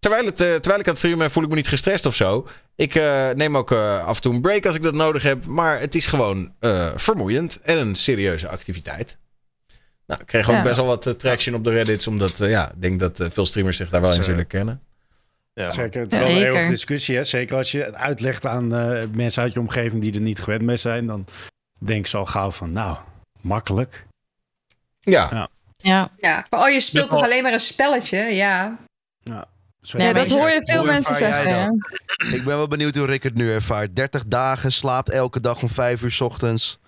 Terwijl, het, uh, terwijl ik aan het streamen ben, voel ik me niet gestrest of zo. Ik uh, neem ook uh, af en toe een break als ik dat nodig heb. Maar het is gewoon vermoeiend en een serieuze activiteit. Nou, ik kreeg ook ja. best wel wat traction op de Reddits. Omdat ja, ik denk dat veel streamers zich daar wel in zullen kennen. Ja. Zeker, het is wel een eeuwige discussie. Hè? Zeker als je het uitlegt aan mensen uit je omgeving die er niet gewend mee zijn. Dan denk ze al gauw van, nou, makkelijk. Ja. Ja. Ja. ja. Maar oh, je speelt toch alleen maar een spelletje? Ja. Ja. Ja, dat hoor je veel mensen zeggen. Ja. Ik ben wel benieuwd hoe Rick het nu ervaart. 30 dagen, slaapt elke dag om 5 uur s ochtends.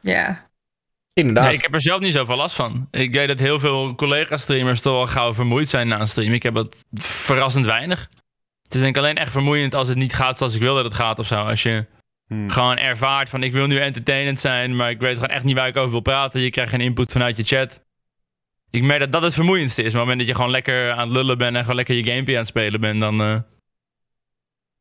Ja. Inderdaad. Nee, ik heb er zelf niet zoveel last van. Ik weet dat heel veel collega-streamers toch wel gauw vermoeid zijn na een stream. Ik heb dat verrassend weinig. Het is denk ik alleen echt vermoeiend als het niet gaat zoals ik wil dat het gaat of zo. Als je hmm. gewoon ervaart van ik wil nu entertainend zijn, maar ik weet gewoon echt niet waar ik over wil praten. Je krijgt geen input vanuit je chat ik merk dat dat het vermoeiendste is. Maar op het moment dat je gewoon lekker aan het lullen bent en gewoon lekker je gamepje aan het spelen bent, dan uh,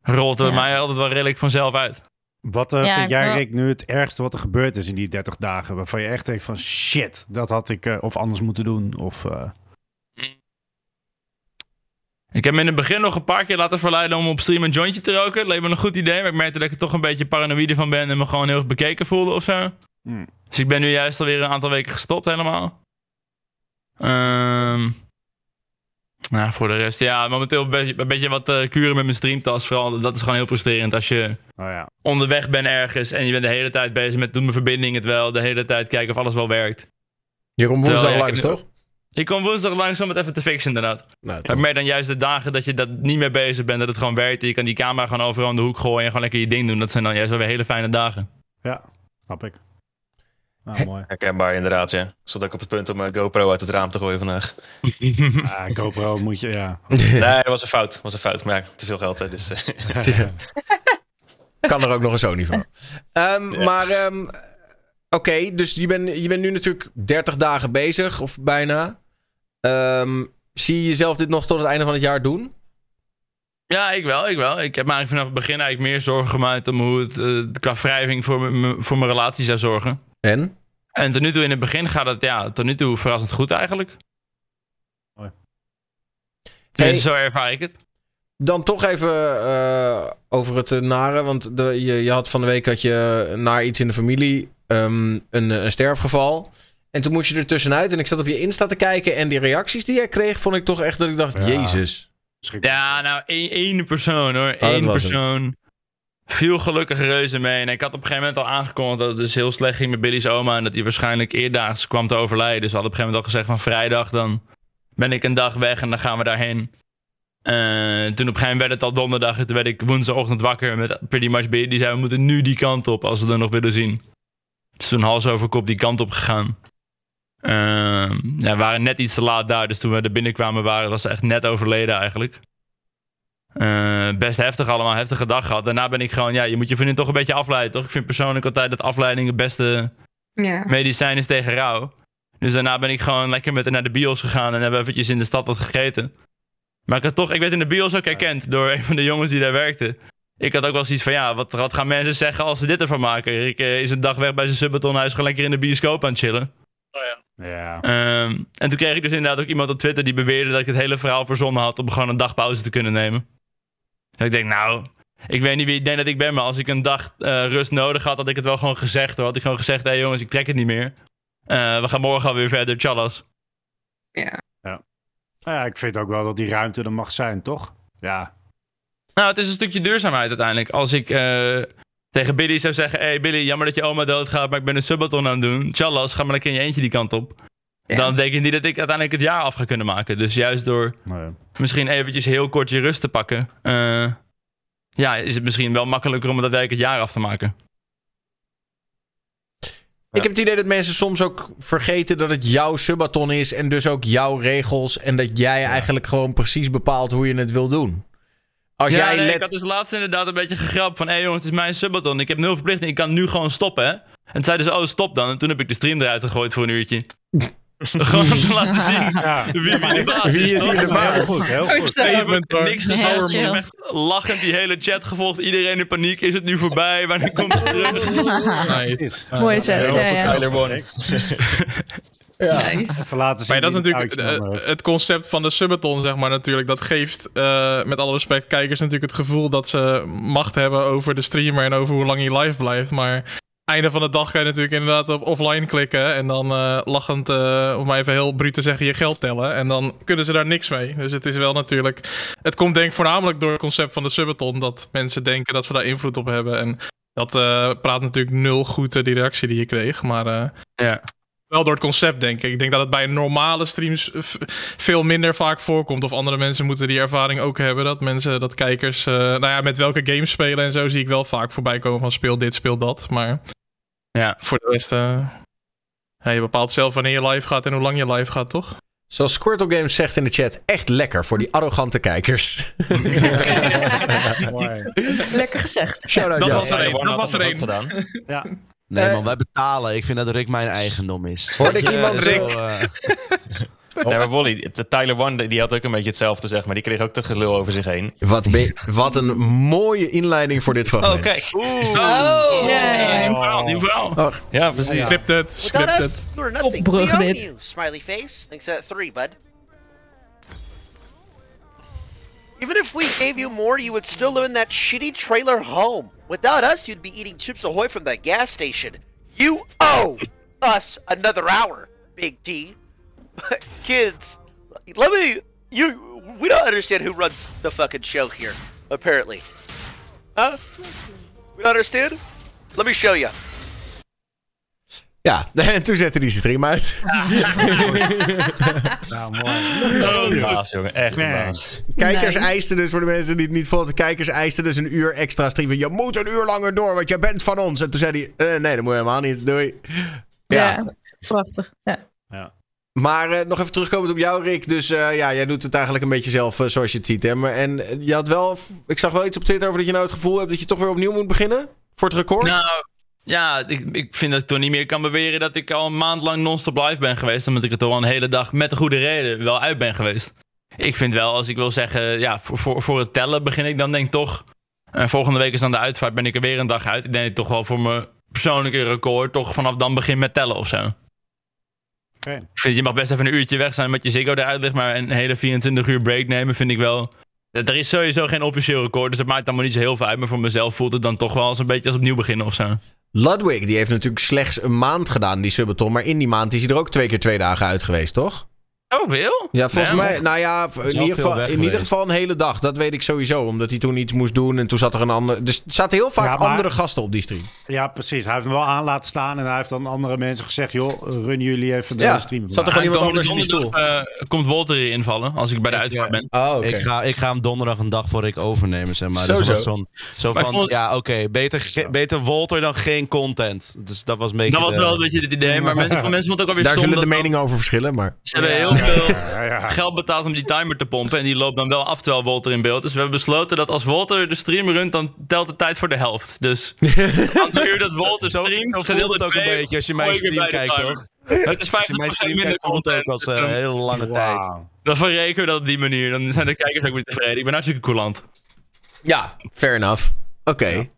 rolt het bij mij altijd wel redelijk vanzelf uit. Wat uh, vind jij, Rick, nu het ergste wat er gebeurd is in die 30 dagen? Waarvan je echt denkt van shit, dat had ik uh, of anders moeten doen. Of, Ik heb me in het begin nog een paar keer laten verleiden om op stream een jointje te roken. Dat leek me een goed idee, maar ik merkte dat ik er toch een beetje paranoïde van ben en me gewoon heel erg bekeken voelde of zo. Hmm. Dus ik ben nu juist alweer een aantal weken gestopt helemaal. Um, nou, voor de rest, ja, momenteel een beetje, een beetje wat uh, kuren met mijn streamtas. Vooral, dat is gewoon heel frustrerend als je oh ja. onderweg bent ergens en je bent de hele tijd bezig met doen mijn verbinding het wel. De hele tijd kijken of alles wel werkt. Je komt woensdag ja, langs, toch? Ik kom woensdag langs om het even te fixen, inderdaad. Nou, maar meer dan juist de dagen dat je dat niet meer bezig bent, dat het gewoon werkt. En je kan die camera gewoon overal in de hoek gooien en gewoon lekker je ding doen. Dat zijn dan juist wel weer hele fijne dagen. Ja, snap ik. Nou, mooi. Herkenbaar inderdaad, ja. Ik stond ook op het punt om mijn GoPro uit het raam te gooien vandaag. ah, GoPro moet je, ja. nee, dat was een fout. Dat was een fout, maar ja, te veel geld, hè, dus... Eh. kan er ook nog een Sony van. Um, Maar, um, oké, okay, dus je bent je bent nu natuurlijk 30 dagen bezig, of bijna. Um, zie je jezelf dit nog tot het einde van het jaar doen? Ja, ik wel, ik wel. Ik heb me eigenlijk vanaf het begin eigenlijk meer zorgen gemaakt om hoe het uh, qua wrijving voor, voor mijn relatie zou zorgen. En? En tot nu toe in het begin gaat het ja, tot nu toe verrassend goed eigenlijk. Dus zo ervaar ik het. Dan toch even uh, over het nare. Want de, je, je had van de week had je naar iets in de familie um, een, een sterfgeval. En toen moest je er tussenuit. En ik zat op je Insta te kijken. En die reacties die jij kreeg, vond ik toch echt dat ik dacht: ja. Jezus. Ja, nou, één, één persoon hoor. Oh, Eén persoon. Viel gelukkig reuze mee. En ik had op een gegeven moment al aangekondigd dat het dus heel slecht ging met Billy's oma. En dat hij waarschijnlijk eerdaags kwam te overlijden. Dus we hadden op een gegeven moment al gezegd van vrijdag dan ben ik een dag weg en dan gaan we daarheen. Uh, toen op een gegeven moment werd het al donderdag. En toen werd ik woensdagochtend wakker met Pretty Much Billy. Die zei we moeten nu die kant op als we er nog willen zien. Dus toen hals over kop die kant op gegaan. Uh, ja, we waren net iets te laat daar. Dus toen we er binnenkwamen waren, was ze echt net overleden eigenlijk. Uh, best heftig allemaal, heftige dag gehad. Daarna ben ik gewoon, ja, je moet je vriendin toch een beetje afleiden, toch? Ik vind persoonlijk altijd dat afleiding het beste ja. medicijn is tegen rouw. Dus daarna ben ik gewoon lekker met haar naar de bios gegaan en hebben eventjes in de stad wat gegeten. Maar ik had toch, ik werd in de bios ook herkend door een van de jongens die daar werkte. Ik had ook wel zoiets van, ja, wat, wat gaan mensen zeggen als ze dit ervan maken? Rick uh, is een dag weg bij zijn subbetonhuis, gewoon lekker in de bioscoop aan het chillen. Oh ja. Ja. Um, en toen kreeg ik dus inderdaad ook iemand op Twitter die beweerde dat ik het hele verhaal verzonnen had om gewoon een dag pauze te kunnen nemen. Dus ik denk, nou, ik weet niet wie ik denk dat ik ben, maar als ik een dag uh, rust nodig had, had ik het wel gewoon gezegd. Hoor. Had ik gewoon gezegd, hé hey, jongens, ik trek het niet meer. Uh, we gaan morgen alweer verder, tjallas. Ja. ja. Nou ja, ik vind ook wel dat die ruimte er mag zijn, toch? Ja. Nou, het is een stukje duurzaamheid uiteindelijk. Als ik uh, tegen Billy zou zeggen, hé hey Billy, jammer dat je oma doodgaat, maar ik ben een subathon aan het doen. Tjallas, ga maar lekker in je eentje die kant op. Ja. Dan denk ik niet dat ik uiteindelijk het jaar af ga kunnen maken. Dus juist door nee. misschien eventjes heel kort je rust te pakken. Uh, ja, is het misschien wel makkelijker om dat het jaar af te maken. Ik heb het idee dat mensen soms ook vergeten dat het jouw subathon is. En dus ook jouw regels. En dat jij ja. eigenlijk gewoon precies bepaalt hoe je het wil doen. Als ja, jij nee, let... ik had dus laatst inderdaad een beetje gegrapt van... hé hey jongens, het is mijn subathon. Ik heb nul verplichting. Ik kan nu gewoon stoppen, hè. En zeiden ze, oh stop dan. En toen heb ik de stream eruit gegooid voor een uurtje. Gewoon te laten zien ja. wie, wie de baas wie is. hier de baas? Heel goed, heel goed. Niks gezegd. Ik heb echt lachend die hele chat gevolgd. Iedereen in paniek. Is het nu voorbij? Wanneer komt het terug? nice. Mooi set. Ja, ja. Tyler. Ja. Nice. maar dat is natuurlijk uh, het concept van de subathon, zeg maar, natuurlijk. Dat geeft, uh, met alle respect, kijkers natuurlijk het gevoel dat ze macht hebben over de streamer en over hoe lang hij live blijft. Maar einde van de dag kan je natuurlijk inderdaad op offline klikken. En dan uh, lachend, uh, om maar even heel bruut te zeggen, je geld tellen. En dan kunnen ze daar niks mee. Dus het is wel natuurlijk. Het komt denk ik voornamelijk door het concept van de subathon. Dat mensen denken dat ze daar invloed op hebben. En dat uh, praat natuurlijk nul goed, die reactie die je kreeg. Maar ja. Wel door het concept, denk ik. Ik denk dat het bij normale streams veel minder vaak voorkomt. Of andere mensen moeten die ervaring ook hebben. Dat mensen, dat kijkers, nou ja, met welke games spelen en zo zie ik wel vaak voorbij komen van speel dit, speel dat. Maar ja. Voor de rest, uh, ja, je bepaalt zelf wanneer je live gaat en hoe lang je live gaat, toch? Zoals Squirtle Games zegt in de chat, echt lekker voor die arrogante kijkers. lekker gezegd. Shout-out dat, was er een, dat was er één. gedaan. Ja. Nee man, wij betalen. Ik vind dat Rick mijn eigendom is. Hoorde ik iemand... Rick? Zo, uh... Oh. Nee, maar Wally, Tyler One die had ook een beetje hetzelfde, zeg maar. Die kreeg ook dat gelul over zich heen. Wat, wat een mooie inleiding voor dit fragment. Oh, kijk. Oeh. Oh. Ja, ja, Nieuw verhaal, nieuw verhaal. Oh. Ja, precies. Ja. Scripted, scripted. Opbrug dit. Smiley face. Thanks at three, bud. Even if we gave you more, you would still live in that shitty trailer home. Without us, you'd be eating Chips Ahoy from that gas station. You owe us another hour, Big D. Kids, let me. You. We don't understand who runs the fucking show here, apparently. Huh? We don't understand? Let me show you. Ja, en toen zette hij zijn stream uit. nou, mooi. Oh, baas, jongen. Echt een baas. Kijkers eisten dus, voor de mensen die het niet volgen, kijkers eisten dus een uur extra streamen. Je moet een uur langer door, want jij bent van ons. En toen zei hij, uh, nee, dat moet je helemaal niet. Doei. Ja, ja prachtig. Ja. ja. Maar uh, nog even terugkomend op jou, Rick. Dus uh, ja, jij doet het eigenlijk een beetje zelf uh, zoals je het ziet. Hè? Maar, en je had wel, ik zag wel iets op Twitter over dat je nou het gevoel hebt dat je toch weer opnieuw moet beginnen voor het record. Nou, ja, ik, ik vind dat ik toch niet meer kan beweren dat ik al een maand lang non-stop live ben geweest. Omdat ik er toch al een hele dag met een goede reden wel uit ben geweest. Ik vind wel, als ik wil zeggen, ja, voor, voor, voor het tellen begin ik dan denk ik toch. En volgende week is dan de uitvaart, ben ik er weer een dag uit. Ik denk toch wel voor mijn persoonlijke record toch vanaf dan begin met tellen of zo. Ik vind, je mag best even een uurtje weg zijn met je Ziggo eruit ligt, maar een hele 24 uur break nemen vind ik wel... Er is sowieso geen officieel record, dus het maakt allemaal niet zo heel veel uit. Maar voor mezelf voelt het dan toch wel als een beetje als opnieuw beginnen of zo. Ludwig, die heeft natuurlijk slechts een maand gedaan, die Subathon. Maar in die maand is hij er ook twee keer twee dagen uit geweest, toch? Oh, Wil? Ja, volgens Nee, mij, nou ja, in ieder, geval, in ieder geval een hele dag. Dat weet ik sowieso, omdat hij toen iets moest doen en toen zat er een ander... Dus er zaten heel vaak Ja, maar- andere gasten op die stream. Ja, precies. Hij heeft hem wel aan laten staan en hij heeft dan andere mensen gezegd... joh, run jullie even de Ja, stream. zat er gewoon iemand anders in die stoel. Eh, komt Walter hier invallen als ik bij de uitvaart ben. Oh, oké. Ik, ga, ik ga hem donderdag een dag voor ik overnemen, zeg maar. Zo, dus zo. dat was zo'n- zo Maar ik van, vond- ja, oké, beter, beter Walter dan geen content. Dus dat was een beetje... Dat was wel een beetje het idee, maar mensen, veel mensen vonden het ook alweer Daar stom zullen de meningen over verschillen, maar... Ze hebben heel veel geld betaald om die timer te pompen. En die loopt dan wel af terwijl Walter in beeld is. Dus we hebben besloten dat als Walter de stream runt, dan telt de tijd voor de helft. Dus het uur dat Walter Zo, streamt, zo voelt gedeeld het ook een beetje als je mijn stream kijkt, toch? Het is Als je mijn 50% stream minder kijkt, voelt het ook als een hele lange tijd. Dan verrekenen we dat op die manier. Dan zijn de kijkers ook weer tevreden. Ik ben hartstikke coulant. Ja, fair enough. Oké.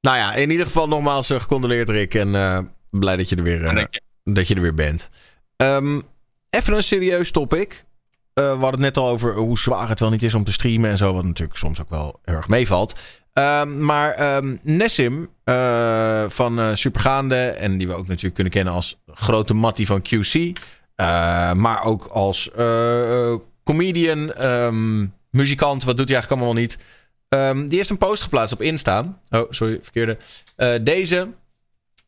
Nou ja, in ieder geval nogmaals eh, gecondoleerd Rick. En eh, blij dat je er weer, eh, je. dat je er weer bent. Ehm, even een serieus topic. Eh, we hadden het net al over hoe zwaar het wel niet is om te streamen en zo. Wat natuurlijk soms ook wel erg meevalt. Ehm, maar ehm, Nessim eh, van eh, Supergaande. En die we ook natuurlijk kunnen kennen als grote mattie van QC. maar ook als comedian, ehm, muzikant. Wat doet hij eigenlijk allemaal niet? Die heeft een post geplaatst op Insta. Oh, sorry, verkeerde. Deze.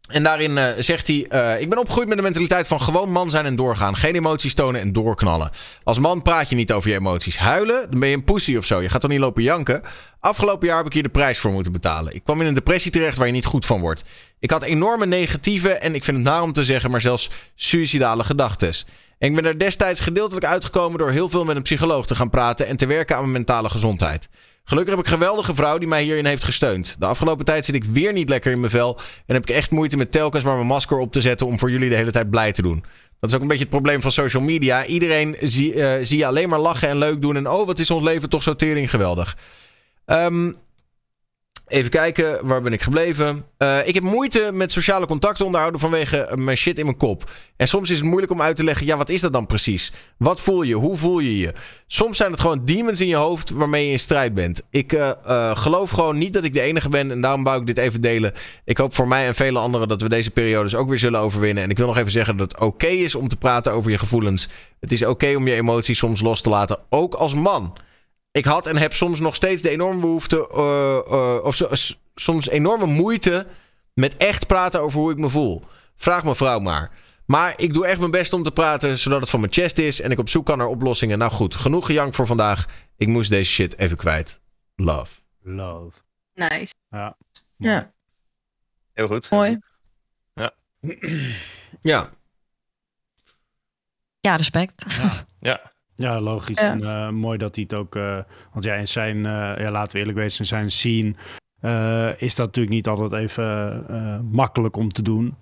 En daarin eh, zegt hij: eh, Ik ben opgegroeid met de mentaliteit van gewoon man zijn en doorgaan. Geen emoties tonen en doorknallen. Als man praat je niet over je emoties. Huilen, dan ben je een pussy of zo. Je gaat toch niet lopen janken? Afgelopen jaar heb ik hier de prijs voor moeten betalen. Ik kwam in een depressie terecht waar je niet goed van wordt. Ik had enorme negatieve en ik vind het naar om te zeggen, maar zelfs suïcidale gedachten. En ik ben er destijds gedeeltelijk uitgekomen door heel veel met een psycholoog te gaan praten en te werken aan mijn mentale gezondheid. Gelukkig heb ik een geweldige vrouw die mij hierin heeft gesteund. De afgelopen tijd zit ik weer niet lekker in mijn vel. En heb ik echt moeite met telkens maar mijn masker op te zetten om voor jullie de hele tijd blij te doen. Dat is ook een beetje het probleem van social media. Iedereen zie, eh, zie je alleen maar lachen en leuk doen. En oh, wat is ons leven toch zo tering geweldig. Ehm, even kijken, waar ben ik gebleven? Eh, ik heb moeite met sociale contacten onderhouden vanwege eh, mijn shit in mijn kop. En soms is het moeilijk om uit te leggen, ja, wat is dat dan precies? Wat voel je? Hoe voel je je? Soms zijn het gewoon demons in je hoofd waarmee je in strijd bent. Ik eh, geloof gewoon niet dat ik de enige ben en daarom wou ik dit even delen. Ik hoop voor mij en vele anderen dat we deze periodes ook weer zullen overwinnen. En ik wil nog even zeggen dat het oké is om te praten over je gevoelens. Het is oké om je emoties soms los te laten, ook als man. Ik had en heb soms nog steeds de enorme behoefte, eh, eh, of soms enorme moeite met echt praten over hoe ik me voel. Vraag mijn vrouw maar. Maar ik doe echt mijn best om te praten, zodat het van mijn chest is en ik op zoek kan naar oplossingen. Nou goed, genoeg gejank voor vandaag. Ik moest deze shit even kwijt. Love. Love. Nice. Ja. Ja, Heel goed. mooi. Ja, Ja, respect. Ja. Ja, logisch. Ja. En eh, mooi dat hij het ook... eh, want ja, in zijn... eh, ja, laten we eerlijk wezen, in zijn scene... is dat natuurlijk niet altijd even makkelijk om te doen.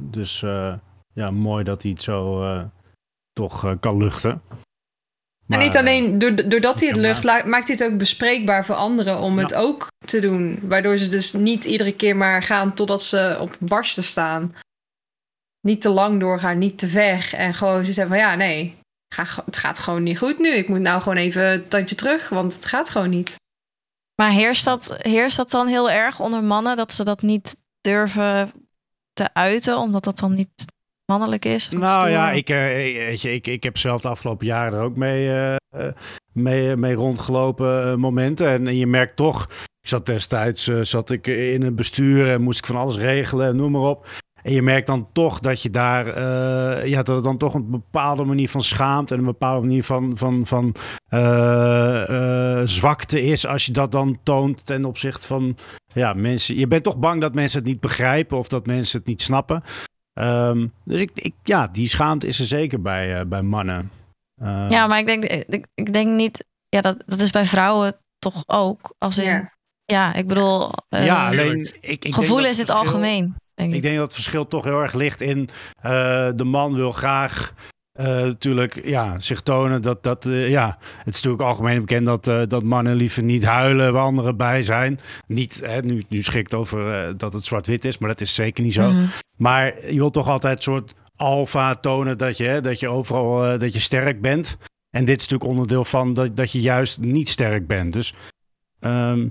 Dus ja, mooi dat hij het zo toch kan luchten. En Maar, niet alleen door- doordat hij het lucht, maakt hij het ook bespreekbaar voor anderen om het ook te doen. Waardoor ze dus niet iedere keer maar gaan totdat ze op barsten staan. Niet te lang doorgaan, niet te ver. En gewoon ze zeggen van ja, nee, ga, het gaat gewoon niet goed nu. Ik moet nou gewoon even een tandje terug, want het gaat gewoon niet. Maar heerst dat, heerst dat dan heel erg onder mannen dat ze dat niet durven te uiten, omdat dat dan niet mannelijk is? Nou stoer? ja, ik, eh, weet je, ik, ik heb zelf de afgelopen jaren er ook mee, eh, eh, mee, mee rondgelopen momenten. En, en je merkt toch, ik zat destijds zat ik in het bestuur en moest ik van alles regelen, noem maar op. En je merkt dan toch dat je daar, eh, ja, dat het dan toch een bepaalde manier van schaamte en een bepaalde manier van, van, van eh, eh, zwakte is als je dat dan toont ten opzichte van, ja, mensen. Je bent toch bang dat mensen het niet begrijpen of dat mensen het niet snappen. Ehm, dus ik, ik, ja, die schaamte is er zeker bij, eh, bij mannen. Ehm, Ja, maar ik denk, ik, ik denk niet. Ja, dat, dat is bij vrouwen toch ook. Als in, ja, Ja. ik bedoel. eh, ja, alleen ik, gevoel is het verschil- algemeen. Denk ik. Ik denk dat het verschil toch heel erg ligt in eh, de man wil graag eh, natuurlijk ja, zich tonen dat dat eh, ja, het is natuurlijk algemeen bekend dat, dat mannen liever niet huilen waar anderen bij zijn. Niet hè, nu, nu schikt over dat het zwart-wit is, maar dat is zeker niet zo. Mhm. Maar je wilt toch altijd een soort alfa tonen dat je, hè, dat je overal dat je sterk bent. En dit is natuurlijk onderdeel van dat, dat je juist niet sterk bent. Dus ehm,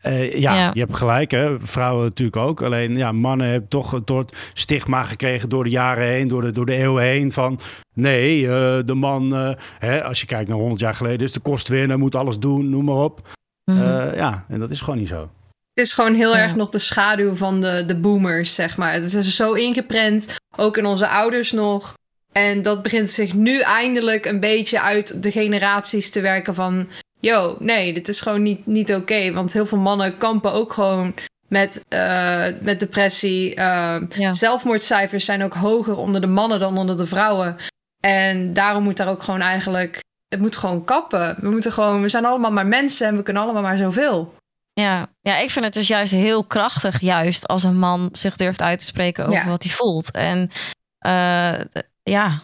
eh, ja, Ja. je hebt gelijk, hè? vrouwen natuurlijk ook. Alleen ja, mannen hebben toch het soort stigma gekregen door de jaren heen, door de, door de eeuwen heen. Van nee, eh, de man, eh, hè, als je kijkt naar 100 jaar geleden, is de kostwinner, moet alles doen, noem maar op. Mhm. Eh, ja, en dat is gewoon niet zo. Het is gewoon heel Ja. erg nog de schaduw van de, de boomers, zeg maar. Het is zo ingeprent, ook in onze ouders nog. En dat begint zich nu eindelijk een beetje uit de generaties te werken van... Yo, nee, dit is gewoon niet, niet oké. want heel veel mannen kampen ook gewoon met, eh, met depressie. Eh, Ja. Zelfmoordcijfers zijn ook hoger onder de mannen dan onder de vrouwen. En daarom moet daar ook gewoon eigenlijk... Het moet gewoon kappen. We moeten gewoon... We zijn allemaal maar mensen en we kunnen allemaal maar zoveel. Ja. ja, ik vind het dus juist heel krachtig, juist als een man zich durft uit te spreken over Ja. wat hij voelt. En eh, ja,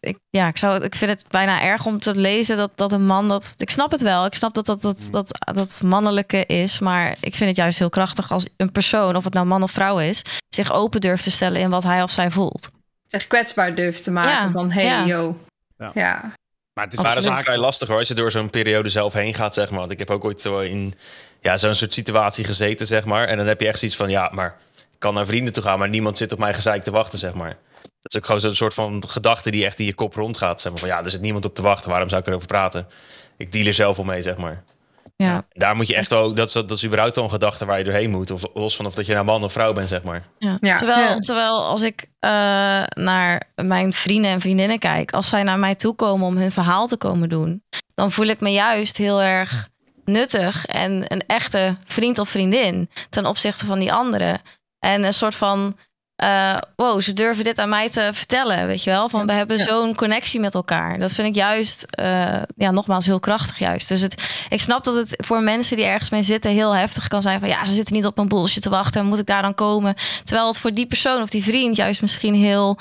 ik, ja ik, zou, ik vind het bijna erg om te lezen dat, dat een man dat. Ik snap het wel. Ik snap dat dat, dat, dat dat mannelijke is. Maar ik vind het juist heel krachtig als een persoon, of het nou man of vrouw is, zich open durft te stellen in wat hij of zij voelt. Zich kwetsbaar durft te maken Ja, van... Hey, ja. yo. Ja. Ja. Maar het is Maar dat is ook vaak- vrij lastig hoor, als je door zo'n periode zelf heen gaat, zeg maar. Want ik heb ook ooit zo in ja, zo'n soort situatie gezeten, zeg maar. En dan heb je echt zoiets van, ja, maar ik kan naar vrienden toe gaan, maar niemand zit op mijn gezeik te wachten, zeg maar. Dat is ook gewoon zo'n soort van gedachte die echt in je kop rondgaat. Zeg maar. Van ja, er zit niemand op te wachten, waarom zou ik erover praten? Ik deal er zelf al mee, zeg maar. Ja. Daar moet je echt ook, dat is, dat is überhaupt al een gedachte waar je doorheen moet. Of los van of dat je nou man of vrouw bent, zeg maar. Ja. Ja. Terwijl, Ja. terwijl als ik eh, naar mijn vrienden en vriendinnen kijk, als zij naar mij toe komen om hun verhaal te komen doen, dan voel ik me juist heel erg nuttig en een echte vriend of vriendin ten opzichte van die anderen. En een soort van, eh, wow, ze durven dit aan mij te vertellen, weet je wel? Van we hebben Ja. zo'n connectie met elkaar. Dat vind ik juist, eh, ja, nogmaals heel krachtig juist. Dus het, ik snap dat het voor mensen die ergens mee zitten heel heftig kan zijn van, ja, ze zitten niet op een bullshit te wachten, moet ik daar dan komen? Terwijl het voor die persoon of die vriend juist misschien heel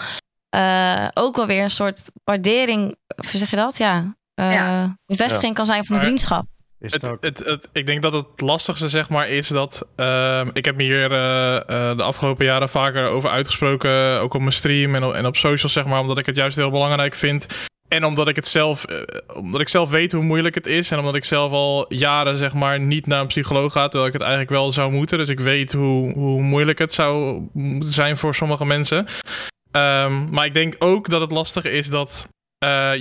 eh, ook wel weer een soort waardering, zeg je dat? Ja. eh, Ja. bevestiging kan zijn van de vriendschap. Is Het, het ik denk dat het lastigste zeg maar is dat... ehm, ik heb me hier eh, eh, de afgelopen jaren vaker over uitgesproken. Ook op mijn stream en, op- en op socials zeg maar. Omdat ik het juist heel belangrijk vind. En omdat ik het zelf... eh, omdat ik zelf weet hoe moeilijk het is. En omdat ik zelf al jaren zeg maar niet naar een psycholoog ga. Terwijl ik het eigenlijk wel zou moeten. Dus ik weet hoe, hoe moeilijk het zou moeten zijn voor sommige mensen. Ehm, maar ik denk ook dat het lastig is dat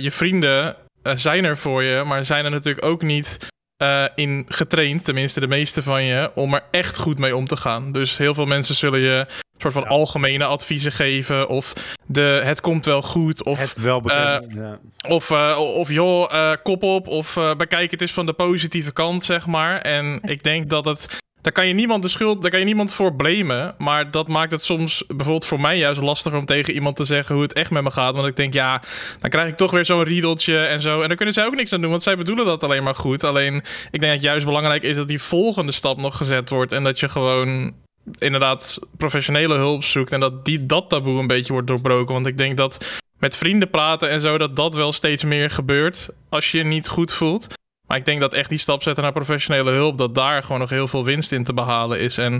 je vrienden zijn er voor je, maar zijn er natuurlijk ook niet eh, in getraind, tenminste de meeste van je, om er echt goed mee om te gaan. Dus heel veel mensen zullen je een soort van algemene adviezen geven, of de het komt wel goed, of het wel bekend. ja. of, eh, of joh, eh, kop op. Of eh, bekijk het eens van de positieve kant, zeg maar. En ik denk dat het. Daar kan je niemand de schuld, daar kan je niemand voor blamen. Maar dat maakt het soms bijvoorbeeld voor mij juist lastiger om tegen iemand te zeggen hoe het echt met me gaat. Want ik denk, ja, dan krijg ik toch weer zo'n riedeltje en zo. En daar kunnen zij ook niks aan doen, want zij bedoelen dat alleen maar goed. Alleen, ik denk dat juist belangrijk is dat die volgende stap nog gezet wordt. En dat je gewoon inderdaad professionele hulp zoekt. En dat die, dat taboe een beetje wordt doorbroken. Want ik denk dat met vrienden praten en zo, dat dat wel steeds meer gebeurt als je je niet goed voelt. Maar ik denk dat echt die stap zetten naar professionele hulp, dat daar gewoon nog heel veel winst in te behalen is. En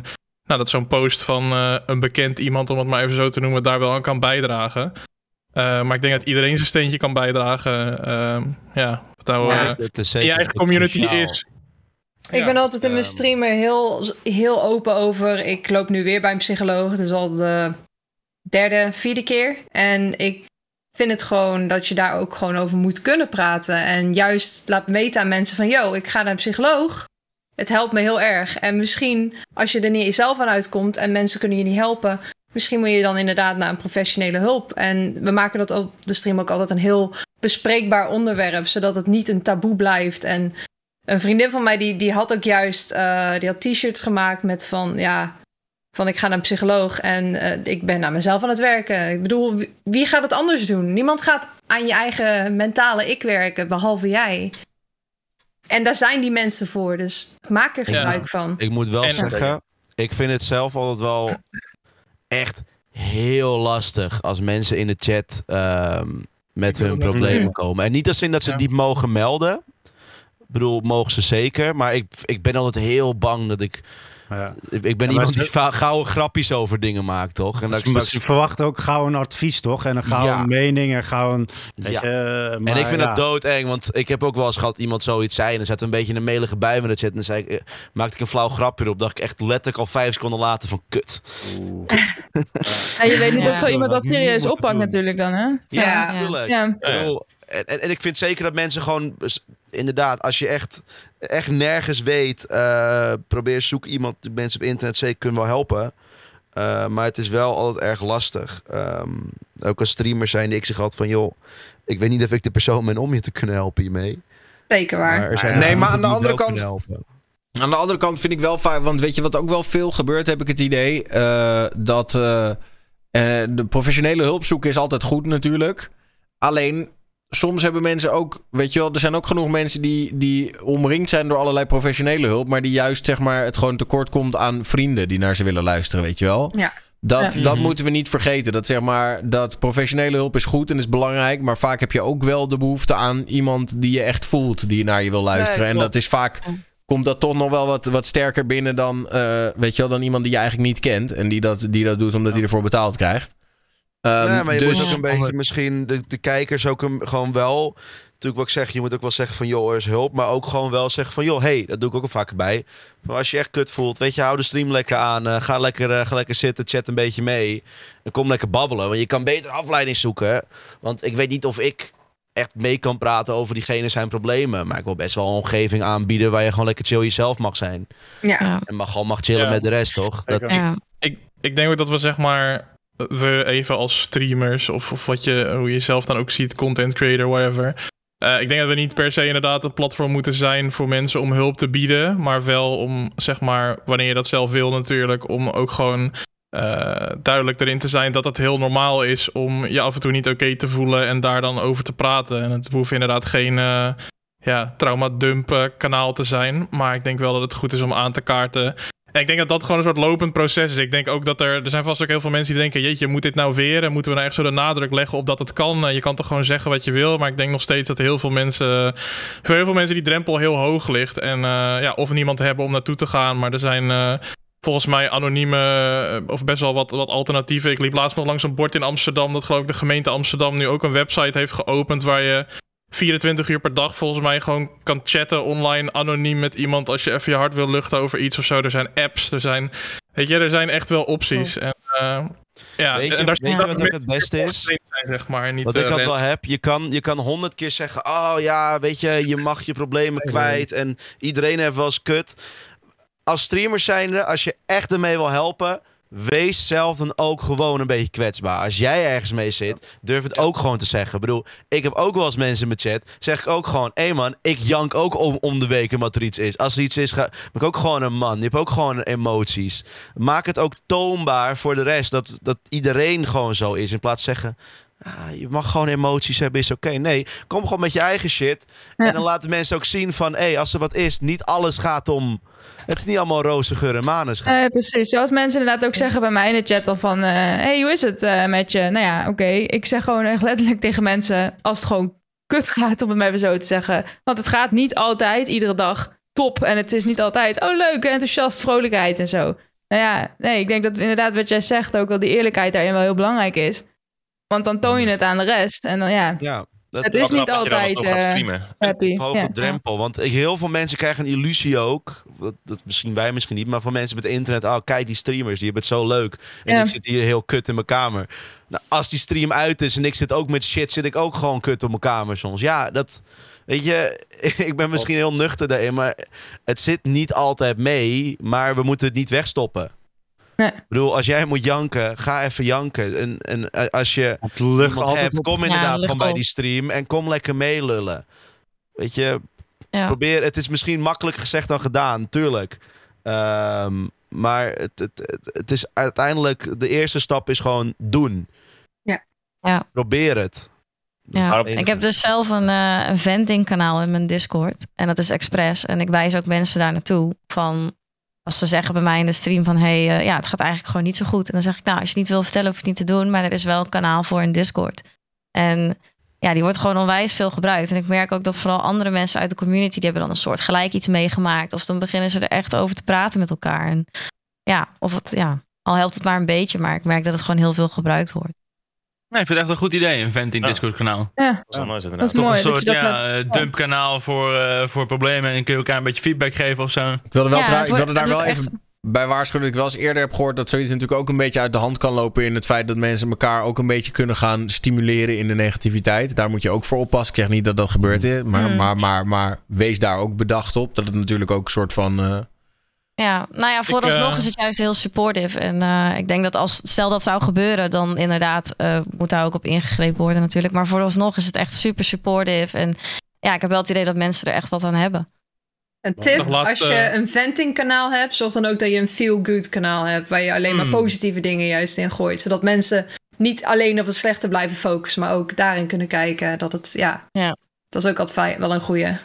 nou, dat zo'n post van eh, een bekend iemand, om het maar even zo te noemen, daar wel aan kan bijdragen. Eh, maar ik denk dat iedereen zijn steentje kan bijdragen. Eh, ja, wat nou, Ja. eh, in je eigen community cruciaal. is. Ik Ja. ben altijd in mijn Ehm. streamer heel, heel open over. Ik loop nu weer bij een psycholoog. Het is al de derde, vierde keer. En ik vind het gewoon dat je daar ook gewoon over moet kunnen praten. En juist laat weten aan mensen van... Yo, ik ga naar een psycholoog. Het helpt me heel erg. En misschien als je er niet zelf aan uitkomt... en mensen kunnen je niet helpen... misschien moet je dan inderdaad naar een professionele hulp. En we maken dat op de stream ook altijd een heel bespreekbaar onderwerp... zodat het niet een taboe blijft en... Een vriendin van mij die, die had ook juist eh, die had t-shirts gemaakt met van ja van ik ga naar een psycholoog en eh, ik ben naar mezelf aan het werken. Ik bedoel, wie- wie gaat het anders doen? Niemand gaat aan je eigen mentale ik werken behalve jij. En daar zijn die mensen voor, dus maak er Ja. gebruik van. Ik moet wel En- zeggen, ik vind het zelf altijd wel echt heel lastig als mensen in de chat ehm, met hun problemen doen. komen. En niet als in dat ze Ja. het niet mogen melden. Ik bedoel, mogen ze zeker. Maar ik, ik ben altijd heel bang dat ik Ja. Ik, ben Ja, iemand die va- gauw grapjes over dingen maakt, toch? En dat straks... verwachten ook gauw een advies, toch? En een gauw Ja. een mening en gauw een... Ja. je, En ik vind ja. het doodeng, want ik heb ook wel eens gehad iemand zoiets zei. En dan zat een beetje een melige bui met het zitten. En dan zei ik, eh, maakte ik een flauw grapje erop. Dacht ik echt letterlijk al vijf seconden later van kut. Ja, je weet niet Ja. of zo iemand dat serieus oppakt natuurlijk dan, hè? Ja, Ja. En, en, en ik vind zeker dat mensen gewoon, inderdaad, als je echt, echt nergens weet, eh, probeer zoek iemand, de mensen op internet zeker kunnen wel helpen. Eh, maar het is wel altijd erg lastig. Ehm, ook als streamer zijn ik zeg altijd van, joh, ik weet niet of ik de persoon ben om je te kunnen helpen hiermee. Zeker waar. Maar er zijn Nee, maar aan de die andere kant-. Aan de andere kant vind ik wel vaak, want weet je wat ook wel veel gebeurt, heb ik het idee, eh, dat eh, de professionele hulp zoeken is altijd goed natuurlijk. Alleen soms hebben mensen ook, weet je wel, er zijn ook genoeg mensen die, die omringd zijn door allerlei professionele hulp, maar die juist zeg maar het gewoon tekort komt aan vrienden die naar ze willen luisteren, weet je wel. Ja. Dat, Ja. dat Mhm. moeten we niet vergeten. Dat zeg maar, dat professionele hulp is goed en is belangrijk. Maar vaak heb je ook wel de behoefte aan iemand die je echt voelt, die naar je wil luisteren. Nee, en dat is vaak, komt dat toch nog wel wat, wat sterker binnen dan, eh, weet je wel, dan iemand die je eigenlijk niet kent. En die dat, die dat doet omdat hij ervoor betaald krijgt. Ehm, ja, maar je dus, moet ook een beetje misschien de, de kijkers ook een, gewoon wel. Natuurlijk wat ik zeg, je moet ook wel zeggen van joh, er is hulp. Maar ook gewoon wel zeggen van joh, hey, dat doe ik ook al vaker bij. Van als je echt kut voelt, weet je, hou de stream lekker aan. eh, ga, lekker, eh, ga lekker zitten, chat een beetje mee. En kom lekker babbelen. Want je kan beter afleiding zoeken. Want ik weet niet of ik echt mee kan praten over diegene zijn problemen. Maar ik wil best wel een omgeving aanbieden waar je gewoon lekker chill jezelf mag zijn. Ja. En mag gewoon mag chillen Ja. met de rest, toch? Dat. Ja. Ik, ik denk ook dat we zeg maar. We even als streamers of, of wat je, hoe je jezelf dan ook ziet, content creator, whatever. Eh, ik denk dat we niet per se inderdaad een platform moeten zijn voor mensen om hulp te bieden. Maar wel om, zeg maar, wanneer je dat zelf wil natuurlijk, om ook gewoon eh, duidelijk erin te zijn dat het heel normaal is om je af en toe niet oké te voelen en daar dan over te praten. En het hoeft inderdaad geen eh ja, trauma-dump kanaal te zijn. Maar ik denk wel dat het goed is om aan te kaarten ik denk dat dat gewoon een soort lopend proces is. Ik denk ook dat er... Er zijn vast ook heel veel mensen die denken... Jeetje, moet dit nou weer? En moeten we nou echt zo de nadruk leggen op dat het kan? Je kan toch gewoon zeggen wat je wil? Maar ik denk nog steeds dat heel veel mensen... Voor heel veel mensen die drempel heel hoog ligt. En eh, ja, of niemand hebben om naartoe te gaan. Maar er zijn... eh, Volgens mij anonieme eh, of best wel wat, wat alternatieven. Ik liep laatst nog langs een bord in Amsterdam. Dat geloof ik de gemeente Amsterdam nu ook een website heeft geopend. Waar je 24 uur per dag volgens mij gewoon kan chatten online anoniem met iemand als je even je hart wil luchten over iets of zo. Er zijn apps, er zijn, weet je, er zijn echt wel opties. En, eh, ja, Weet je- en daar weet je wat ook het beste is? getraind Zijn, zeg maar, niet, Wat ik eh, altijd wel heb, je kan, je kan honderd keer zeggen... Oh ja, weet je, je mag je problemen kwijt. En iedereen heeft wel eens kut. Als streamer zijnde, als je echt ermee wil helpen... Wees zelf dan ook gewoon een beetje kwetsbaar. Als jij ergens mee zit, durf het ook gewoon te zeggen. Ik bedoel, ik heb ook wel eens mensen in mijn chat. Zeg ik ook gewoon, hé man, ik jank ook om, om de week wat er iets is. Als er iets is, ga, ben ik ook gewoon een man. Je hebt ook gewoon emoties. Maak het ook toonbaar voor de rest. Dat, dat iedereen gewoon zo is. In plaats van zeggen, ah, je mag gewoon emoties hebben, is oké. Nee, kom gewoon met je eigen shit. Ja. En dan laten mensen ook zien van, hé, als er wat is, niet alles gaat om... Het is niet allemaal roze geur en maneschijn. Eh, precies. Zoals mensen inderdaad ook zeggen bij mij in de chat al van... eh, hey, hoe is het eh, met je? Nou ja, oké. Ik zeg gewoon echt letterlijk tegen mensen... als het gewoon kut gaat, om het maar even zo te zeggen. Want het gaat niet altijd, iedere dag, top. En het is niet altijd, oh leuk, enthousiast, vrolijkheid en zo. Nou ja, nee, ik denk dat inderdaad wat jij zegt... ook wel die eerlijkheid daarin wel heel belangrijk is. Want dan toon je het aan de rest. En dan ja, Ja, dat het is niet je altijd gaat eh, streamen. happy. Een hoge Ja. drempel. Want heel veel mensen krijgen een illusie ook. Dat, dat misschien wij misschien niet. Maar van mensen met internet. Oh, kijk die streamers. Die hebben het zo leuk. En Ja. ik zit hier heel kut in mijn kamer. Nou, als die stream uit is en ik zit ook met shit. Zit ik ook gewoon kut op mijn kamer soms. Ja, dat... Weet je, ik ben misschien heel nuchter daarin. Maar het zit niet altijd mee. Maar we moeten het niet wegstoppen. Nee. Ik bedoel, als jij moet janken, ga even janken. En, en eh, als je Het lucht iemand hebt, op. kom Ja, inderdaad lucht gewoon bij op. die stream. En kom lekker meelullen. Weet je, Ja. probeer. Het is misschien makkelijker gezegd dan gedaan, tuurlijk. Ehm, maar het, het, het, het is uiteindelijk de eerste stap is gewoon doen. Ja. Ja. Probeer het. Ja, ik heb dus zelf een, eh een venting kanaal in mijn Discord. En dat is expres. En ik wijs ook mensen daar naartoe. Van als ze zeggen bij mij in de stream van hey, eh, ja, het gaat eigenlijk gewoon niet zo goed. En dan zeg ik, nou, als je niet wil vertellen, hoef je het niet te doen. Maar er is wel een kanaal voor in Discord. En ja, die wordt gewoon onwijs veel gebruikt. En ik merk ook dat vooral andere mensen uit de community... die hebben dan een soort gelijk iets meegemaakt. Of dan beginnen ze er echt over te praten met elkaar. En ja, of het, ja, al helpt het maar een beetje. Maar ik merk dat het gewoon heel veel gebruikt wordt. Nee, ik vind het echt een goed idee, een venting Discord kanaal. Ja, Dat is wel nice inderdaad. mooi. een soort ja, hebt. eh, dumpkanaal voor, eh, voor problemen. En kun je elkaar een beetje feedback geven of zo. Ik wilde, wel Ja, ik wilde daar wel even bij waarschuwen. Dat ik wel eens eerder heb gehoord dat zoiets natuurlijk ook een beetje uit de hand kan lopen. In het feit dat mensen elkaar ook een beetje kunnen gaan stimuleren in de negativiteit. Daar moet je ook voor oppassen. Ik zeg niet dat dat gebeurt is. Maar, Mm. maar, maar, maar wees daar ook bedacht op. Dat het natuurlijk ook een soort van. eh, Ja, nou ja, vooralsnog eh, is het juist heel supportive. En eh, ik denk dat als stel dat zou gebeuren, dan inderdaad eh, moet daar ook op ingegrepen worden natuurlijk. Maar vooralsnog is het echt super supportive. En ja, ik heb wel het idee dat mensen er echt wat aan hebben. Een tip, Nog laat, als je een venting kanaal hebt, zorg dan ook dat je een feel-good kanaal hebt. Waar je alleen maar Hmm. positieve dingen juist in gooit. Zodat mensen niet alleen op het slechte blijven focussen, maar ook daarin kunnen kijken. Dat het, ja, Ja. dat is ook altijd fijn- wel een goede.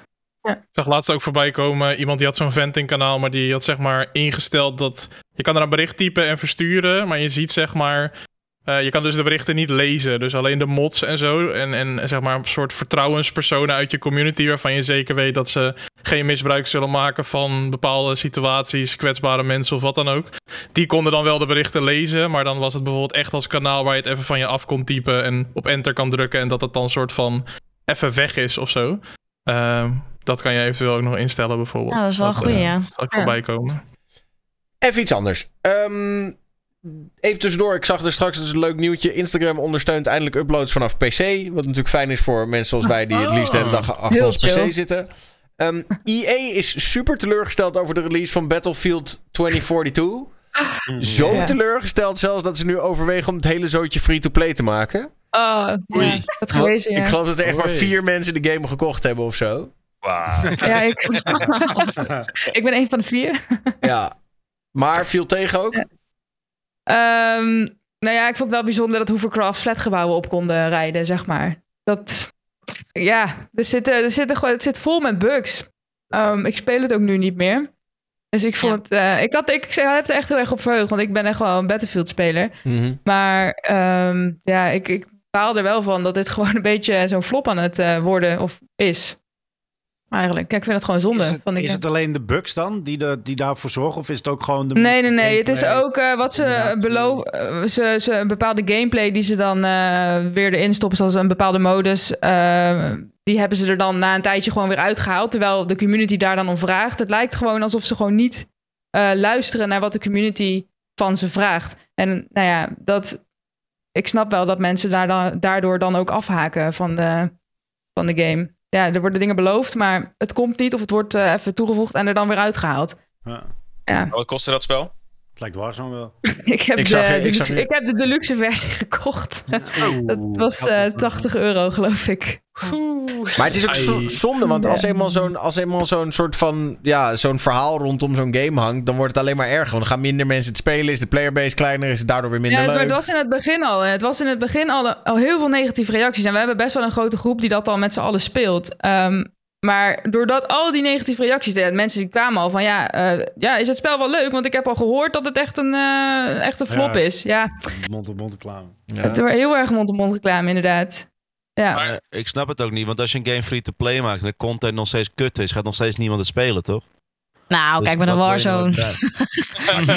Ik zag laatst ook voorbij komen. Iemand die had zo'n venting kanaal, maar die had zeg maar ingesteld dat je kan er een bericht typen en versturen, maar je ziet zeg maar eh, je kan dus de berichten niet lezen, dus alleen de mods en zo en en zeg maar een soort vertrouwenspersonen uit je community waarvan je zeker weet dat ze geen misbruik zullen maken van bepaalde situaties, kwetsbare mensen of wat dan ook. Die konden dan wel de berichten lezen, maar dan was het bijvoorbeeld echt als kanaal waar je het even van je af kon typen en op enter kan drukken en dat het dan soort van even weg is of zo. Ehm, dat kan je eventueel ook nog instellen bijvoorbeeld. Ja, dat is wel een goeie, eh, ja. Zal ik voorbij komen. Even iets anders. Ehm, even tussendoor, ik zag er straks dat is een leuk nieuwtje. Instagram ondersteunt eindelijk uploads vanaf PC. Wat natuurlijk fijn is voor mensen zoals wij die het liefst de hele dag achter Heel ons chill. PC zitten. Ehm EA is super teleurgesteld over de release van Battlefield 2042. Zo Ja. teleurgesteld zelfs dat ze nu overwegen om het hele zootje free-to-play te maken. Oh, ja, dat gelezen, ja. Ik geloof dat er echt maar vier mensen de game gekocht hebben of zo. Ja, ik, ik ben een van de vier. Ja. Maar viel tegen ook? Ehm, nou ja, ik vond het wel bijzonder dat Hovercraft flatgebouwen op konden rijden, zeg maar. Dat, ja, er zitten, er zitten gewoon, het zit vol met bugs. Ehm, ik speel het ook nu niet meer. Dus ik vond het, eh, ik had, ik, ik heb er echt heel erg op verheugd, want ik ben echt wel een Battlefield-speler. Mhm. Maar ehm, ja, ik, ik baal er wel van dat dit gewoon een beetje zo'n flop aan het eh, worden of is. Eigenlijk. Kijk, ik vind het gewoon zonde. Is het, van is het alleen de bugs dan die, de, die daarvoor zorgen? Of is het ook gewoon de. Nee, nee, nee. Het is ook eh, wat ze beloven. eh, ze, ze, een bepaalde gameplay die ze dan eh, weer erin stoppen, zoals een bepaalde modus. die hebben ze er dan na een tijdje gewoon weer uitgehaald. Terwijl de community daar dan om vraagt. Het lijkt gewoon alsof ze gewoon niet luisteren naar wat de community van ze vraagt. En nou ja, dat. Ik snap wel dat mensen daar dan, daardoor dan ook afhaken van de, van de game. Ja, er worden dingen beloofd, maar het komt niet of het wordt eh, even toegevoegd en er dan weer uitgehaald. Ja, Ja. Wat kostte dat spel? Het lijkt Warzone wel. Ik heb, Ik de, zag- ik deluxe- zag nu- ik heb de deluxe versie gekocht. dat was eh, 80 euro, geloof ik. Maar het is ook zo- zonde, want als eenmaal zo'n als eenmaal zo'n soort van ja, zo'n verhaal rondom zo'n game hangt, dan wordt het alleen maar erger. Want dan gaan minder mensen het spelen, is de playerbase kleiner, is het daardoor weer minder Ja, het, leuk. het was in het begin al. Het was in het begin al, al heel veel negatieve reacties. En we hebben best wel een grote groep die dat al met z'n allen speelt. Ehm, maar doordat al die negatieve reacties, de mensen die kwamen al van ja, eh, ja, is het spel wel leuk? Want ik heb al gehoord dat het echt een, eh, echt een flop Ja. is. Ja, Mond-op-mond reclame. Ja. het wordt heel erg mond-op-mond reclame, inderdaad. Ja. Maar- Eh, ik snap het ook niet, want als je een game free-to-play maakt en de content nog steeds kut is, gaat nog steeds niemand het spelen, toch? Nou, Dus kijk maar naar Warzone.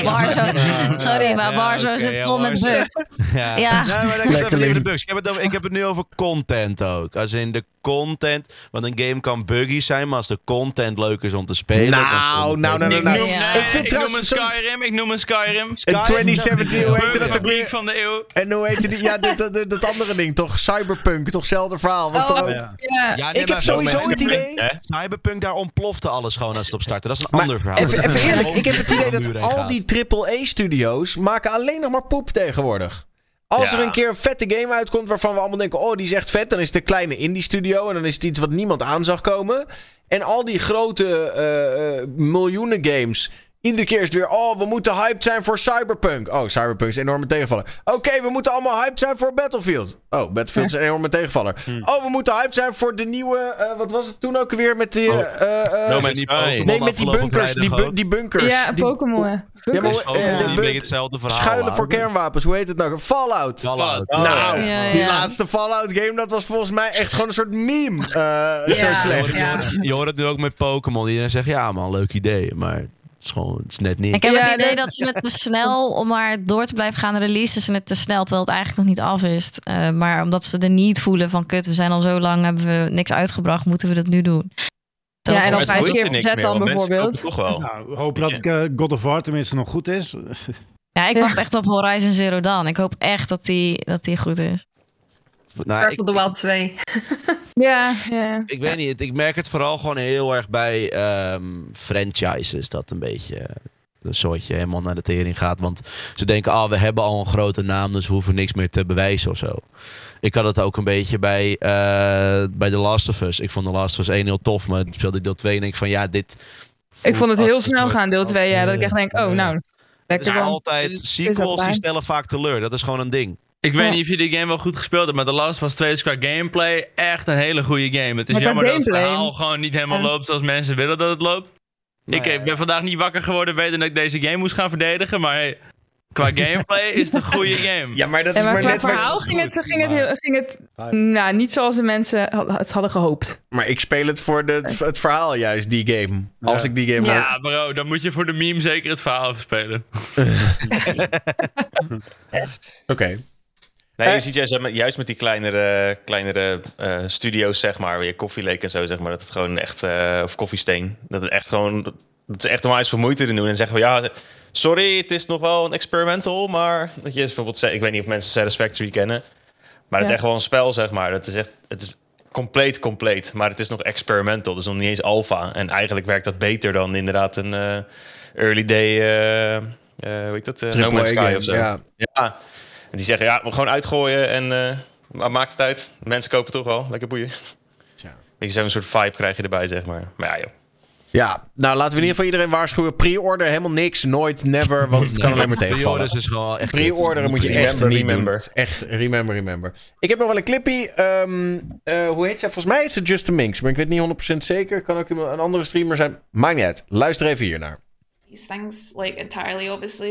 Warzone. Sorry, maar Ja, Warzone oké, zit ja, vol met bugs. Ja, Ja. maar dan heb ik Lekker het de bugs. Ik heb, het over, ik heb het nu over content ook. Als in de content, want een game kan buggy zijn, maar als de content leuk is om te spelen. Nou, nou, nou, nou, Ik nou. noem, Ja. nee, Ik vind ik noem een Skyrim, ik noem een Skyrim. In 2017, hoe heette dat ook weer? van de eeuw. En hoe heette die? Ja, dat, dat, dat andere ding, toch? Cyberpunk, toch? Hetzelfde verhaal. Was Oh, toch ook... Ja. Ja. Ja, nee, Ik maar heb sowieso het idee... Cyberpunk, daar ontplofte alles gewoon als het op startte. Dat is een Maar ander verhaal. Even, eerlijk, ik heb het idee dat al die AAA-studio's maken alleen nog maar poep tegenwoordig. Als Ja. er een keer een vette game uitkomt waarvan we allemaal denken... oh, die is echt vet, dan is het een kleine indie-studio... en dan is het iets wat niemand aan zag komen. En al die grote eh, eh, miljoenen games... Iedere keer is het weer, oh, we moeten hyped zijn voor Cyberpunk. Oh, Cyberpunk is een enorme tegenvaller. Oké, we moeten allemaal hyped zijn voor Battlefield. Oh, Battlefield is een enorme tegenvaller. Oh, we moeten hyped zijn voor de nieuwe, eh, wat was het toen ook weer met die... Oh. eh, eh, No Man's Sky. nee, met die bunkers, die, bu- die bunkers. Ja, die, Pokémon. Ja, maar, de die beetje hetzelfde verhaal Schuilen voor kernwapens, hoe heet het nou? Fallout. Fallout. Oh, nou, ja, die ja. laatste Fallout game, dat was volgens mij echt gewoon een soort meme. eh, Zo Ja. slecht. Ja. Je hoort het nu ook met Pokémon. Iedereen zegt, ja man, leuk idee. Maar het is gewoon, het is net niet. Ik heb Ja, het idee dat- dat ze het te snel, om maar door te blijven gaan, releasen ze het te snel, terwijl het eigenlijk nog niet af is. Eh, maar omdat ze er niet voelen van, kut, we zijn al zo lang, hebben we niks uitgebracht, moeten we dat nu doen. Ja, en dan vijf keer verzet dan bijvoorbeeld. kopen toch wel. Nou, hoop dat ik eh, God of War tenminste nog goed is. Ja, ik wacht echt op Horizon Zero Dawn. Ik hoop echt dat die, dat die goed is. Nou, Breath ik, the Wild 2. Ja, ja. ik weet niet. Ik merk het vooral gewoon heel erg bij ehm, franchises. Dat een beetje eh, een soortje helemaal naar de tering gaat. Want ze denken, ah, we hebben al een grote naam, dus we hoeven niks meer te bewijzen of zo. Ik had het ook een beetje bij, eh, bij The Last of Us. Ik vond The Last of Us 1 heel tof, maar toen speelde ik deel 2 en denk ik van, ja, dit... Ik vond het heel snel gaan, deel 2. Ja, dat ik echt denk, oh nou, Het lekker is altijd, sequels die stellen vaak teleur. Dat is gewoon een ding. Ik Ja. weet niet of je die game wel goed gespeeld hebt, maar The Last of Us 2 is qua gameplay echt een hele goede game. Het is Maar jammer dat het verhaal gewoon niet helemaal Ja. loopt zoals mensen willen dat het loopt. Ik Nou eh, ben vandaag niet wakker geworden weten dat ik deze game moest gaan verdedigen, maar hey, qua gameplay is het een goede game. Ja, maar dat Ja, is maar maar wat verhaal je- ging het, ging het, heel, ging het nou, niet zoals de mensen het hadden gehoopt. Maar ik speel het voor de, het verhaal juist, die game. Als ik die game... Ja. Ja, bro, dan moet je voor de meme zeker het verhaal even spelen. Oké. Nee, Eh. je ziet juist, met- juist met die kleinere, kleinere eh, studio's, zeg maar, weer Coffee Lake en zo, zeg maar, dat het gewoon echt, eh, of Koffiesteen, dat het echt gewoon, dat ze echt onwijs veel moeite in doen en zeggen van ja, sorry, het is nog wel een experimental, maar dat je bijvoorbeeld, ze- ik weet niet of mensen Satisfactory kennen, maar het is echt wel een spel, zeg maar, dat is echt, het is compleet compleet, maar het is nog experimental, dus nog niet eens alpha. En eigenlijk werkt dat beter dan inderdaad een eh, early day, eh eh, hoe heet dat, Eh, No Man's Sky of zo. Ja, en die zeggen, ja, we gewoon uitgooien en eh, maakt het uit. Mensen kopen toch wel, lekker boeien. Tja. Beetje zo'n soort vibe krijg je erbij, zeg maar. Maar ja, joh. Ja, nou laten we in ieder geval iedereen waarschuwen. Pre-order helemaal niks, nooit, never, want het kan alleen maar tegenvallen. Pre-orders is gewoon echt Pre-orderen moet je echt Remember, niet remember. doen. Echt, remember, remember. Ik heb nog wel een clippy. ehm, eh, hoe heet zij? Volgens mij is het Justin Minks, maar ik weet niet 100% zeker. Kan ook iemand- een andere streamer zijn. Maakt niet uit. Luister even hier naar. these things like entirely obviously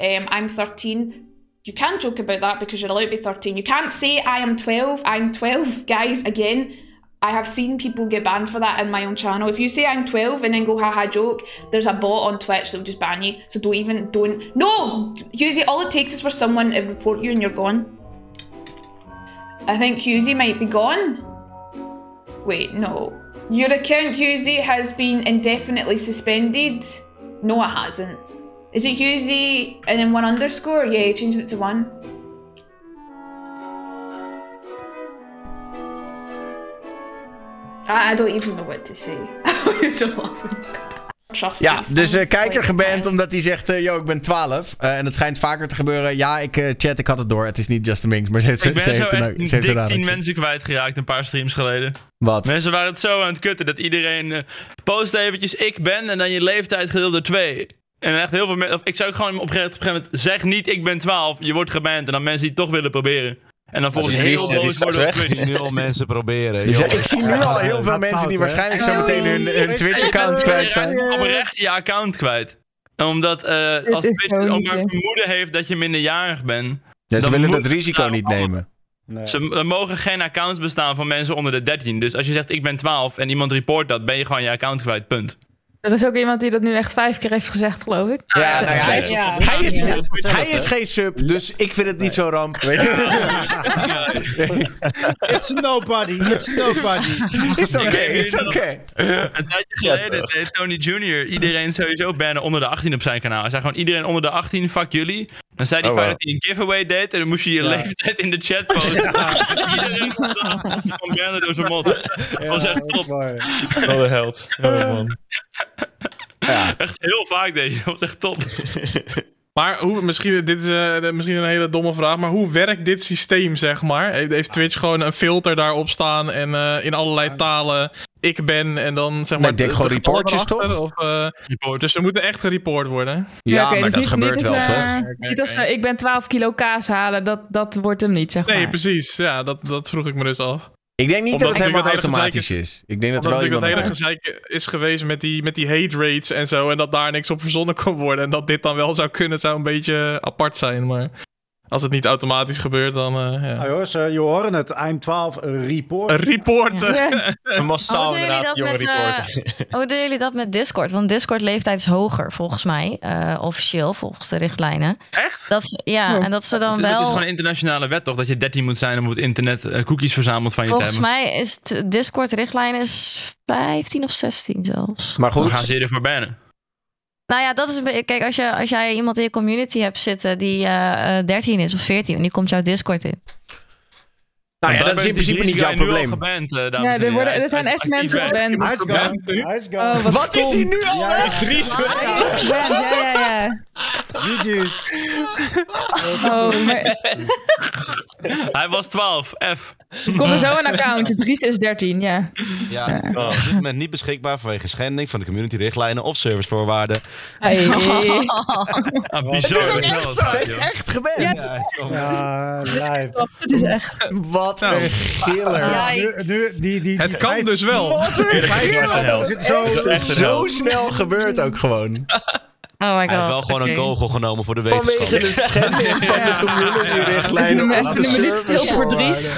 um, i'm 13 you can't joke about that because you're allowed to be 13 you can't say i am 12 i'm 12 guys again. I have seen people get banned for that in my own channel. If you say i'm 12 and then go haha joke there's a bot on twitch that'll just ban you. So don't even don't no! Husey, all it takes is for someone to report you and you're gone. I think Husey might be gone. Wait no. Your account Husey has been indefinitely suspended? No, it hasn't. Is it Husey and then one underscore? Yeah, you changed it to one. I, I don't even know what to say. Trust Ja, dus eh, kijker geband omdat hij zegt, eh, yo, ik ben 12. Eh, en het schijnt vaker te gebeuren. Ja, ik eh, chat, ik had het door. Het is niet Justin Minks, maar ze heeft, Ik ben ze zo heeft er echt nou- ze heeft er dik nou- 10 mensen kwijtgeraakt een paar streams geleden. Wat? Mensen waren het zo aan het kutten dat iedereen eh, post eventjes ik ben en dan je leeftijd gedeeld door twee. En echt heel veel mensen, ik zou ook gewoon op een gegeven moment zeg niet ik ben 12, je wordt geband en dan mensen die het toch willen proberen. En dan volgens heel is worden straks Twitch. Nul mensen proberen. Dus, ik zie nu al heel veel mensen fout, die waarschijnlijk zo meteen hun, hun Twitch-account kwijt zijn. Oprecht je account kwijt. Omdat eh, Dit als Twitch ook maar vermoeden heeft dat je minderjarig bent. Ja, ze Dan willen dat risico nou, niet nemen. Nee. Ze er mogen geen accounts bestaan van mensen onder de 13. Dus als je zegt ik ben 12 en iemand report dat, ben je gewoon je account kwijt. Punt. Er is ook iemand die dat nu echt vijf keer heeft gezegd, geloof ik. Ja, nou ja, hij, is, Ja. hij, is, Ja. hij is geen sub, dus ik vind het niet zo ramp. Weet je? It's nobody, it's nobody. Is oké, is oké. Een tijdje geleden deed Tony Jr. iedereen sowieso bannen onder de 18 op zijn kanaal. Hij zei gewoon iedereen onder de 18, fuck jullie. Dan zei hij Oh, fijn wow. dat hij een giveaway deed en dan moest je je leeftijd in de chat posten. Iedereen van bannen door zijn mot. Dat was echt top. Wat een held. Oh, man. Echt heel vaak deed je. Dat was echt top. Maar hoe, misschien, dit is eh, misschien een hele domme vraag, maar hoe werkt dit systeem, zeg maar? Heeft, heeft Twitch gewoon een filter daarop staan en eh, in allerlei talen ik ben en dan zeg Nee, maar... ik denk de- gewoon de reportjes, erachter, toch? Of, eh, Dus ze moeten echt gereport worden. Ja, maar dus dat niet- gebeurt niet wel, toch? Niet dat ze, ik ben 12 kilo kaas halen, dat, dat wordt hem niet, zeg Nee, maar. precies. Ja, dat, dat vroeg ik me dus af. Ik denk niet Omdat dat het helemaal dat automatisch gezeik is. Ik denk dat er Omdat wel natuurlijk iemand... dat hele gezeik is geweest met die, met die hate rates en zo. En dat daar niks op verzonnen kon worden. En dat dit dan wel zou kunnen, zou een beetje apart zijn. Maar als het niet automatisch gebeurt, dan... eh, ja. Nou jongens, eh, je horen het. I'm 12 report. Een report. Ja. Een massaal Hoe doen jullie inderdaad, dat jonge met, eh, reporter. Hoe doen jullie dat met Discord? Want Discord leeftijd is hoger volgens mij, eh, officieel volgens de richtlijnen. Echt? Dat is, ja, Oh. en dat ze dan Het, het is wel. gewoon een internationale wet toch? Dat je 13 moet zijn om op het internet cookies verzameld van je te Volgens hebben. mij is het Discord richtlijn is 15 of 16 zelfs. Maar Dan goed, gaan ze je ervoor bannen. Nou ja, dat is. Kijk, als, je, als jij iemand in je community hebt zitten die eh, eh, 13 is of 14 en die komt jouw Discord in. Nou ja, dat is in principe niet jouw probleem. geband, eh, dames Ja, er, worden, Hij er zijn hij echt mensen geband. Hij is. Hij. Oh, wat, Wat is hij nu al? Ja, hè? is Dries Ja, ja, ja. GG's. Oh, maar, Hij was 12, F. er komt er zo een account. Dries is 13, ja. Ja, op dit moment niet beschikbaar vanwege schending van de community-richtlijnen of servicevoorwaarden. Hey. Ah, bizar. Het is ook echt zo. Hij is echt geband. Ja, Ja, live. Het is echt. Wat een giller. Ja, Nu, nu, die, die, Het kan dus wel. Wat een giller. Dit zo- snel gebeurd ook gewoon. Oh my god. Hij heeft wel gewoon een kogel genomen voor de wetenschap. Vanwege de schending van de community-richtlijnen. Even of een minuut stil voor Dries.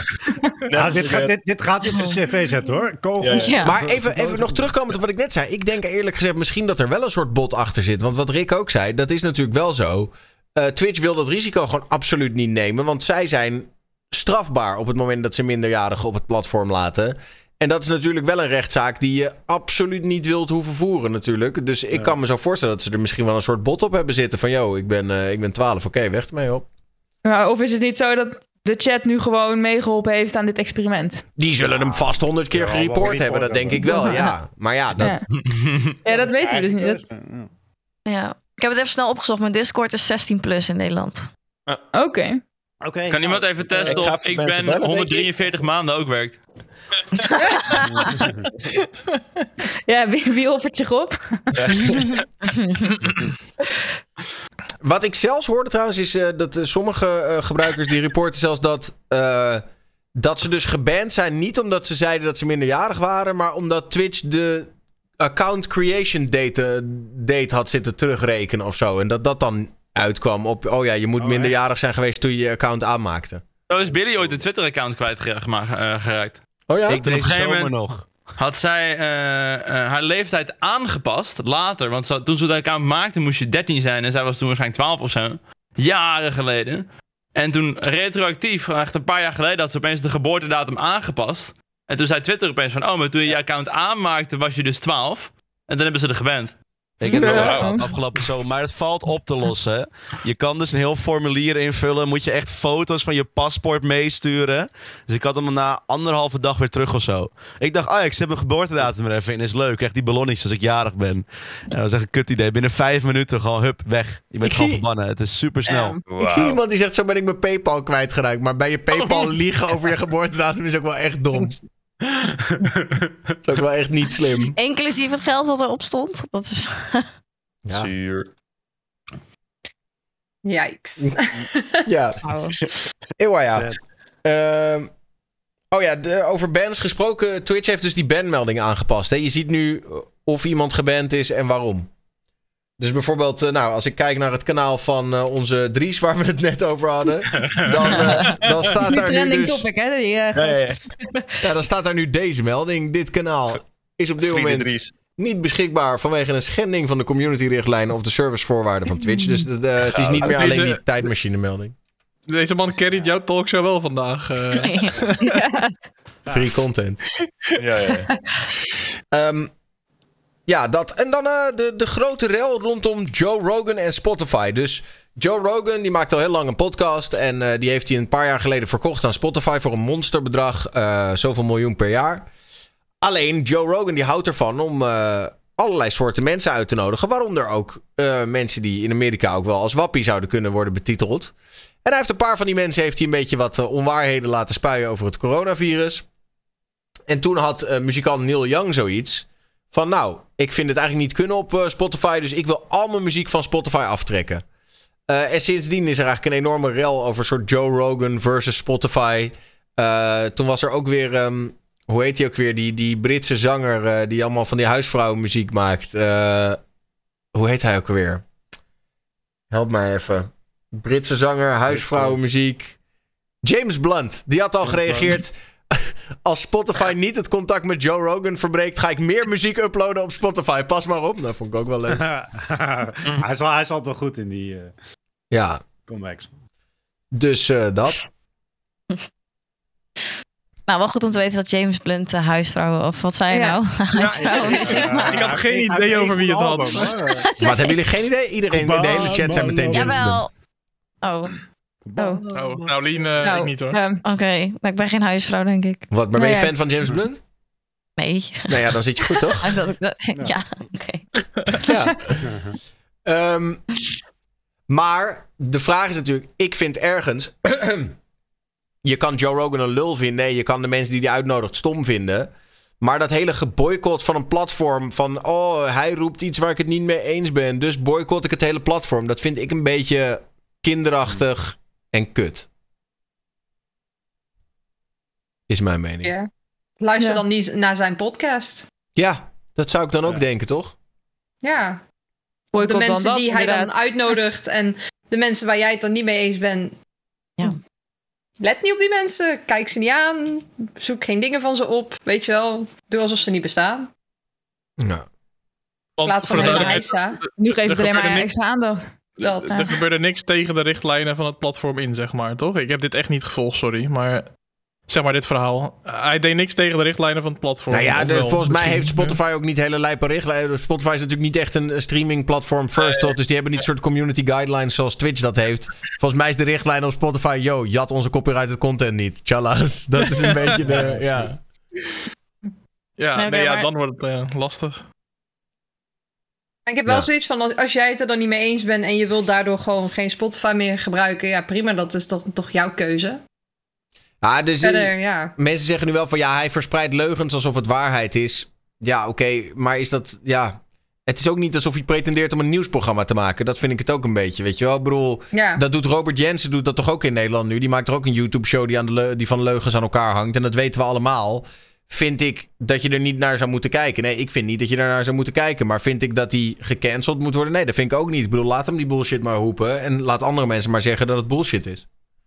Ja, dit, gaat, dit, dit gaat in zijn cv zetten hoor. Kogels. Ja. Maar even, even nog terugkomen op wat ik net zei. Ik denk eerlijk gezegd misschien dat er wel een soort bot achter zit. Want wat Rick ook zei, dat is natuurlijk wel zo. Eh, Twitch wil dat risico gewoon absoluut niet nemen. Want zij zijn strafbaar op het moment dat ze minderjarigen op het platform laten. En dat is natuurlijk wel een rechtszaak die je absoluut niet wilt hoeven voeren natuurlijk. Dus ik kan me zo voorstellen dat ze er misschien wel een soort bot op hebben zitten. Van, yo, ik ben, eh, ik ben 12, oké, weg ermee op. Of is het niet zo dat de chat nu gewoon meegeholpen heeft aan dit experiment? Die zullen hem vast honderd keer Ja, gereport report hebben, dat denk ik wel, ja. Maar ja, dat, Ja. Ja, dat weten we dus niet. Dat- Ja. Ik heb het even snel opgezocht. Mijn Discord is 16 plus in Nederland. Oké. Oké. Kan iemand even testen Ik ga of even ik ben bellen, denk ik. 143 maanden ook werkt? Ja, wie, wie offert zich op? Wat ik zelfs hoorde trouwens is eh, dat eh, sommige eh, gebruikers die reporten zelfs dat, eh, dat ze dus geband zijn. Niet omdat ze zeiden dat ze minderjarig waren, maar omdat Twitch de account creation date, date had zitten terugrekenen of zo. En dat dat dan uitkwam op, oh ja, je moet Oh, minderjarig zijn geweest toen je je account aanmaakte. Zo is Billy ooit een Twitter-account kwijtgeraakt. Oh ja? Ik deze zomer moment- nog. Had zij eh, eh, haar leeftijd aangepast later. Want toen ze de account maakte moest je 13 zijn. En zij was toen waarschijnlijk 12 of zo. Jaren geleden. En toen retroactief, echt een paar jaar geleden, had ze opeens de geboortedatum aangepast. En toen zei Twitter opeens van, oh, maar toen je je account aanmaakte was je dus 12. En dan hebben ze er geband. Ik heb het Ja. afgelopen zomer, maar het valt op te lossen. Je kan dus een heel formulier invullen. Moet je echt foto's van je paspoort meesturen. Dus ik had hem na anderhalve dag weer terug of zo. Ik dacht, ah, ik zet mijn geboortedatum er even in. Is leuk. Krijg die ballonnetjes als ik jarig ben. En dat was echt een kut idee. Binnen vijf minuten gewoon, hup, weg. Je bent Ik gewoon zie- verbannen. Het is super snel. Ik zie iemand die zegt, zo ben ik mijn Paypal kwijtgeraakt. Maar bij je Paypal liegen over je geboortedatum is ook wel echt dom. Dat is ook wel echt niet slim. Inclusief het geld wat erop stond. Dat is... Ja. Zuur. Yikes. Ja. Oh. Ewa, ja. Ehm, oh ja, de- over bans gesproken. Twitch heeft dus die banmelding aangepast. Hè? Je ziet nu of iemand geband is en waarom. Dus bijvoorbeeld, eh, nou, als ik kijk naar het kanaal van eh, onze Dries, waar we het net over hadden, dan, eh, dan staat daar nu dus. topic, hè? Die, Ja, ja, ja. Ja, dan staat daar nu deze melding. Dit kanaal is op dit Vrienden moment Dries. niet beschikbaar vanwege een schending van de community-richtlijnen of de servicevoorwaarden van Twitch. Dus het is niet meer alleen Deze- die tijdmachine-melding. Deze man carryt jouw talkshow wel vandaag. eh. Free content. Ja, ja, ja. Ja, dat. En dan eh, de, de grote rel rondom Joe Rogan en Spotify. Dus Joe Rogan die maakt al heel lang een podcast. En eh, die heeft hij een paar jaar geleden verkocht aan Spotify voor een monsterbedrag. eh zoveel miljoen per jaar. Alleen Joe Rogan die houdt ervan om allerlei soorten mensen uit te nodigen. Waaronder ook mensen die in Amerika ook wel als wappie zouden kunnen worden betiteld. En hij heeft een paar van die mensen heeft hij een beetje wat onwaarheden laten spuien over het coronavirus. en toen had muzikant Neil Young zoiets van... nou, ik vind het eigenlijk niet kunnen op Spotify... dus ik wil al mijn muziek van Spotify aftrekken. en sindsdien is er eigenlijk een enorme rel over soort Joe Rogan versus Spotify. toen was er ook weer... Ehm, hoe heet hij ook weer? Die, die Britse zanger die allemaal van die huisvrouwenmuziek maakt. hoe heet hij ook alweer? Help mij even. Britse zanger, huisvrouwenmuziek. James Blunt, die had al gereageerd. Als Spotify niet het contact met Joe Rogan verbreekt, ga ik meer muziek uploaden op Spotify. Pas maar op. Dat vond ik ook wel leuk. hij, is, hij altijd wel goed in die uh, ja. comebacks. Dus uh, dat. Nou, wel goed om te weten dat James Blunt uh, huisvrouwen, of wat zei je nou? huisvrouwen ja, ja, Ik had geen idee over wie het had. Wat hebben jullie geen idee? Iedereen in de hele chat zijn meteen James Jawel. Blunt. Oh. Oh. oh. nou Lien, uh, nou, ik niet hoor. Um, Oké, okay. maar ik ben geen huisvrouw, denk ik. Wat, maar ben je fan van James Blunt? Nee. Nou ja, dan zit je goed, toch? ja, oké. ja. um, maar de vraag is natuurlijk, ik vind ergens... je kan Joe Rogan een lul vinden. Nee, je kan de mensen die hij uitnodigt stom vinden. Maar dat hele geboycott van een platform. Van oh, hij roept iets waar ik het niet mee eens ben. Dus boycott ik het hele platform. Dat vind ik een beetje kinderachtig en kut. Is mijn mening. Ja. Luister dan niet naar zijn podcast. Ja, dat zou ik dan ook denken, toch? Ja. de mensen die hij dan uitnodigt en de mensen waar jij het dan niet mee eens bent. Ja. Let niet op die mensen. Kijk ze niet aan. Zoek geen dingen van ze op. Weet je wel. Doe alsof ze niet bestaan. Nou. In plaats van Heisa. Nu geeft het alleen maar extra aandacht. Dat. Er gebeurde niks tegen de richtlijnen van het platform in, zeg maar, toch? Ik heb dit echt niet gevolgd, sorry. Maar zeg maar dit verhaal. Hij deed niks tegen de richtlijnen van het platform. Nou ja, volgens mij heeft Spotify ook niet hele lijpe richtlijnen. Spotify is natuurlijk niet echt een streaming platform first, toch? Dus die hebben niet soort community guidelines zoals Twitch dat heeft. Volgens mij is de richtlijn op Spotify, yo, jat onze copyrighted content niet. Tjallas. Dat is een beetje de, ja. Ja, nee, ja, dan wordt het uh, lastig. Ik heb wel zoiets van, als jij het er dan niet mee eens bent en je wilt daardoor gewoon geen Spotify meer gebruiken, ja prima, dat is toch, toch jouw keuze. Ah, dus Verder, ja. Mensen zeggen nu wel van ja, hij verspreidt leugens alsof het waarheid is. Ja, oké, maar is dat, ja... Het is ook niet alsof hij pretendeert om een nieuwsprogramma te maken. Dat vind ik het ook een beetje, weet je wel. Ik bedoel, ja. dat doet Robert Jensen doet dat toch ook in Nederland nu. Die maakt er ook een YouTube-show die, aan de die van leugens aan elkaar hangt. En dat weten we allemaal vind ik dat je er niet naar zou moeten kijken. Nee, ik vind niet dat je er naar zou moeten kijken. Maar vind ik dat hij gecanceld moet worden? Nee, dat vind ik ook niet. Ik bedoel, laat hem die bullshit maar roepen. En laat andere mensen maar zeggen dat het bullshit is.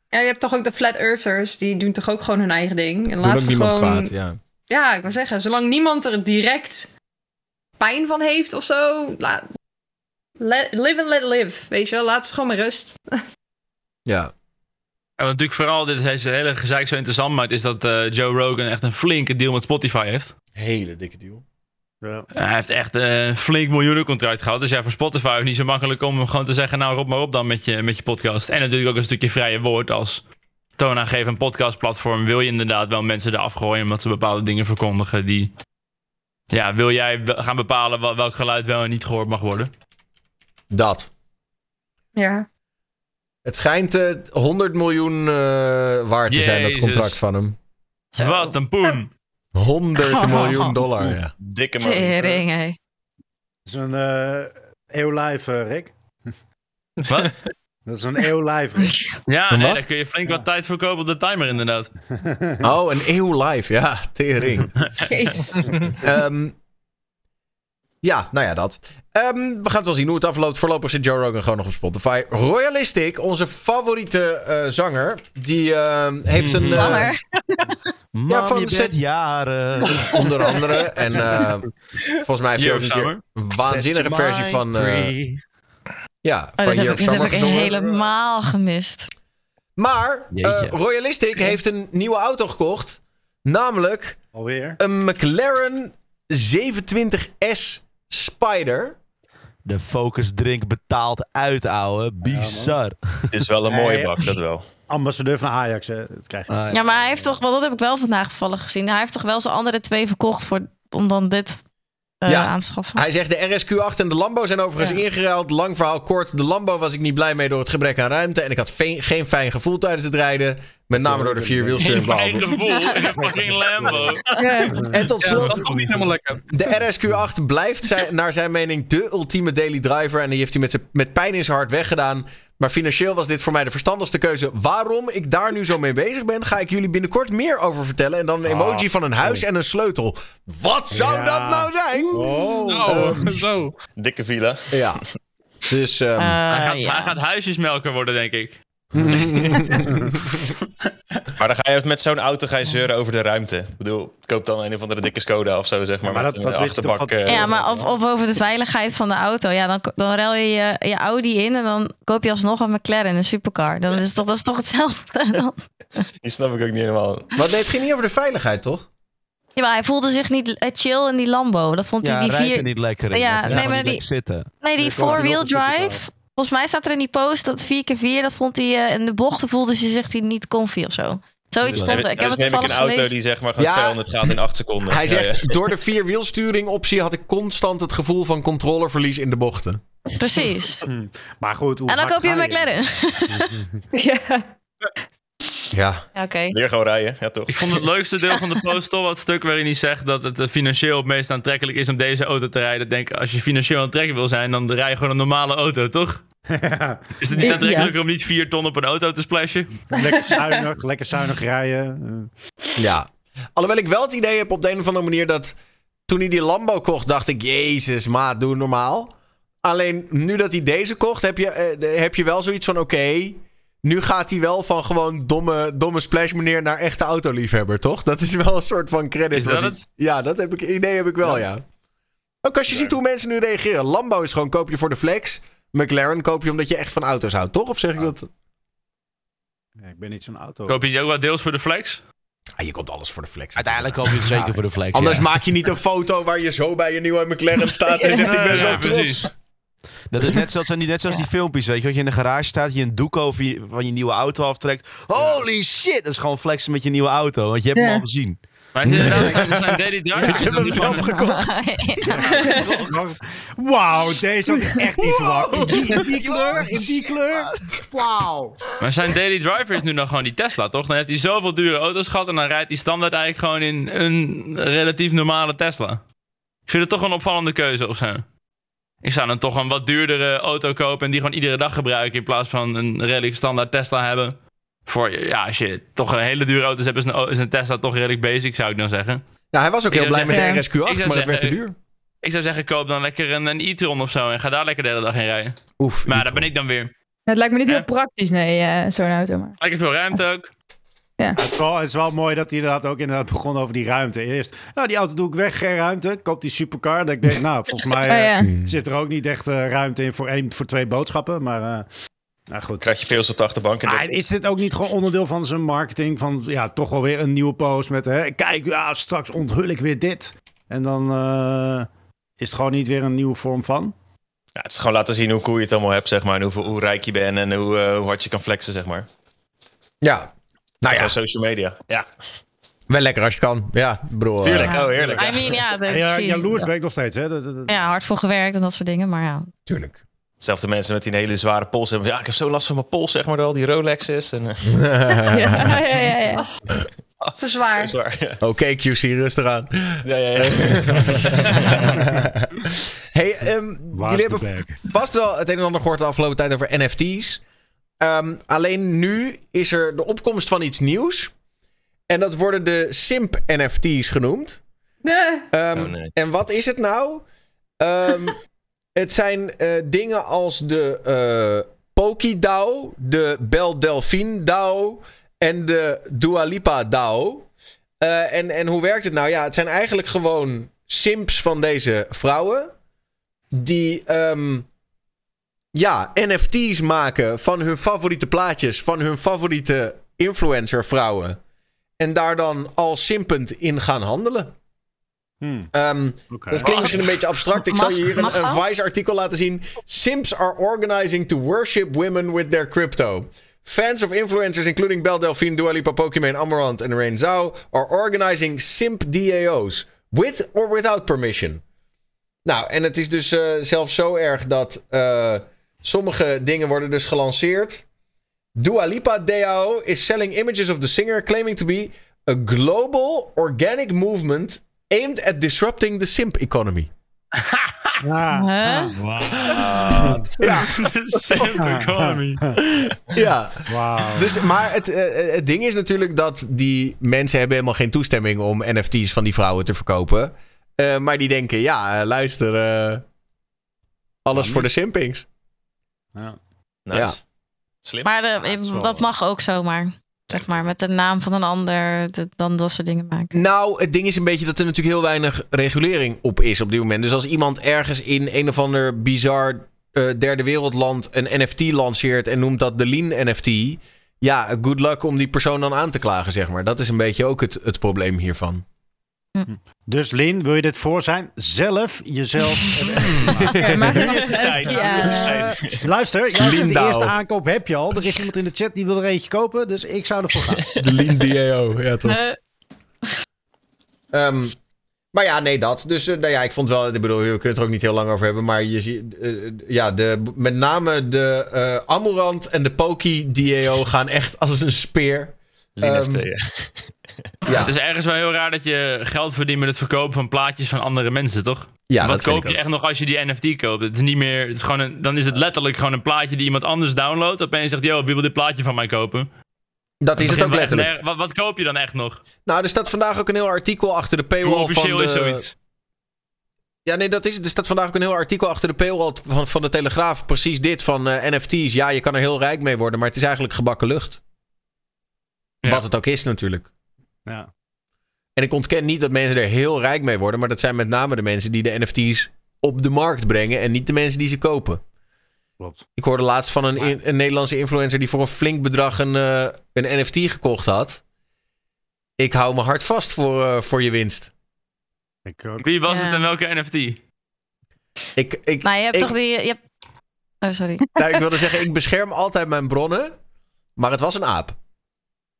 Ja, je hebt toch ook de Flat Earthers. Die doen toch ook gewoon hun eigen ding. En laat ook niemand gewoon... kwaad, ja. Ja, ik wil zeggen, zolang niemand er direct pijn van heeft of zo... Laat... live and let live, weet je wel. Laat ze gewoon maar rust. ja, en wat natuurlijk vooral dit deze hele gezeik zo interessant maakt, is dat uh, Joe Rogan echt een flinke deal met Spotify heeft. Hele dikke deal. Ja. Hij heeft echt een flink miljoenencontract gehad. Dus ja, voor Spotify is het niet zo makkelijk om gewoon te zeggen... nou, roep maar op dan met je, met je podcast. En natuurlijk ook een stukje vrije woord als toonaangevend podcastplatform... wil je inderdaad wel mensen eraf gooien omdat ze bepaalde dingen verkondigen... die... Ja, wil jij gaan bepalen welk geluid wel en niet gehoord mag worden? Dat. Ja. Het schijnt uh, eh, 100 miljoen uh, waard te zijn, dat contract van hem. Wat een poen. 100 miljoen dollar, ja. Dikke man. Dat is een uh, eeuw live, Rick. Wat? Dat is een eeuw live, Rick. Ja, nee, daar kun je flink wat tijd voor kopen op de timer, inderdaad. oh, een eeuw live, ja, tering. Jeez. um, ja, nou ja, dat. Um, we gaan het wel zien hoe het afloopt. Voorlopig zit Joe Rogan gewoon nog op Spotify. Royalistic, onze favoriete uh, zanger, die uh, heeft een... Uh, ja, van je jaren. Onder andere. En uh, volgens mij heeft hij ook een waanzinnige versie van... ja, oh, van dat heb ik helemaal gemist. Maar Royalistic heeft een nieuwe auto gekocht. Namelijk... Alweer? Een McLaren 27S Spider. De Focus Drink betaalt uit, ouwe. Bizar. het is wel een mooie bak, dat wel. Ambassadeur van Ajax, hè. Dat krijg je. ja, maar hij heeft toch, wel dat heb ik wel vandaag toevallig gezien. Hij heeft toch wel zijn andere twee verkocht voor, om dan dit uh, ja, aanschaffen. Hij zegt de RSQ8 en de Lambo zijn overigens ja. ingeruild. Lang verhaal kort. De Lambo was ik niet blij mee door het gebrek aan ruimte. En ik had geen fijn gevoel tijdens het rijden. Met name door de vierwielsturing. In een fucking Lambo. En tot slot, dat is toch niet helemaal lekker. de RSQ8 blijft zijn, naar zijn mening de ultieme daily driver. En die heeft hij met, zijn- met pijn in zijn hart weggedaan. Maar financieel was dit voor mij de verstandigste keuze. Waarom ik daar nu zo mee bezig ben, ga ik jullie binnenkort meer over vertellen. En dan een emoji van een huis en een sleutel. Wat zou Ja. dat nou zijn? Oh. Nou, zo. Dikke villa. Ja. Dus ehm, Eh, Hij gaat, ja. hij gaat huisjesmelker worden, denk ik. Maar dan ga je met zo'n auto ga je zeuren over de ruimte. Ik bedoel, koop dan een of andere dikke Skoda of zo, zeg maar. Ja, maar met dat- een dat achterbak. eh, Ja, maar of, of over de veiligheid van de auto. Ja, dan, dan ruil je, je je Audi in en dan koop je alsnog een McLaren, een supercar. Dan is dat, dat is toch hetzelfde. Dan, Die snap ik ook niet helemaal. wat, nee, het ging niet over de veiligheid, toch? ja, maar hij voelde zich niet eh, chill in die Lambo. Dat vond Ja, hij die rijdt er vier. niet lekker in. Ja, Ja, nee, maar maar die- zitten. Nee, die four-wheel drive. Volgens mij staat er in die post dat 4x4, dat vond hij eh, in de bochten voelde ze zich hij niet comfy of zo. Zoiets stond er. Ik heb dus het neem ik toevallig een auto gelezen. die zeg maar gewoon Ja. 200 gaat in 8 seconden. Hij Ja, ja. zegt, door de vierwielsturing optie had ik constant het gevoel van controleverlies in de bochten. Precies. Maar goed, hoe En dan koop je een McLaren. Ja. Ja. Ja, Oké. Leer gewoon rijden, ja toch? Ik vond het leukste deel van de post toch het stuk waarin hij zegt dat het eh, financieel het meest aantrekkelijk is om deze auto te rijden. Ik Denk, als je financieel aantrekkelijk wil zijn, dan rij je gewoon een normale auto, toch? Is het niet Ja. aantrekkelijker om niet 4 ton op een auto te splashen? Lekker zuinig, lekker zuinig rijden. Ja. Alhoewel ik wel het idee heb op de een of andere manier dat toen hij die Lambo kocht, dacht ik, jezus, maat, doe normaal. Alleen nu dat hij deze kocht, heb je, eh, heb je wel zoiets van, oké, nu gaat hij wel van gewoon domme, domme splash meneer naar echte autoliefhebber, toch? Dat is wel een soort van credit. Is dat hij- het? Ja, dat heb ik, idee heb ik wel, ja. Ook als je ziet hoe mensen nu reageren. Lambo is gewoon koop je voor de flex. McLaren koop je omdat je echt van auto's houdt, toch? Of zeg ik dat? Ja, ik ben niet zo'n auto. Koop je die ook wel deels voor de flex? Ah, je koopt alles voor de flex. Uiteindelijk koop je het zeker voor de flex. Anders ja. maak je niet een foto waar je zo bij je nieuwe McLaren staat en zegt ik ben zo Ja, trots. Dat is net zoals, net zoals die filmpjes, weet je. Dat je in de garage staat, je een doek over je, van je nieuwe auto aftrekt. Holy shit! Dat is gewoon flexen met je nieuwe auto, want je hebt Ja. hem al gezien. Maar inderdaad, zijn, zijn daily Je drivers hebt hem zelf gekocht. Wauw, deze had ik echt niet verwacht. In die, in die kleur, in die kleur. Wauw. Maar zijn daily driver is nu dan gewoon die Tesla, toch? Dan heeft hij zoveel dure auto's gehad en dan rijdt hij standaard eigenlijk gewoon in een relatief normale Tesla. Ik vind het toch een opvallende keuze of zo. Ik zou dan toch een wat duurdere auto kopen en die gewoon iedere dag gebruiken in plaats van een redelijk standaard Tesla hebben. Voor, ja, als je toch een hele dure auto's hebt, is een, is een Tesla toch redelijk basic, zou ik dan zeggen. Nou, hij was ook Ik heel blij met de Ik RSQ8, zou maar het werd te duur. Ik zou zeggen, koop dan lekker een, een e-tron of zo en ga daar lekker de hele dag in rijden. Oef. Maar niet daar ben ik dan weer. Het lijkt me niet heel praktisch, nee, eh, zo'n auto. Maar. Lekker veel ruimte ook. Het is, wel, het is wel mooi dat hij inderdaad ook inderdaad begon over die ruimte. Eerst, nou die auto doe ik weg, geen ruimte. Koop die supercar. Dat ik denk, nou volgens mij Oh, eh, ja. zit er ook niet echt eh, ruimte in voor, één, voor twee boodschappen. Maar eh, nou goed. Krijg je pils op de achterbank en Maar dat- is dit ook niet gewoon onderdeel van zijn marketing? Van ja, toch wel weer een nieuwe post met hè, kijk, ja, straks onthul ik weer dit. En dan eh, is het gewoon niet weer een nieuwe vorm van. Ja, het is gewoon laten zien hoe cool je het allemaal hebt, zeg maar. En hoeveel, hoe rijk je bent en hoe, hoe hard je kan flexen, zeg maar. Ja. Nou ja, social media. Ja, wel lekker als je kan. Ja, broer. eh, tuurlijk. Oh, heerlijk. I mean, ja, de- ja, jaloers ben ik nog steeds. Hè? Ja, hard voor gewerkt en dat soort dingen, maar ja. Tuurlijk. Hetzelfde mensen met die hele zware pols hebben. Ja, ik heb zo last van mijn pols, zeg maar, al die Rolexes. En, eh, Ja, ja, ja, ja. Zo zwaar. zo zwaar. Ja, Oké, QC, rustig aan. ja, ja. ja. hey, ehm, jullie hebben vast wel het een en ander gehoord de afgelopen tijd over NFT's. Ehm, alleen nu is er de opkomst van iets nieuws. En dat worden de Simp NFT's genoemd. Nee. Ehm, Oh, nee. En wat is het nou? Ehm, het zijn eh, dingen als de eh Poki DAO, de Bel Delphine DAO en de Dua Lipa DAO. Eh, en, en hoe werkt het nou? Ja, het zijn eigenlijk gewoon simps van deze vrouwen. Die ehm, ja, NFT's maken van hun favoriete plaatjes, van hun favoriete influencer vrouwen. En daar dan al simpend in gaan handelen. Hmm, Ehm, dat klinkt misschien een beetje abstract. Ik zal je hier een, Vice-artikel laten zien. Simps are organizing to worship women with their crypto. Fans of influencers, including Belle Delphine, Dua Lipa, Pokimane, Amarant en Rain Zhao, are organizing simp DAO's. With or without permission. Nou, en het is dus eh, zelfs zo erg dat eh, sommige dingen worden dus gelanceerd. Dua Lipa DAO is selling images of the singer, claiming to be a global organic movement aimed at disrupting the simp economy. Ja. Ja. Simp economy. Ja. Wauw. Dus, maar het, eh, het ding is natuurlijk dat die mensen hebben helemaal geen toestemming om NFT's van die vrouwen te verkopen. Eh, maar die denken, ja, eh, luister, eh, alles voor de simpings. Ja. Nice. Ja. Slim. Maar de- dat mag ook zomaar. Zeg maar, met de naam van een ander, de- dan dat soort dingen maken. Nou, het ding is een beetje dat er natuurlijk heel weinig regulering op is op dit moment. Dus als iemand ergens in een of ander bizar eh, derde wereldland een NFT lanceert en noemt dat de Lean NFT. Ja, good luck om die persoon dan aan te klagen, zeg maar. Dat is een beetje ook het, het probleem hiervan. Dus Lin, wil je dit voor zijn? Zelf jezelf. Maar tijd. Ja. Luister, de eerste aankoop heb je al. Er is iemand in de chat die wil er eentje kopen, dus ik zou ervoor gaan. De Lean DAO, ja toch. Eh, Ehm, maar ja, nee, dat. Dus eh, nou ja, ik vond wel, ik bedoel, we kunnen het er ook niet heel lang over hebben. Maar je ziet, eh, ja, de, met name de eh Amorant en de Poki DAO gaan echt als een speer. Lean Ehm, FT, ja. Ja, Het is ergens wel heel raar dat je geld verdient met het verkopen van plaatjes van andere mensen, toch? ja Wat koop je echt nog als je die NFT koopt? Het is niet meer. Het is gewoon een, dan is het letterlijk gewoon een plaatje die iemand anders downloadt. Opeens zegt, yo, wie wil dit plaatje van mij kopen? Dat is het ook letterlijk. Wat, wat koop je dan echt nog? Nou, er staat vandaag ook een heel artikel achter de Hoe paywall van officieel de... is zoiets? Ja, nee, dat is het. Er staat vandaag ook een heel artikel achter de paywall van, van de Telegraaf. Precies dit, van eh, NFT's. Ja, je kan er heel rijk mee worden, maar het is eigenlijk gebakken lucht. Ja. Wat het ook is natuurlijk. Ja. En ik ontken niet dat mensen er heel rijk mee worden, maar dat zijn met name de mensen die de NFT's op de markt brengen en niet de mensen die ze kopen. Klopt. Ik hoorde laatst van een, in- een Nederlandse influencer die voor een flink bedrag een, eh, een NFT gekocht had. Ik hou me hard vast voor, eh, voor je winst. Ik ook. Wie was Ja. het en welke NFT? Ik, ik, nou, je hebt ik- toch die... Je hebt... Oh, sorry. nou, ik wilde zeggen, ik bescherm altijd mijn bronnen, maar het was een aap.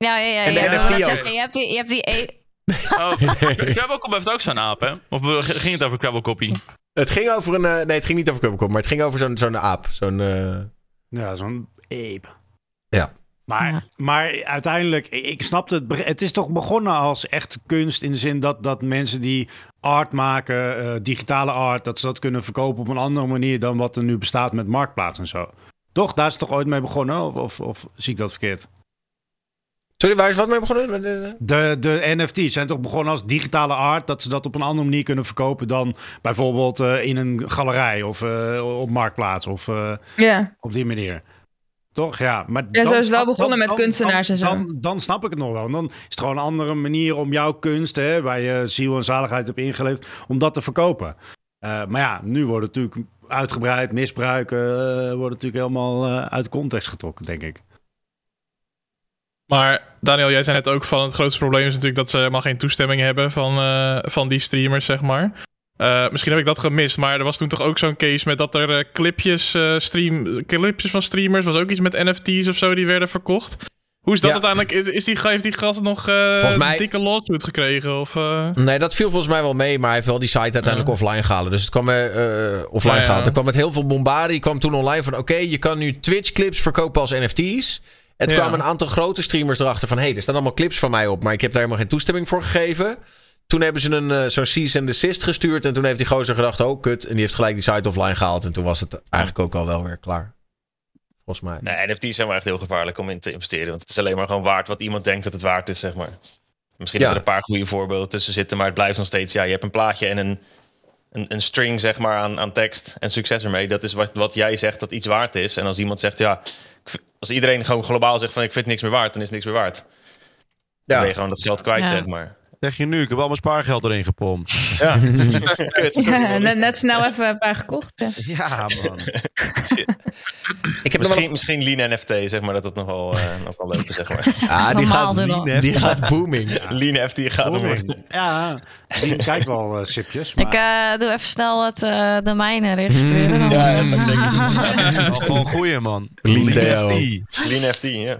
Ja, ja, ja. En de ja, NFT ook. zeggen, Je hebt die... Je hebt die e- Oh, Krabbelkop heeft ook zo'n aap, hè? Of ging het over Krabbelkoppie? Het ging over een. eh, nee, het ging niet over Kubbelkop, maar het ging over zo'n zo'n aap. Zo'n. eh, Ja, zo'n ape. Ja. Maar, Ja. maar uiteindelijk, ik snap het. Het is toch begonnen als echt kunst in de zin dat, dat mensen die art maken, eh, digitale art, dat ze dat kunnen verkopen op een andere manier dan wat er nu bestaat met marktplaats en zo. Toch? Daar is het toch ooit mee begonnen? Of, of, of zie ik dat verkeerd? Sorry, waar is wat mee begonnen? Eh, De, de NFT's zijn toch begonnen als digitale art, dat ze dat op een andere manier kunnen verkopen dan bijvoorbeeld eh, in een galerij of eh, op marktplaats of eh, Ja. op die manier. Toch? Ja, maar Ja, dan zo is het wel begonnen met kunstenaars dan, en zo. Dan, dan snap ik het nog wel. Dan is het gewoon een andere manier om jouw kunst, hè, waar je ziel en zaligheid hebt ingeleefd, om dat te verkopen. Eh, maar ja, nu wordt het natuurlijk uitgebreid, misbruiken, eh, wordt natuurlijk helemaal eh, uit context getrokken, denk ik. Maar Daniel, jij zei net ook van het grootste probleem is natuurlijk dat ze helemaal geen toestemming hebben van, eh, van die streamers, zeg maar. Eh, misschien heb ik dat gemist, maar er was toen toch ook zo'n case met dat er eh, clipjes, stream, clipjes van streamers, was ook iets met NFT's of zo, die werden verkocht. Hoe is dat Ja. uiteindelijk? Is, is die, heeft die gast nog Volgens mij- een dikke lawsuit gekregen? Of, eh? Nee, dat viel volgens mij wel mee, maar hij heeft wel die site uiteindelijk offline gehaald. Dus het kwam eh, eh, offline Ja, gehaald. Er kwam met heel veel bombardie, kwam toen online van oké, je kan nu Twitch clips verkopen als NFT's. Ja. kwamen een aantal grote streamers erachter van hé, hey, er staan allemaal clips van mij op, maar ik heb daar helemaal geen toestemming voor gegeven. Toen hebben ze een eh, zo'n cease and desist gestuurd en toen heeft die gozer gedacht, oh kut, en die heeft gelijk die site offline gehaald en toen was het eigenlijk ook al wel weer klaar. Volgens mij. Nee, NFT's zijn wel echt heel gevaarlijk om in te investeren. Want het is alleen maar gewoon waard wat iemand denkt dat het waard is, zeg maar. Misschien Ja. dat er een paar goede voorbeelden tussen zitten, maar het blijft nog steeds... Ja, je hebt een plaatje en een, een, een string, zeg maar, aan, aan tekst en succes ermee. Dat is wat, wat jij zegt dat iets waard is. En als iemand zegt, ja... Als iedereen gewoon globaal zegt van ik vind niks meer waard, dan is niks meer waard. Dan Ja. ben je gewoon dat geld kwijt, Ja. zeg maar. Zeg je nu, ik heb al mijn spaargeld erin gepompt. Ja, Kut, sorry, Ja, net, net snel even een paar gekocht. ja. Ja, man. Ik heb nog wel Misschien, misschien Lean NFT, zeg maar, dat het nog wel, eh, nog wel leuk is, zeg maar. Ah, die gaat, die gaat booming. Lean NFT gaat omheen. Ja, die kijkt wel eh, sipjes. Maar... Ik eh, doe even snel het eh domeinen registreren. Ja, dat zou ik zeker doen. Gewoon goeie, man. Lean Lean. FT. Lean FT, ja.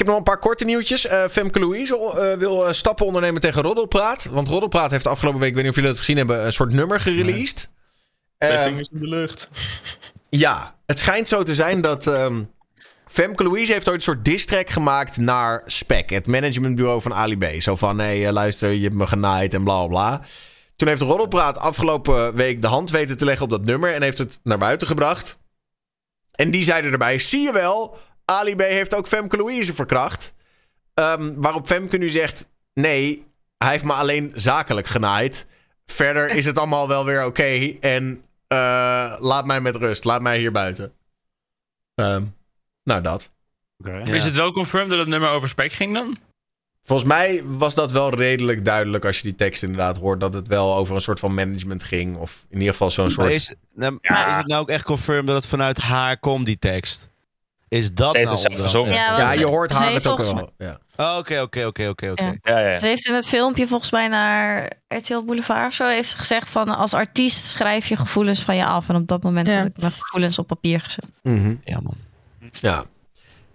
Ik heb nog een paar korte nieuwtjes. Eh, Femke Louise eh, wil eh, stappen ondernemen tegen Roddelpraat. Want Roddelpraat heeft afgelopen week, ik weet niet of jullie dat gezien hebben, een soort nummer gereleased. Twee Ehm, vingers in de lucht. ja, het schijnt zo te zijn dat ehm, Femke Louise heeft ooit een soort diss-track gemaakt naar Spec, het managementbureau van Ali B. Zo van, hé, hey, luister, je hebt me genaaid en bla bla. Toen heeft Roddelpraat afgelopen week de hand weten te leggen op dat nummer en heeft het naar buiten gebracht. En die zeiden erbij, zie je wel, Ali B heeft ook Femke Louise verkracht. Um, waarop Femke nu zegt, nee, hij heeft me alleen zakelijk genaaid. Verder is het allemaal wel weer oké en uh, laat mij met rust, laat mij hier buiten. Um, nou, dat. Okay. Is het wel confirmed dat het nummer over spek ging dan? Volgens mij was dat wel redelijk duidelijk als je die tekst inderdaad hoort. Dat het wel over een soort van management ging. Of in ieder geval zo'n soort. Is, nou, is het nou ook echt confirmed dat het vanuit haar komt, die tekst? Is dat Ze nou het gezongen? Ja, ja, je hoort haar het ook wel. Ja. Oké, oké, oké, oké, oké. Ze heeft in het filmpje volgens mij naar RTL Boulevard zo heeft ze gezegd van als artiest schrijf je gevoelens van je af. En op dat moment heb ik mijn gevoelens op papier gezet. Mm -hmm. Ja, man. Ja.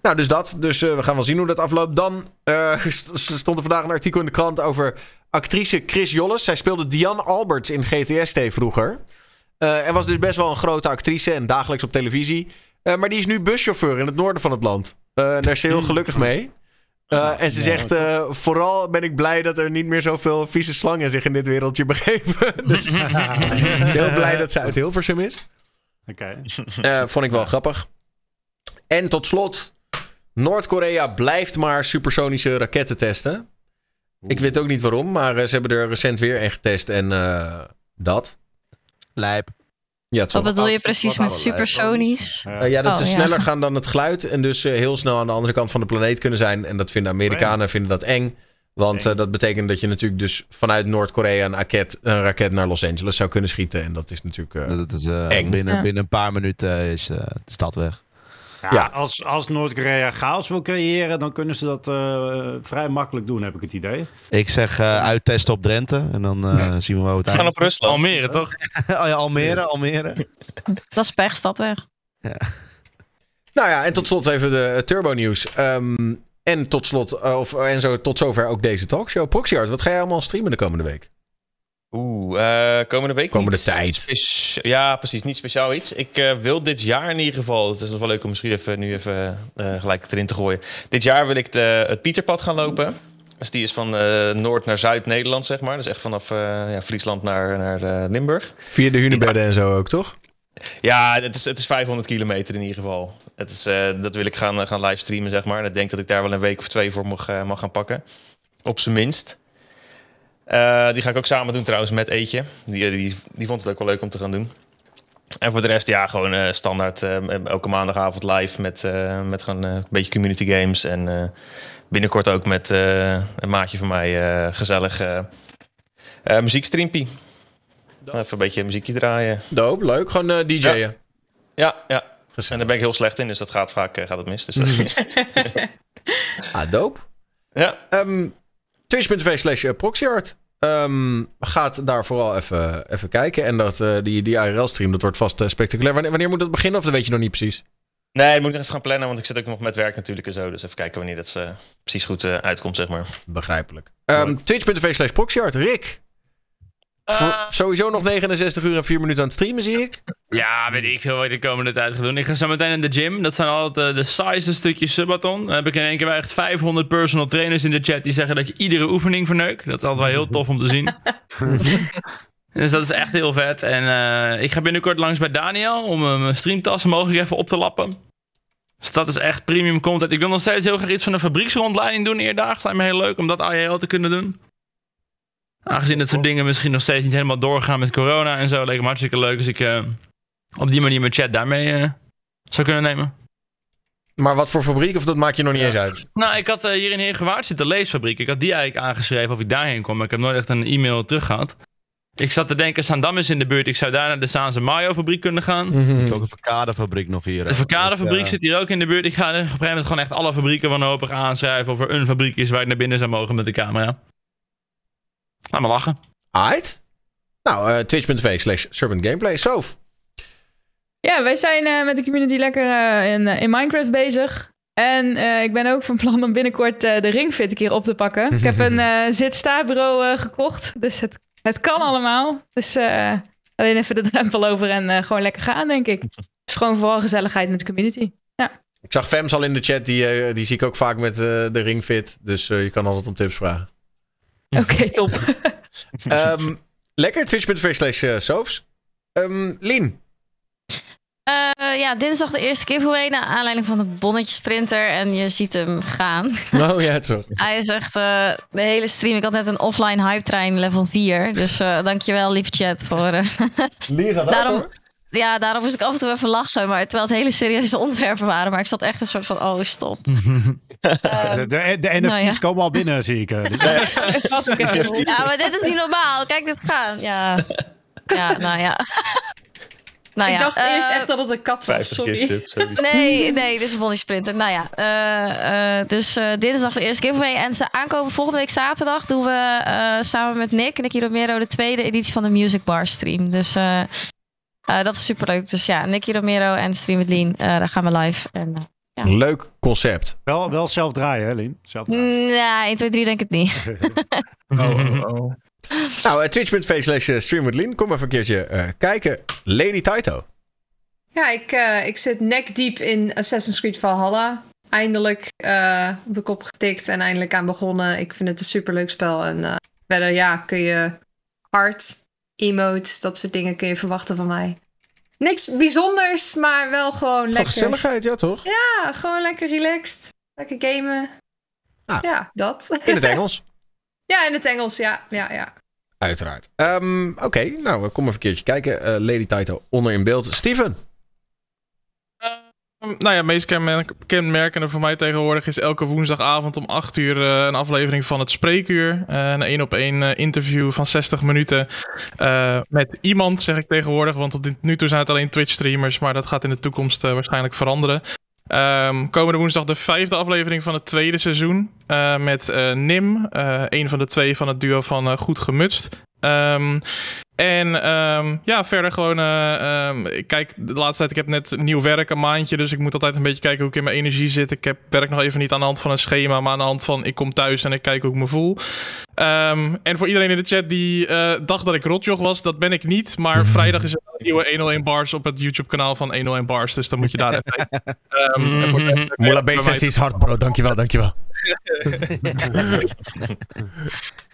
Nou, dus dat. Dus uh, we gaan wel zien hoe dat afloopt. Dan uh, stond er vandaag een artikel in de krant over actrice Chris Jolles. Zij speelde Diane Alberts in GTST vroeger. Uh, en was dus best wel een grote actrice en dagelijks op televisie. Maar die is nu buschauffeur in het noorden van het land. daar is ze heel gelukkig mee. en ze zegt, vooral ben ik blij dat er niet meer zoveel vieze slangen zich in dit wereldje begeven. dus ze is heel blij dat ze uit Hilversum is. Oké. Okay. vond ik wel grappig. En tot slot, Noord-Korea blijft maar supersonische raketten testen. Ik weet ook niet waarom, maar ze hebben er recent weer een getest en uh, dat. Lijp. Ja, Wat bedoel je precies met supersonisch? Uh, ja, dat oh, ze sneller ja. gaan dan het geluid en dus uh, heel snel aan de andere kant van de planeet kunnen zijn. En dat vinden Amerikanen vinden dat eng. Want dat betekent dat je natuurlijk dus vanuit Noord-Korea een, raket, een raket naar Los Angeles zou kunnen schieten. En dat is natuurlijk dat is, eng. Binnen, binnen een paar minuten is de stad weg. Ja, Als, als Noord-Korea chaos wil creëren, dan kunnen ze dat uh, vrij makkelijk doen, heb ik het idee. Ik zeg uh, uittesten op Drenthe en dan uh, zien we hoe het We gaan op Rusland. Almere, toch? oh ja, Almere, Almere. dat is pechstad weg. Ja. Nou ja, en tot slot even de turbo nieuws. Um, en tot slot, of, en zo, tot zover ook deze talkshow. Proxyart, wat ga jij allemaal streamen de komende week? Oeh, uh, komende week Komende tijd. Ja, precies. Niet speciaal iets. Ik uh, wil dit jaar in ieder geval... Het is nog wel leuk om misschien even, nu even uh, gelijk erin te gooien. Dit jaar wil ik de, het Pieterpad gaan lopen. Dus die is van Noord naar Zuid-Nederland, zeg maar. Dus echt vanaf ja, Friesland naar, naar Limburg. Via de Hunebedden en zo ook, toch? Ja, het is, het is 500 kilometer in ieder geval. Het is, dat wil ik gaan, gaan livestreamen, zeg maar. En ik denk dat ik daar wel een week of twee voor mag, mag gaan pakken. Op zijn minst. Uh, die ga ik ook samen doen trouwens met Eetje. Die, die, die vond het ook wel leuk om te gaan doen. En voor de rest, ja, gewoon uh, standaard uh, elke maandagavond live met, met gewoon een beetje community games. En binnenkort ook met een maatje van mij gezellig muziekstreampie. Even een beetje muziekje draaien. Doop, leuk. Gewoon DJ'en. Ja, ja. ja. En daar ben ik heel slecht in, dus dat gaat vaak gaat het mis. Dus dat... ah, doop. Ja. Um, Twitch.tv slash proxyart. Um, gaat daar vooral even, even kijken. En dat, uh, die, die IRL-stream, dat wordt vast uh, spectaculair. Wanneer, wanneer moet dat beginnen? Of dat weet je nog niet precies? Nee, ik moet nog even gaan plannen, want ik zit ook nog met werk natuurlijk en zo. Dus even kijken wanneer dat uh, precies goed uitkomt, zeg maar. Begrijpelijk. Um, Twitch.tv slash proxyart. Rick, uh, sowieso nog 69 uur en 4 minuten aan het streamen, zie ik. Ja, weet ik veel wat ik de komende tijd ga doen. Ik ga zo meteen in de gym. Dat zijn altijd uh, de saaiste stukjes subathon. Dan heb ik in één keer echt 500 personal trainers in de chat die zeggen dat je iedere oefening verneukt. Dat is altijd wel heel tof om te zien. dus dat is echt heel vet. En uh, ik ga binnenkort langs bij Daniel om mijn streamtassen mogelijk even op te lappen. Dus dat is echt premium content. Ik wil nog steeds heel graag iets van een fabrieksrondleiding doen eerdaags. Lijkt me heel leuk om dat AJL te kunnen doen. Aangezien dat soort dingen misschien nog steeds niet helemaal doorgaan met corona en zo, leek me hartstikke leuk als ik uh, op die manier mijn chat daarmee uh, zou kunnen nemen. Maar wat voor fabriek, of dat maak je nog niet eens uit? Nou, ik had uh, hier in Heergewaard zitten leesfabriek. Ik had die eigenlijk aangeschreven of ik daarheen kom, maar ik heb nooit echt een e-mail terug gehad. Ik zat te denken, Sandam is in de buurt. Ik zou daar naar de Saanse Mayo fabriek kunnen gaan. Mm -hmm. ook een verkadefabriek nog hier. De verkadefabriek zit hier ook in de buurt. Ik ga op een gegeven moment gewoon echt alle fabrieken wanhopig aanschrijven of er een fabriek is waar ik naar binnen zou mogen met de camera. Laat me lachen. Aight. Nou, uh, twitch.tv slash Serpent Gameplay. Sof. Ja, wij zijn uh, met de community lekker uh, in, in Minecraft bezig. En ik ben ook van plan om binnenkort de ringfit een keer op te pakken. Ik heb een zit-sta-bureau gekocht, dus het, het kan allemaal. Dus alleen even de drempel over en gewoon lekker gaan, denk ik. Het is gewoon vooral gezelligheid met de community. Ja. Ik zag Fems al in de chat, die, die zie ik ook vaak met de ringfit. Dus je kan altijd om tips vragen. Oké, top. um, lekker, twitch.tv slash soaps. Um, Lien, uh, ja, dinsdag de eerste giveaway naar aanleiding van de bonnetjesprinter. En je ziet hem gaan. Oh ja, het zo. Hij is echt uh, de hele stream. Ik had net een offline hype train level 4. Dus uh, dankjewel, lief chat, voor... Leren daarom, Ja, daarom moest ik af en toe even lachen. Maar terwijl het hele serieuze onderwerpen waren. Maar ik zat echt een soort van, oh, stop. de, de, de, NFT's nou ja. komen al binnen, zie ik. ja, maar dit is niet normaal. Kijk dit gaan. Ja, ja nou ja. Nou ja, ik dacht eerst eh, echt dat het een kat was, sorry. nee, nee, dit is een Bonnie Sprinter. Nou ja, uh, uh, dus dinsdag de eerste giveaway. En ze aankomen volgende week zaterdag doen we samen met Nick, Nicky Romero, de tweede editie van de Music Bar stream. Dus dat is superleuk. Dus ja, Nicky Romero en Stream met Lien, daar gaan we live. En, ja. Leuk concept. Wel, wel zelf draaien, hè, Lien? Zelf draaien. Nee, 1, 2, 3 denk ik het niet. oh, oh, oh. Nou, uh, twitch.tv slash eh, streamwithlien. Kom even een keertje uh, kijken. Lady Taito. Ja, ik, uh, ik zit nek diep in Assassin's Creed Valhalla. Eindelijk op de kop getikt en eindelijk aan begonnen. Ik vind het een superleuk spel. En verder, ja, kun je art, emotes, dat soort dingen kun je verwachten van mij. Niks bijzonders, maar wel gewoon lekker. gezelligheid, ja toch? Ja, gewoon lekker relaxed. Lekker gamen. Ah, ja, dat. In het Engels. Ja, in het Engels, ja. ja, ja. Uiteraard. Um, Oké, okay, nou, we komen even een keertje kijken. Uh, Lady Taito onder in beeld. Steven. Uh, nou ja, het meest kenmerkende voor mij tegenwoordig is elke woensdagavond om 8 uur uh, een aflevering van het Spreekuur. een één op één interview van 60 minuten met iemand, zeg ik tegenwoordig. Want tot nu toe zijn het alleen Twitch-streamers, maar dat gaat in de toekomst waarschijnlijk veranderen. Um, komende woensdag de vijfde aflevering van het tweede seizoen. Uh, met uh, Nim, uh, een van de twee van het duo van Goed Gemutst. Um, en um, ja, verder gewoon. Uh, ik kijk, de laatste tijd, ik heb net nieuw werk, een maandje. Dus ik moet altijd een beetje kijken hoe ik in mijn energie zit. Ik heb, werk nog even niet aan de hand van een schema, maar aan de hand van ik kom thuis en ik kijk hoe ik me voel. Um, en voor iedereen in de chat die uh, dacht dat ik rotjoch was, dat ben ik niet. Maar vrijdag is er een nieuwe 101 Bars op het YouTube-kanaal van 101 Bars. Dus dan moet je daar even. Um, Moela B6 is hard, bro. Dankjewel, dankjewel.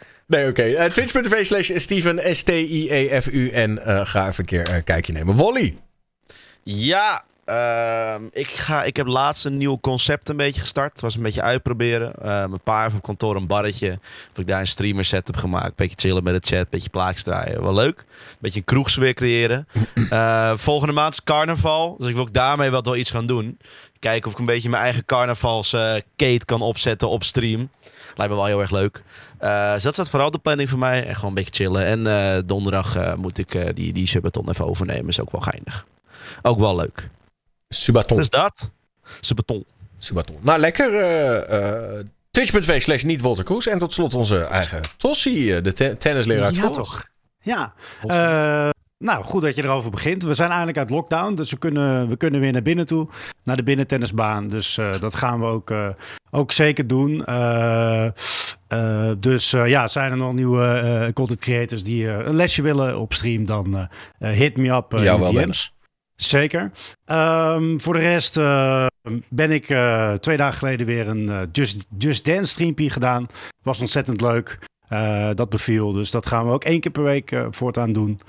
Nee, oké. Okay. Uh, eh, Twitch.tv slash Steven, S-T-I-E-F-U. En uh, ga even een keer een uh, kijkje nemen. Wally. Ja, ehm, ik, ga, ik heb laatst een nieuw concept een beetje gestart. Het was een beetje uitproberen. mijn pa heeft op kantoor een barretje. Of ik daar een streamer set heb gemaakt. Beetje chillen met de chat, beetje plaatjes draaien. Wel leuk. Beetje een kroegsfeer creëren. volgende maand is carnaval. Dus ik wil ook daarmee wat wel iets gaan doen. Kijken of ik een beetje mijn eigen carnavalskate kan opzetten op stream. Lijkt me wel heel erg leuk. Uh, dus dat staat vooral de planning voor mij. En gewoon een beetje chillen. En uh, donderdag uh, moet ik die, die subaton even overnemen. Is ook wel geinig. Ook wel leuk. Subaton. Dus dat. Subaton. Subaton. Nou, lekker. Twitch.tv slash niet Walter En tot slot onze eigen Tossie, de te tennisleraar. Ja, toch. Ja. Nou, goed dat je erover begint. We zijn eigenlijk uit lockdown, dus we kunnen, we kunnen weer naar binnen toe, naar de binnentennisbaan. Dus uh, dat gaan we ook, uh, ook zeker doen. Uh, dus ja, zijn er nog nieuwe content creators die een lesje willen op stream, dan hit me up ja, wel DM's. Zeker. Um, voor de rest ben ik twee dagen geleden weer een Just, Just Dance streampie gedaan. Was ontzettend leuk. dat beviel, dus dat gaan we ook één keer per week voortaan doen.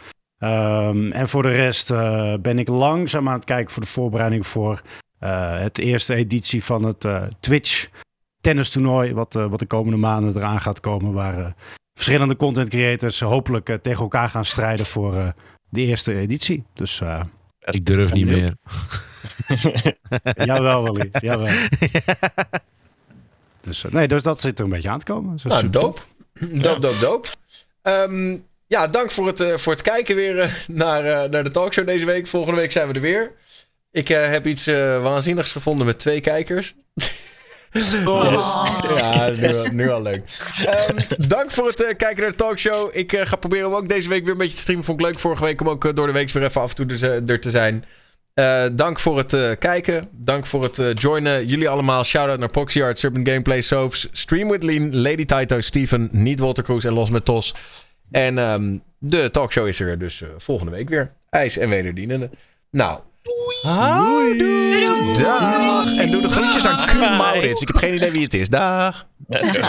Um, en voor de rest uh, ben ik langzaam aan het kijken voor de voorbereiding voor uh, het eerste editie van het uh, Twitch tennistoernooi. Wat, wat de komende maanden eraan gaat komen. Waar verschillende content creators hopelijk tegen elkaar gaan strijden voor de eerste editie. Dus ik durf niet meer. jawel, Wally. Jawel. dus nee, dus dat zit er een beetje aan te komen. Nou, doop. Doop, doop, doop. Um, ja, dank voor het, uh, voor het kijken weer uh, naar, uh, naar de talkshow deze week. Volgende week zijn we er weer. Ik heb iets waanzinnigs gevonden met twee kijkers. Oh. Yes. Ja, nu, nu al leuk. Um, dank voor het kijken naar de talkshow. Ik ga proberen om ook deze week weer een beetje te streamen. Vond ik leuk vorige week om ook door de week weer even af en toe er te zijn. dank voor het kijken. Dank voor het joinen. Jullie allemaal. Shout-out naar Poxy Art, Serpent Gameplay, Soaps, Stream with Lean, Lady Taito, Steven, Niet Walter Cruz en Los met Tos. En um, de talkshow is er dus uh, volgende week weer. IJs en wederdienende. Nou, Houdoe. Dag. En doe de groetjes aan Q Maurits. Ik heb geen idee wie het is. Dag. Let's go.